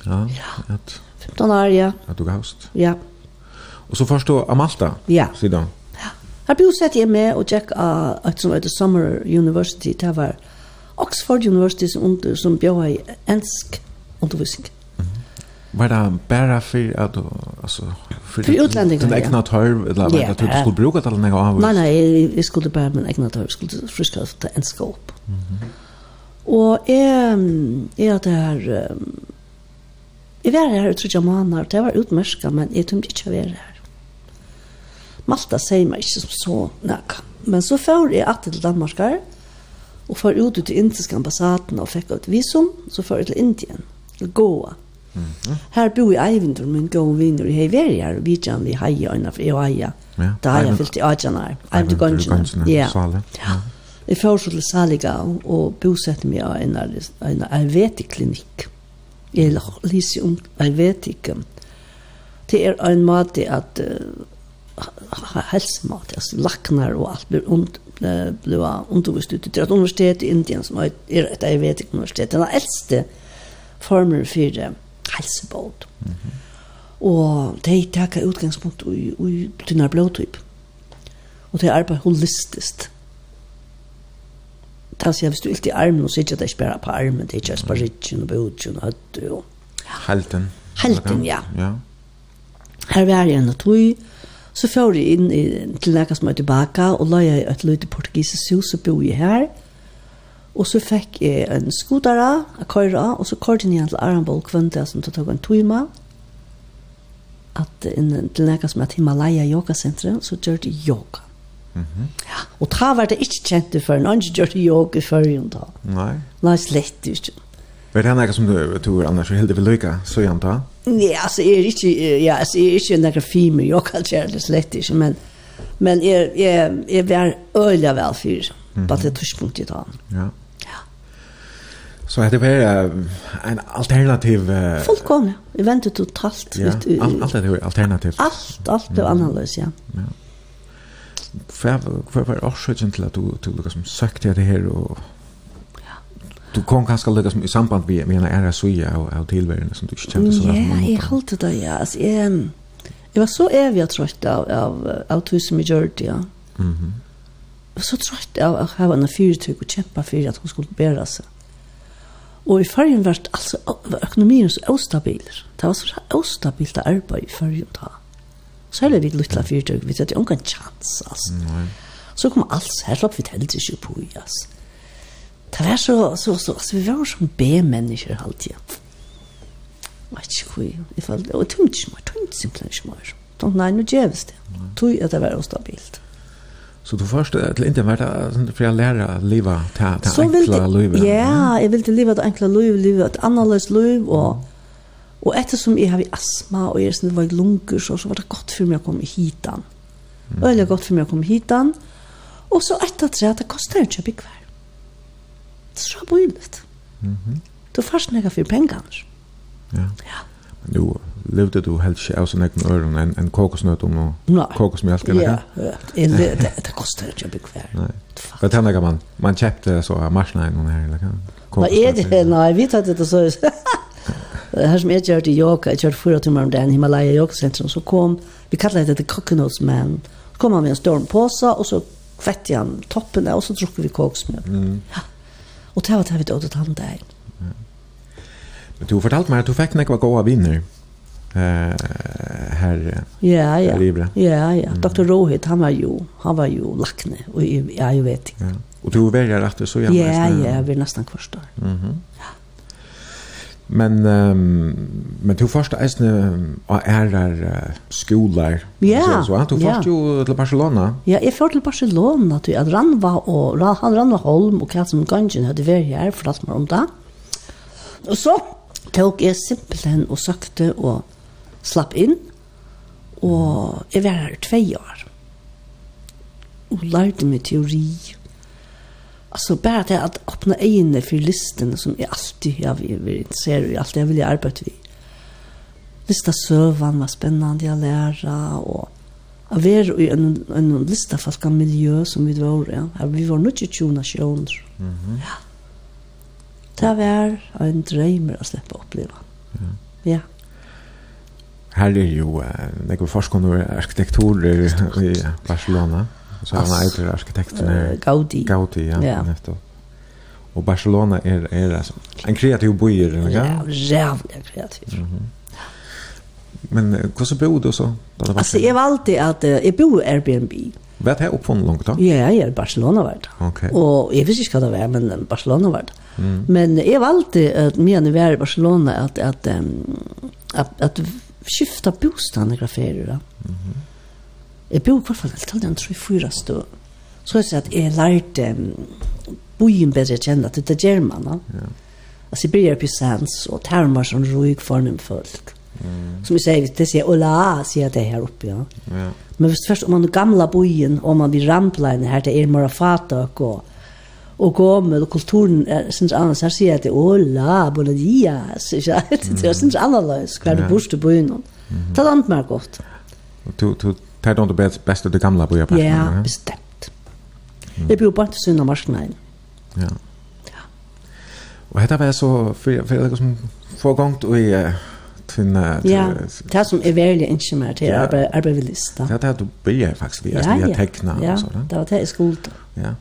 Ja, ja. 15 år, ja. At du gavst? Ja. Ja. Og så förstå Amalta. Ja. Sidan. Ja. Här bosatte jeg med og jag av et som heter Summer University. Det var Oxford University som, under, som bjør i ensk undervisning. Mm. Var det bare bara för att alltså for för utlänningar den egna tørv, eller vad det du skulle bruke det eller noe av? Nei, nei, jeg, jeg skulle bare min egna jeg skulle friske ta enska upp. Mhm. Mm och är är det här um, Jeg var her i tredje måneder, det var utmerska, men jeg tømte ikke å være her. Malta sier meg ikke som så nek. Men så får jeg alltid til Danmark her, og får ut til indiske ambassaden og fikk et visum, så får jeg til Indien, til Goa. Mm -hmm. Her bor jeg eventur min gode viner i Heiveria, og vi kjenner vi heia øyne for jeg og heia. Da har jeg fyllt i Ajanar. Jeg til Gonjene. Ja. Jeg får så til Saliga og bosetter meg av en Ayurvedic-klinikk. Jeg lyser om Ayurvedic. Det er en måte at uh, helsemat, altså laknar og alt blir ont blir undervist ut till et universitet i Indien som er et ayurvedic universitet. Den eldste former for hälsobod. Mm Og de tar utgangspunkt i, i tunna blåtyp. Og de arbeider holistisk. Det vill säga, hvis du inte i armen så er det ikke bare på armen, det er ikke bare ryggen och bödgen och höttu. Helten. Helten, ja. ja. Här var jeg en tog Så får jeg inn i, til noen som er tilbake, og la jeg et lite portugisisk hus og bo i her. Og så fikk jeg en skodere, en køyre, og så kørte jeg til Aramboll kvendt som tog en tøyma. At inn til noen som er Himalaya Yoga Center, så gjør de yoga. Mm -hmm. ja, og da var det ikke kjent for en annen gjør det yoga før jeg da. Nei. Nei, slett ikke. Vet han något som du tror annars är helt vil lycka så jag antar? Nej, alltså är inte ja, alltså är inte några filmer jag kan säga det slett inte men men är är är väl öliga väl för på det tidspunkt i dag. Ja. Ja. Så hade vi en alternativ uh, fullkomlig. Vi väntar totalt ja. ut. Uh, allt allt alternativt. Allt allt är annorlunda, ja. Ja. Hva för för til at du du liksom søkte det her og Du kom kanskje lukka som i samband med, med en ære suja av, av tilværende som du ikke kjente så yeah, Ja, jeg halte det, ja. Altså, jeg, jeg var så evig trøtt av, av, av tusen majority, ja. Mm. Jeg var så trøtt av å ha en fyrtøk og kjempa for at hun skulle bæra seg. Og i fargen var altså, økonomien så åstabiler. Det var så åstabilt arbeid i fargen da. Så heller vi luttla fyrtøk, vi tatt jo ingen chans, altså. Mm -hmm. Så kom alls, her slapp vi heller ikke på, i altså. Det var så, så, så, så vi var som B-mennesker alltid. Vet ikke hvor, jeg falt, jeg tømte ikke mer, tømte simpelthen ikke mer. Nei, nå gjøres det. Tog at det var ustabilt. Så du først til Indien var det for jeg lærer å leve det enkle livet? Ja, jeg ville leve det enkla livet, leve et annerledes liv, og, og ettersom jeg har astma, og jeg var i lunker, så, så var det godt for meg å komme hitan. Mm. Veldig godt for meg å komme hitan, og så etter at det koster ikke å bygge hver. Det er så bøyligt. Mm -hmm. Du først nægger for pengene. Ja. ja. Men du levde du helt ikke av sånn egen øren enn en kokosnøt om kokosnøtt og kokosmjølk, eller hva? Ja. Det, det, det koster ikke å bygge hver. Nei. Hva tenker man? Man kjøpte så av marsnein noen her, eller hva? Hva er det? Nei, vi tar det så. Her som jeg gjør til yoga, jeg kjørte fyra timmar om dagen, Himalaya Yoga Center, så kom, vi kallar det The Coconuts Man, så kom han med en stor påse, og så kvett han toppen, der, og så drukker vi kokosmjølk. Mm. Ja Og det var det vi døde til han der. Men du fortalte meg at du fikk nekva gode vinner eh herre ja ja ja ja Dr. Rohit han var ju han var ju lackne och jag vet inte. Ja. Och du väljer att så jag Ja ja, vi nästan kvarstår. Mhm. Mm ja. Men um, men du första äsne och ärar skolor. Ja. Så han tog först ju till Barcelona. Ja, jag för till Barcelona till att Ranva og och han ranva Holm och Katsen Gangen hade varit här för att man om det. Och så tog jag simpelthen och sökte och slapp in. Och jag var här två år. Och lärde mig teori Alltså bara det att öppna ögonen för listen som är alltid jag vill ser ju allt jag vill arbeta vid. Lista sövan var spännande att lära och att vara i en, en lista fast kan miljö som vi var ja. Här vi var nog inte tjuna tjoner. Mm -hmm. Ja. Det var en dröm att släppa uppleva. Mm. Ja. Här är ju, det går forskare och arkitektur i Barcelona. Ja. Så han är ju arkitekten uh, Gaudi. Gaudi, ja. ja. Netto. Och Barcelona är är alltså en kreativ by eller något. Ja, jävligt kreativ. Mm -hmm. Men hur så bodde du så? Alltså jag valde att jag bor i Airbnb. Vet jeg oppfunnet långt då? Ja, jag är i Barcelona vart. Ok. Och jag visste inte vad det var, men Barcelona vart. Mm. Men jag valde att mer när vi är i Barcelona att att att, att, att skifta bostaden i graferer. Mm -hmm Jeg bor i hvert fall til den tror jeg fyra stå. Så jeg sier at jeg lærte um, bojen bedre kjenne at det er germana. Ja. Altså jeg blir på sans og termer som roig fornem folk. Mm. Som jeg sier, det sier ola, sier det her oppe, ja. ja. Men hvis først om man er gamla bojen, om man blir ramplein her, det er mora fatak, og. Og gommel, og kulturen, er, synes annars, her sier jeg at det, ola, bona dia, sier jeg, det er synes annerledes, hver du bor til bojen. Det er annet mer godt. Du, du, tar de det bästa det gamla på Japan. Ja, bestemt. Mm. Det blir bara inte synd om marsknaden. Ja. ja. Och detta var så for, for jeg liksom, som förgångt och i tvinna ja det som er veldig inte mer till arbetarlista ja det er det du börjat faktisk, vi är att teckna och så där det var det i skolan ja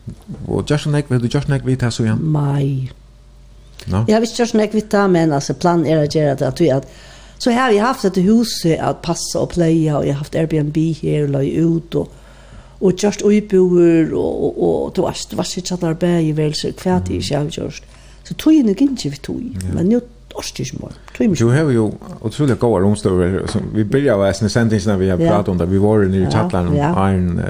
och just vil du just Nek vite så igjen? Mai. No. Jag visste just när vi men alltså plan är att göra det att vi att Så här har vi haft ett hus att passa och pleja och jag har haft Airbnb här och la ut och och just uppboer och och och det var det var så tjattar bär i väl så kvart i själv just. Så tog ju nog inte vi tog. Men nu Ostis mal. Du har ju otroligt goda rumstöver som vi börjar vara sen när vi har pratat om där vi var nere i Chatland och Iron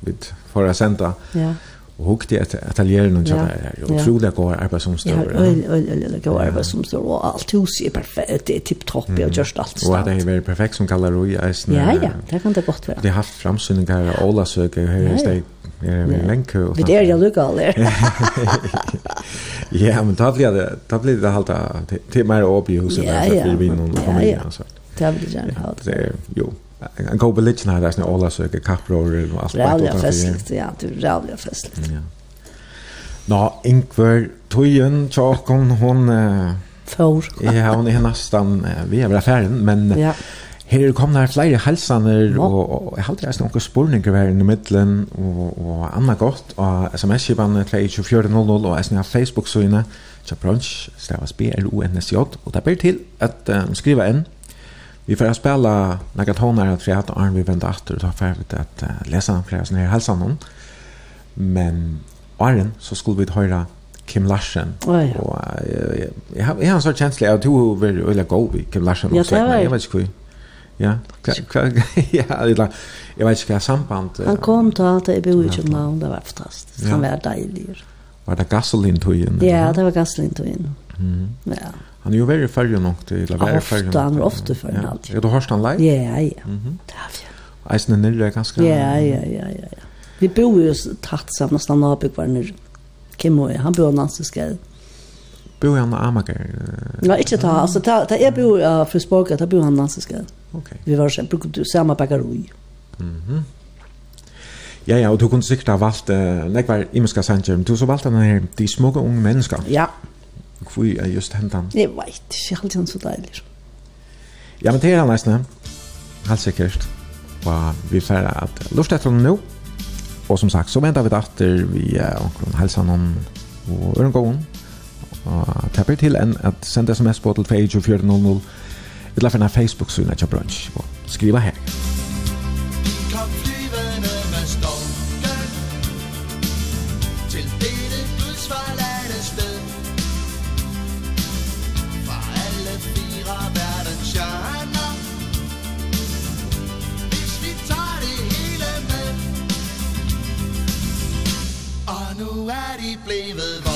vi förra senta. Ja. Og hukte att ateljeren och sådär här och otroliga goda arbetsomstår. Ja, eller som står, och allt hus är perfekt, det är typ topp och just allt Og at det är väldigt perfekt som kallar roi eisen. Ja, ja, det kan det gott vara. Det har haft framsynningar och Ola söker hur är det er men lenke Vi Det är jag lukar Ja, men da blir det da blir det halta till mer åp i huset där så blir vi någon familj Ja, så. Det blir gärna halt. Det jo en god belitsen här där snö alla söker kappror och allt det där. Ja, festligt, ja, du rävliga festligt. Ja. Nå, Ingvar Tøyen, Tjåkon, hon... Eh, Får. ja, hon er nesten eh, vi är affären, men... Ja. Her kom der flere helsaner, no. og, og jeg halte reist noen spurninger her i midtelen, og, og annet godt, og sms-kjøpene 2400, og jeg har Facebook-søgene, brunch, stavas B-R-O-N-S-J, og det blir til at um, skriva inn, Vi får spela några toner att för att Arn vi vända efter och ta färdigt att uh, läsa flera sådana här hälsan hon. Men Arn så skulle vi höra Kim Larsen. Oh, ja. Och uh, jag har en sån känsla att du vill väldigt god vid Kim Larsen. Ja, det var jag. vet inte hur. Ja, ja, eller, jag vet inte vad samband... Han kom till allt i Bohutjumland, det var fantastiskt. Han var dejlig. Var det gasolintujen? Ja, det var gasolintujen. Mm. Ja. Han är ju väldigt färgen och till att vara färgen. Ofta, han är ofta färgen alltid. Ja, du hörs han live? Ja, ja. Mm -hmm. Eisen är nere ganska... Ja, ja, ja, ja. Vi bor ju tatt sammen, nästan avbygg var nere. Kim och jag, han bor någonstans i Bor han i Amager? Ja, inte ta. Alltså, ta, ta jag bor i Frisborg, ta bor han någonstans i Okej. Vi var sen, samma bagaroj. Mhm. Ja, ja, og du kunne sikkert ha valgt, uh, nekvar imenska sanger, men du så valgt denne her, de smukke unge mennesker. Ja, ja. Hvor er just hentan? Jeg vet ikke, jeg halte han så deilig. Ja, men det er han nesten. Helt sikkert. Og vi får at lort etter nå. Og som sagt, så venter vi datter vi er omkring helsen om og ørengåen. Og tapper til en at sende sms på til 2400 eller finne Facebook-synet til brunch. Og skriva her. blevet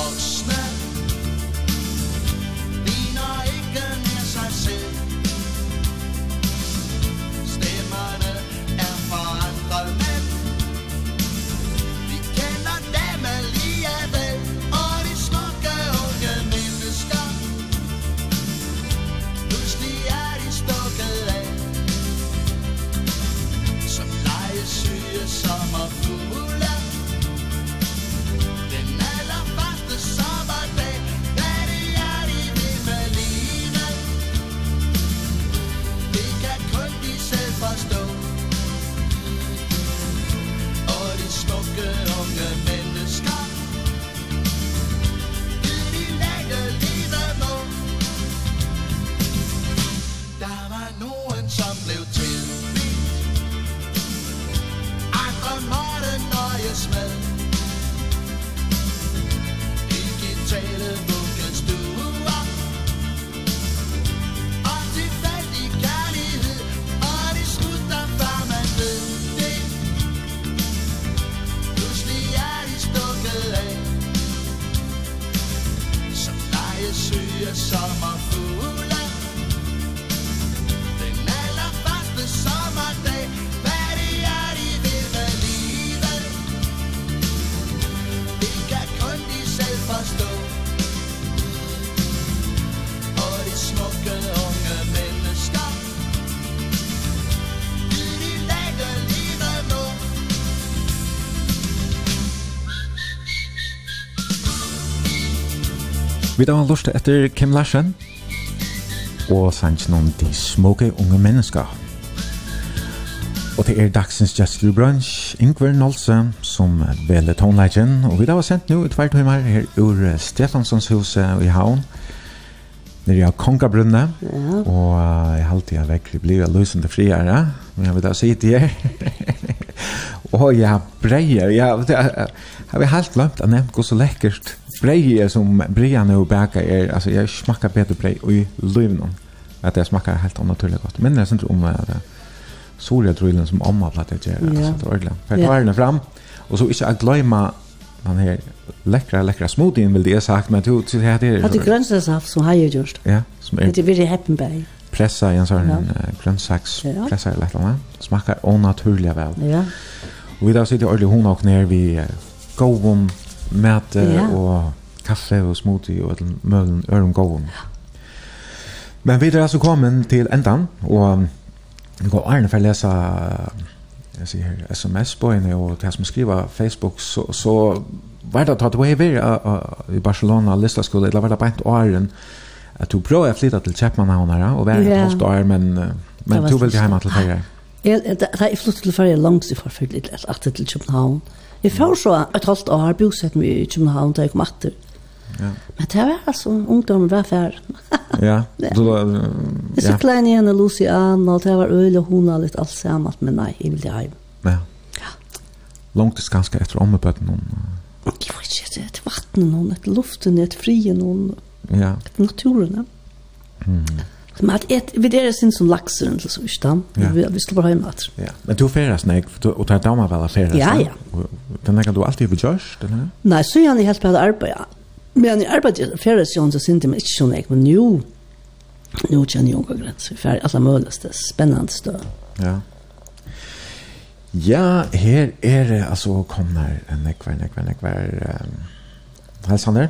Vi da var lust etter Kim Larsen og sangen om de smoke unge mennesker. Og det er dagsens Just Brunch, Ingvar Nolse, som veler tonelagen. Og vi da var sendt nå i tvert timer her ur Stefanssons hus i Havn, nere av Kongabrunne. Ja. Og jeg har jeg vekk, det blir løsende friere, men jeg vil da si det her. og jeg breier, jeg, jeg, jeg, jeg, jeg, helt glemt jeg, jeg, hvor så lekkert brei som breia og Bæka er, altså jeg smakker bedre brei i løvnen. at jeg smakker helt naturlig godt. Men jeg synes om at solja drullen som omma platt jeg gjør, altså det er ordentlig. For jeg tar den fram, og så ikke jeg gløyma den her lekra, lekra smoothien, vil jeg sagt, men du, til her det er... At det som har jeg gjort. Ja, som er... Det er veldig happen bei. Pressa i en sånn ja. grønnsaks, pressa i lekla, smakar onaturlig vel. Ja. Og vi da sitter ordentlig hun og ned, vi går om mat ja. og kaffe og smoothie og all mølen øren gåen. Men vi er altså kommet til endan, og vi går Arne for å lese jeg sier, sms-bøyene og til som skriver Facebook, så, så var det tatt waiver i Barcelona, Listaskole, eller var det bare åren, at du prøver å flytte til Kjeppmannhavnere, og være et halvt år, men, men du ville hjemme til Færre. det, da jeg flyttet til Færre langt i forfølgelig, at jeg til København, Jeg får så et halvt år bosett meg i København da jeg kom atter. Ja. Men det var altså ungdommen var fær. ja. Du var ja. Jeg så klein igjen og Luciana, og det var øl og hona litt alt sammen, men nei, jeg ville hjem. Ja. Ja. Langt det ganske etter ommebøtten noen. Jeg vet ikke, det er til vattnet noen, etter luften, etter frien noen. Ja. Etter naturen, ja. Mm. Men at et, vi det är sin som laxer eller så visst Ja. Vi vi skulle bara hem att. Ja. Men du färdas nej och tar damer väl färdas. Ja ja. Den kan du alltid för Josh den här. Nei, så jag ni helt på arbeta. Men ni arbetar färdas ju inte så inte ikke sånn, nej men nu nu kjenner jeg också grenser, för alle möjligaste spennende stö. Ja. Ja, her är det alltså kommer en nekvar nekvar nekvar. Hej Sander.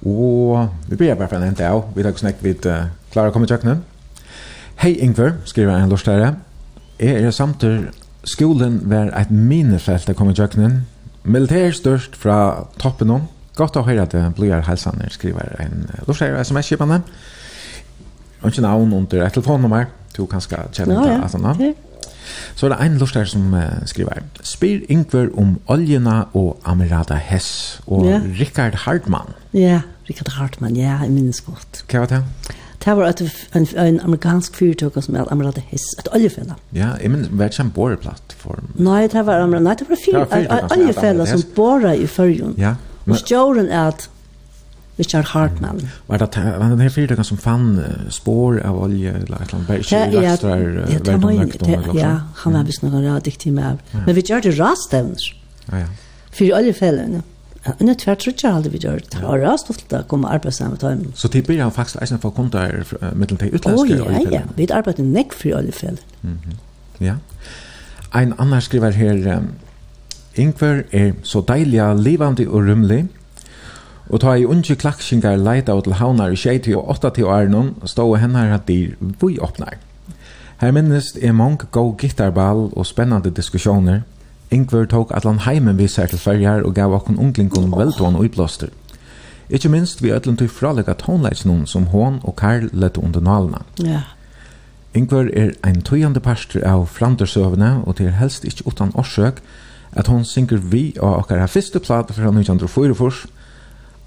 Och vi blir bara för en dag. Vi tar snack vid Klara kommer tjøkkene. Hei Ingvar, skriver en lortere. Jeg er samtur skolen var et minefelt jeg kom i tjøkkenen. Militær størst fra toppen om. Godt å høre at det blir helsene, skriver en lortere sms-kjipene. Og ikke navn under et telefonnummer. Du kan skal kjenne no, ja. det. Ja. Okay. Så er det en lortere som uh, skriver. Spyr Ingvar om oljena og Amirada Hess og ja. Richard Hartmann. Ja, Richard Hartmann, ja, jeg minnes godt. Hva var det? Ja. Det var et, en, en amerikansk fyrtøk som er Amarade Hiss, et oljefella. Ja, jeg men er det ikke en boreplattform? Nei, det var, nei, det var, fyr, det var et oljefella som borer i fyrjun. Ja. Men, og stjåren er at Richard Hartman. Var det var den här fyrtökan som fann spår av olja eller ett land bergskylastrar? Ja, rastrar? ja, man, det, ja, han var visst några radiktiv med. Men vi gör det rasstävners. Ja, ja. För oljefällorna. Mm. Ja, ett tvärt tror jag aldrig vi gör det. Har rast ofta att komma arbeta samma tid. Så det blir faktiskt eisen för kunder med den utländska och ja, ja, vi arbetar näck för alla fall. Mhm. Ja. Ein annan skriver her Ingvar er så deilig livandi og rymlig. Og ta i unge klaksingar leita ut til havnar i 60 og 80 år noen, stå og hennar at dyr vi åpnar. Her minnest er mange gode gittarball og spennende diskusjoner, Ingvar tok at han heimen við sær til Sverjar og gav okkun unglingon oh. veldvån og iblåster. Ikke minst vi ödlen til fralega tónleitsnum som hon og Karl lette under nalena. Ja. Ingvar er ein tøyande pastor av framdørsøvene, og til helst ikkje utan årsøk, at hon synker vi av okkara fyrste plate fra 1944,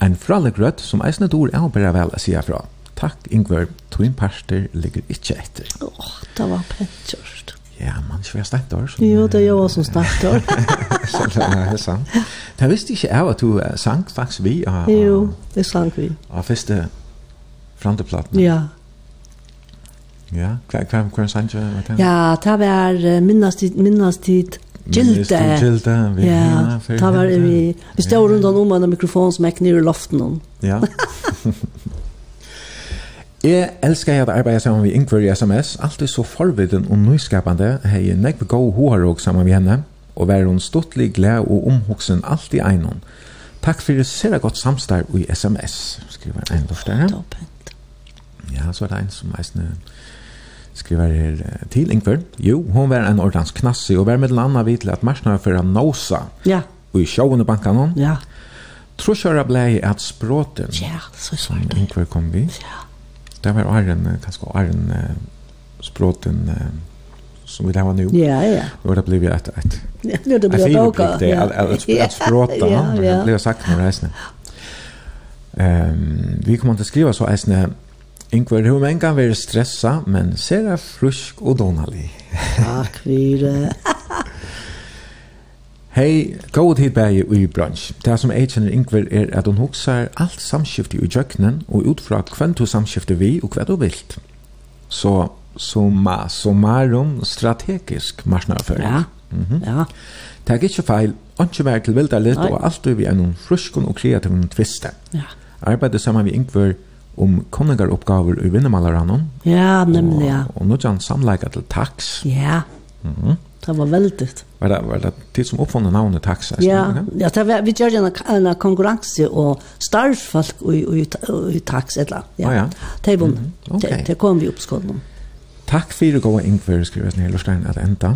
ein fraleg rødt som eisne dår er bare vel å sija fra. Takk, Ingvar, tøyn pastor ligger ikkje etter. Åh, oh, det var pentur. Ja, man skal være stentor. Jo, det er jo også stentor. så det er sant. Det visste ikke jeg at du sang faktisk vi. Og, jo, det sang vi. Og første fronteplaten. Ja. Ja, hva er det sang du? Ja, det var minnastid, minnastid, Gilde. Gilde, vi ja, ta var vi vi stod rundt om en mikrofon som gick ner i luften. Ja. Jeg elsker at arbeide sammen med Ingvar i SMS, alltid så forviden og nyskapende, hei nekve god hoharog sammen med henne, og være hun stortlig glad og omhoksen alltid egnom. Takk for det ser godt samstarv i SMS, skriver en lortere. Ja, så er det en som eisne skriver her til Ingvar. Jo, hon var en ordans knasse og var med landa vidt til at marsna for Nosa, ja. og i sjående bankan hon. Ja. Tror kjøra blei at språten, ja, så svart det. Ingvar kom vi. Ja Det var Arren, kanskje Arren språten eh, som vi lever nu. Ja, ja. Og det blev ju et, ett. Ja, det blev jag också. Det är att språta, Ja, det blev sagt när reisende. Um, vi kommer til å skrive så resten Ingvar, hur man kan vara stressa men ser frisk och donalig. Tack för det. Hei, god tid bægi i bransj. Det som jeg kjenner Ingvar er at hun huksar alt samskifte i jøkkenen og utfra hvem du samskifte vi og hva du vilt. Så summa summarum strategisk marsnarføring. Ja, mm -hmm. ja. Det er ikke feil, ikke vær til vilda litt og alt du vi er noen fruskun og kreativ tviste. Ja. Arbeidet sammen vi Ingvar om konningaroppgaver i vinnemalarannon. Ja, nemlig, ja. Og, og nå er samleika til taks. Ja. Mm -hmm. Det var väldigt. Var det, var det tid som uppfann namnet taxa? Ja, ja det var, vi gjør en, en konkurranse og starfolk i, i tax. Eller, ja. Ah, ja. Det var mm -hmm. okay. det, kom vi upp skolan. Takk for å gå inn for å skrive ned Lorstein at enda.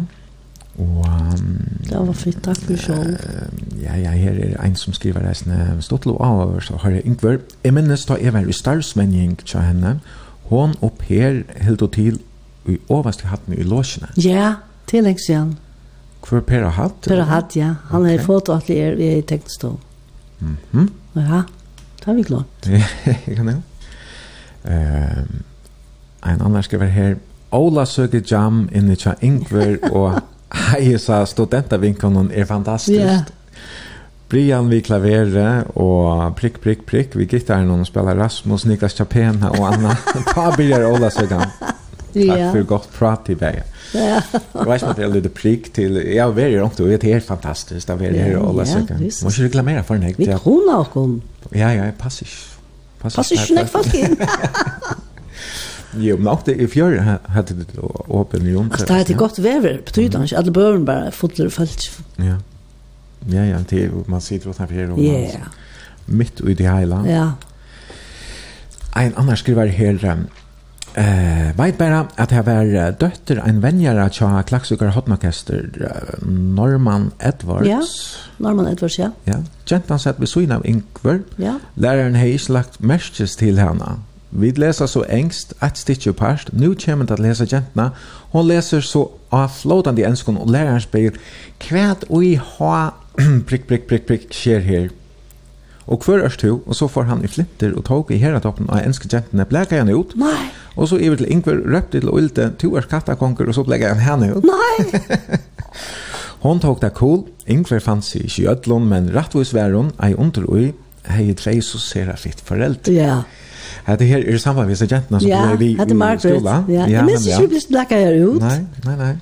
Og, um, det var fint, takk for sjål. ja, ja, her er en som skriver reisende Stotlo av, så har jeg Ingvar. Jeg minnes da jeg var i starvsmenning til henne. Hon og Per helt og til i overste hatten i låsene. Ja, yeah. Til lenge siden. Hvor er Per Hatt? Per Hatt, ja. Han okay. er fotoatelier i teknestå. Mm -hmm. Ja, det har vi klart. Jeg kan det. Um, en annan skriver her, Ola søker jam inni tja Ingvar og heisa studentavinkonen er fantastisk. Yeah. Brian vi klavere og prikk, prikk, prikk. Vi gittar noen og spiller Rasmus, Niklas Chapena og Anna. Ta blir Ola søker. Takk ja. for godt prat i vei. Ja. Jeg vet ikke om det er litt prikk til, ja, vi er rundt, og det er fantastisk, Det er er her og alle søker. Må ikke reklamere for den, Vi kroner og kom. Ja, ja, jeg passer ikke. Passer ikke, nek folk inn. Jo, men også i fjør hadde det åpen i Altså, Det hadde godt vever, betyder det ikke, alle børn bare fotler og følt. Ja, ja, ja, det, man sitter utenfor her, og man midt ute i heiland. Ja. En annan skriver her, Eh, vet bara att her var døtter ein venjara tja klaksukar hotnokester Norman Edwards. Ja, Norman Edwards, ja. Ja, gentan satt vid syna av Ingvar. Ja. Läraren har ikke lagt märkes til henne. Vi leser så engst, et stitje parst. Nu kommer det at lese gentna. Hon leser så avflåtande i enskon, og læreren spyr, kvæt oi ha, prikk, prikk, prikk, prikk, skjer her. Og hver er to, og så får han i flinter og tog i heratoppen av enske jentene, blekket han ut. Nei. Og så iver til Ingvar, røpte til Ulte, to er kattakonger, og så blekket han henne ut. Nei. Hon tog det cool, Ingvar fann seg ikke i ødlån, men rettvis var hun, ei underøy, hei tre så ser jeg fitt foreldre. Ja. Hette her er sammen med jentene som ja, ble vi i skolen. Ja, ja, jeg minns ikke vi ble blekket her ut. Nei, nei, nei.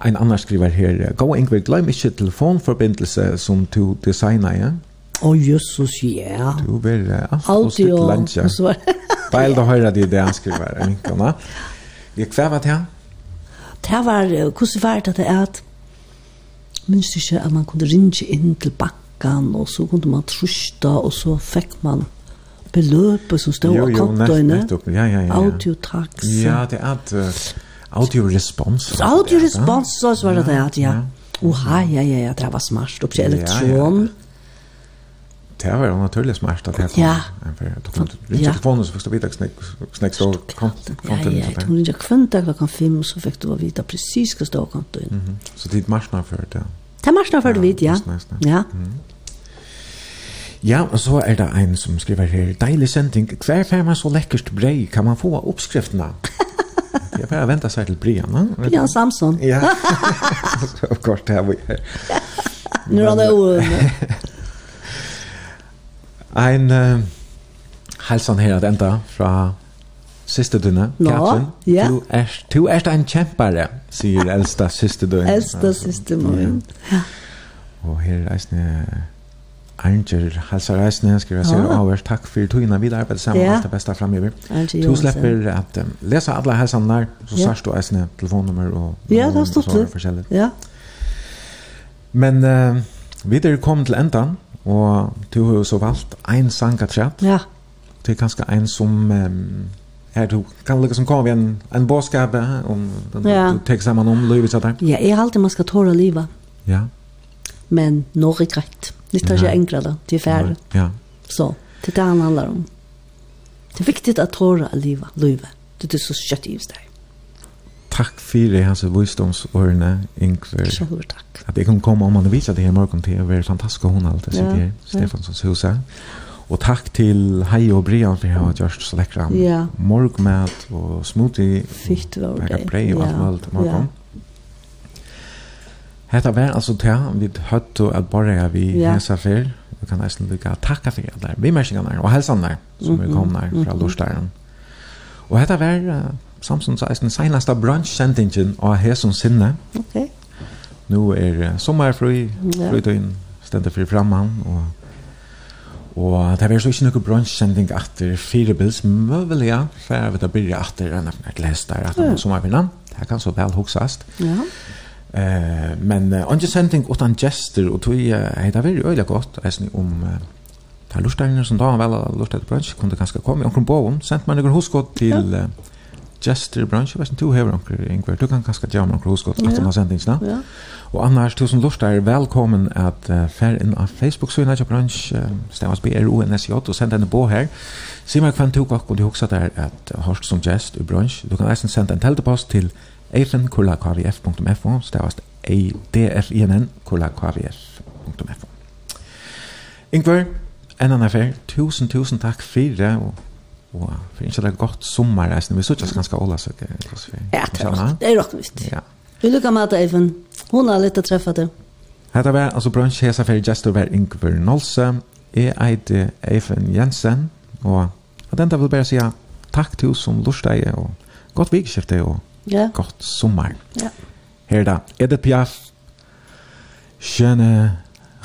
Ein annan skriver her, gå Ingvar, glem ikke telefonforbindelse som du designer, ja? Å, Jesus, ja. Du blir uh, alt og sitt landja. Beil da høyre de det han skriver, minkene. Jeg kvev at han? Det var, hvordan var det at, minst ikke at man kunne ringe inn til bakkan, og så kunne man trusta, og så fikk man beløpet som stod av kontoene. Ja, ja, ja. Audiotax. Ja, det er at uh, et audiorespons. Audiorespons, så var det det, ja. Oha, ja, ja, ja, det var smart. Og på elektron det var en naturlig smärta at jeg kom. Ja. Då kom det inte på någon så fikk du vite snakk så kanten. Ja, jag tog inte kvanta klockan fem så fikk du vite precis hva stod kanten. Så dit marsna för det. Det er marsna för det vid, ja. Ja. Ja, og så er det en som skriver her, deilig sending, hver fer man så lekkert brei, kan man få oppskriftene? Jeg bare venter seg til Brian, da. Brian Samson. Ja, så kort her vi er. Nå er det jo... En uh, hälsan här att ända från systerdunne, no, Katrin. Ja. Du er, du er en kjempare, sier eldsta systerdunne. eldsta systerdunne, ja. Og her er reisne Arnger halsar Reisne, skriver jeg si, og avhørs takk for togene vi der, arbeider sammen, alt det beste fremgiver. Du slipper at um, lesa alle helsene der, så ja. sørst du eisne telefonnummer og Ja, det har stått litt. Ja. Men uh, vi er kommet til endan, Og du har jo så valgt en sang at kjatt. Ja. Det er kanskje en som... Um, er du kan liksom komme ved en, en båtskap om den ja. du tek sammen om livet sånn. Ja, jeg har alltid man skal tåle livet. Ja. Men når er greit. Det tar ikke enkla da, til færre. Ja. Så, det er det han handler om. Det er viktig at tåle livet, livet. Det er så kjøtt i stedet takk fyrir hans visdomsårene, Yngve. Sjølver takk. At jeg kan komme om man viser det her morgen til å være fantastisk og hun alltid sitter her, Stefansons huset. Og takk til Hei og Brian for jeg har gjort så lekkere ja. morgmat og smoothie. Fitt var det. Brei og alt mulig morgen. Ja. Hetta var altså til vi høtt at bare jeg vi ja. hesa fyr. Vi kan nesten lykke takka for alle. Vi merker og helsan der som vi kom der fra Lorstæren. Og hetta var Samsons er seinasta senaste bransjsendingen av Hesons sinne. Ok. Nå er sommerfri, ja. flytøyen stender for framman, og Og det var så ikke noe bransjsending etter firebils, møvelig, for jeg vet at det etter en av et der, at det var. Det kan så vel hoksast. Ja. Eh, men uh, sending utan gester, og tog jeg, uh, det var jo øyelig godt, eisen om uh, Ta lustarna som da han väl lustade brunch kunde ganska komma i omkring boven. Sent man noen huskott til... ja gestur branch vet du hevur onkur einhver du kan kanska jamma cruise at aftan sendingina. Ja og annars du som lustar er velkommen at uh, fer inn á Facebook sína hjá branch uh, stavas B R O N S J og senda ein bo her. Si meg kvann tok og du hugsa der at hast som gest i branch du kan eisen senda ein teltepost til eifen.kvf.fo stavas a d f i n n kvf.fo Ingvar, en annan affær, tusen, tusen takk for det, og Og for ikke det er godt sommer, vi sitter ganske alle søker. Ja, det er rått vist. Ja. Vi lukker med det, Eivind. Hun har litt å treffe det. Hetta var altså brunch hesa fyrir gestur var Ingvar Nolse, Jeg eite Eifen Jensen, og at enda vil bare sija takk til oss som lorsteg, og godt vikskifte, og ja. godt sommer. Ja. Her da, Edith Piaf, Skjønne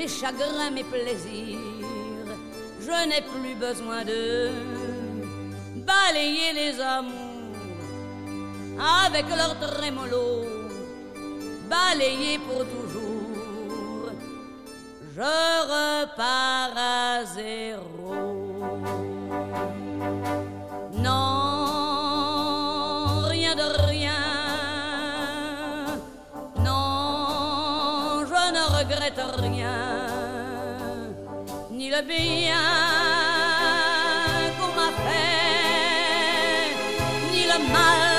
mes chagrins, mes plaisirs. Je n'ai plus besoin de balayer les amours avec leur trémolo, balayer pour toujours. Je repars à zéro. il bien qu'on m'a fait ni le mal